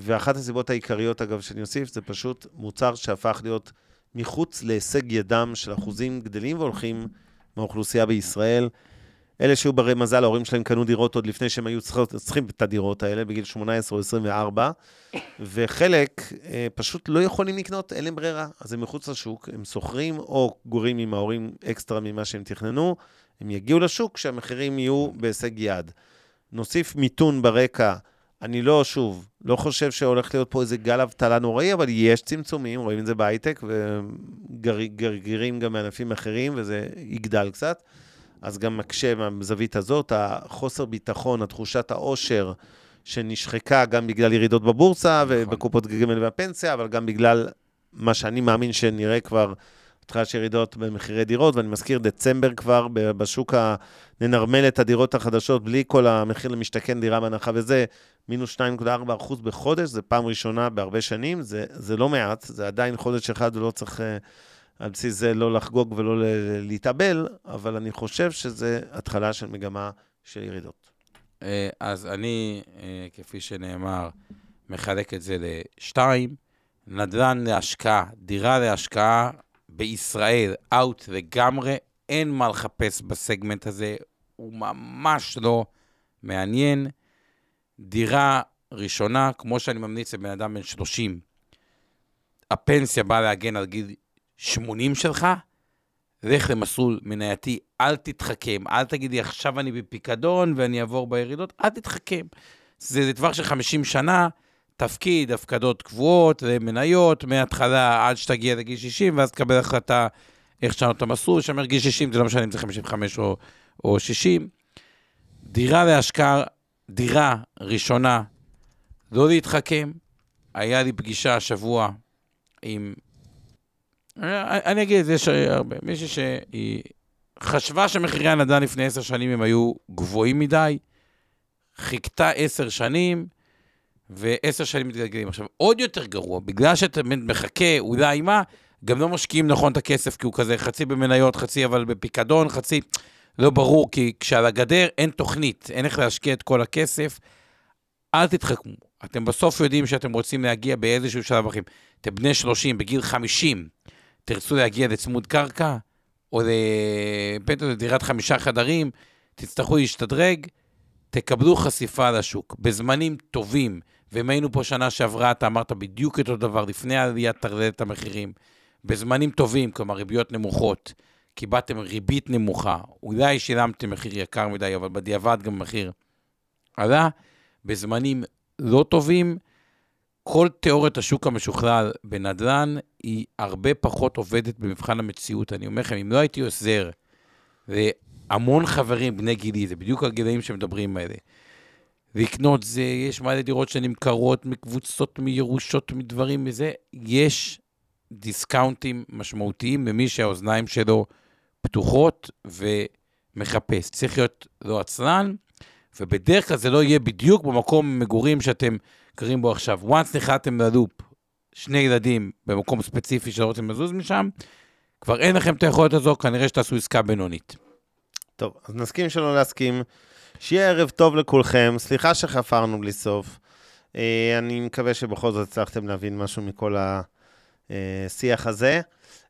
ואחת הסיבות העיקריות, אגב, שאני אוסיף, זה פשוט מוצר שהפך להיות מחוץ להישג ידם של אחוזים גדלים והולכים מהאוכלוסייה בישראל. אלה שהיו ברי מזל, ההורים שלהם קנו דירות עוד לפני שהם היו צריכות- צריכים את הדירות האלה, בגיל 18 או 24, וחלק אה, פשוט לא יכולים לקנות, אין להם ברירה. אז הם מחוץ לשוק, הם שוכרים או גורים עם ההורים אקסטרה ממה שהם תכננו, הם יגיעו לשוק כשהמחירים יהיו בהישג יד. נוסיף מיתון ברקע. אני לא, שוב, לא חושב שהולך להיות פה איזה גל אבטלה נוראי, אבל יש צמצומים, רואים את זה בהייטק, וגרגירים גם מענפים אחרים, וזה יגדל קצת. אז גם מקשה מהזווית הזאת, החוסר ביטחון, התחושת העושר שנשחקה גם בגלל ירידות בבורסה נכון. ובקופות גמל והפנסיה, אבל גם בגלל מה שאני מאמין שנראה כבר התחלה של ירידות במחירי דירות, ואני מזכיר, דצמבר כבר בשוק ה... ננרמל את הדירות החדשות בלי כל המחיר למשתכן, דירה בהנחה וזה, מינוס 2.4 אחוז בחודש, זה פעם ראשונה בהרבה שנים, זה, זה לא מעט, זה עדיין חודש אחד ולא צריך אה, על בסיס זה לא לחגוג ולא להתאבל, אבל אני חושב שזה התחלה של מגמה של ירידות. אה, אז אני, אה, כפי שנאמר, מחלק את זה לשתיים. נדל"ן להשקעה, דירה להשקעה בישראל, אאוט לגמרי, אין מה לחפש בסגמנט הזה, הוא ממש לא מעניין. דירה ראשונה, כמו שאני ממליץ לבן אדם בן 30, הפנסיה באה להגן על גיל 80 שלך, לך למסלול מנייתי, אל תתחכם, אל תגיד לי עכשיו אני בפיקדון ואני אעבור בירידות, אל תתחכם. זה לטווח של 50 שנה, תפקיד, הפקדות קבועות, מניות, מההתחלה עד שתגיע לגיל 60, ואז תקבל החלטה איך לשנות את המסלול, שאומר גיל 60, זה לא משנה אם זה 55 או, או 60. דירה להשקעה, דירה ראשונה, לא להתחכם. היה לי פגישה השבוע עם, אני אגיד, יש הרבה, מישהי שהיא חשבה שמחירי הנדל"ן לפני עשר שנים הם היו גבוהים מדי, חיכתה עשר שנים, ועשר שנים מתגלגלים. עכשיו, עוד יותר גרוע, בגלל שאתה מחכה, אולי מה, גם לא משקיעים נכון את הכסף, כי הוא כזה חצי במניות, חצי אבל בפיקדון, חצי... לא ברור, כי כשעל הגדר אין תוכנית, אין איך להשקיע את כל הכסף, אל תתחכמו. אתם בסוף יודעים שאתם רוצים להגיע באיזשהו שלב אחרים. אתם בני 30, בגיל 50, תרצו להגיע לצמוד קרקע, או לדירת חמישה חדרים, תצטרכו להשתדרג, תקבלו חשיפה לשוק. בזמנים טובים, ואם היינו פה שנה שעברה, אתה אמרת בדיוק אותו דבר, לפני עליית טרללת המחירים. בזמנים טובים, כלומר ריביות נמוכות, קיבלתם ריבית נמוכה, אולי שילמתם מחיר יקר מדי, אבל בדיעבד גם מחיר עלה. בזמנים לא טובים, כל תיאוריית השוק המשוכלל בנדל"ן היא הרבה פחות עובדת במבחן המציאות. אני אומר לכם, אם לא הייתי עוזר, והמון חברים בני גילי, זה בדיוק הגילאים שמדברים האלה, לקנות זה, יש מלא דירות שנמכרות מקבוצות, מירושות, מדברים מזה, יש דיסקאונטים משמעותיים למי שהאוזניים שלו פתוחות ומחפש. צריך להיות לא עצלן, ובדרך כלל זה לא יהיה בדיוק במקום מגורים שאתם גרים בו עכשיו. once נחלטתם ללופ, שני ילדים במקום ספציפי שלא רוצים לזוז משם, כבר אין לכם את היכולת הזו, כנראה שתעשו עסקה בינונית. טוב, אז נסכים שלא להסכים. שיהיה ערב טוב לכולכם, סליחה שחפרנו בלי סוף. אה, אני מקווה שבכל זאת הצלחתם להבין משהו מכל השיח הזה.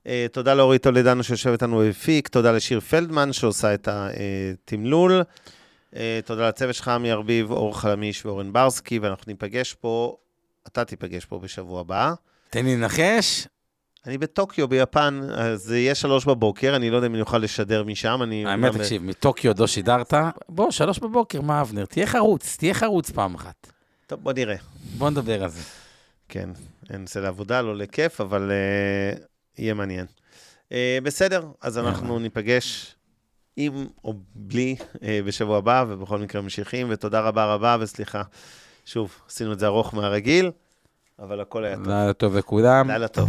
אה, תודה לאורית טולדנו שיושב איתנו בפיק, תודה לשיר פלדמן שעושה את התמלול. אה, תודה לצוות שלך, עמי ארביב, אור חלמיש ואורן ברסקי, ואנחנו ניפגש פה, אתה תיפגש פה בשבוע הבא. תן לי לנחש. אני בטוקיו, ביפן, אז זה יהיה שלוש בבוקר, אני לא יודע אם אני אוכל לשדר משם, אני... האמת, תקשיב, מטוקיו עוד לא שידרת, בוא, שלוש בבוקר, מה אבנר? תהיה חרוץ, תהיה חרוץ פעם אחת. טוב, בוא נראה. בוא נדבר על זה. כן, אין נושא לעבודה, לא לכיף, אבל uh, יהיה מעניין. Uh, בסדר, אז אנחנו ניפגש עם או בלי uh, בשבוע הבא, ובכל מקרה ממשיכים, ותודה רבה רבה, וסליחה, שוב, עשינו את זה ארוך מהרגיל, אבל הכל היה טוב. לילה טוב לכולם. לילה טוב.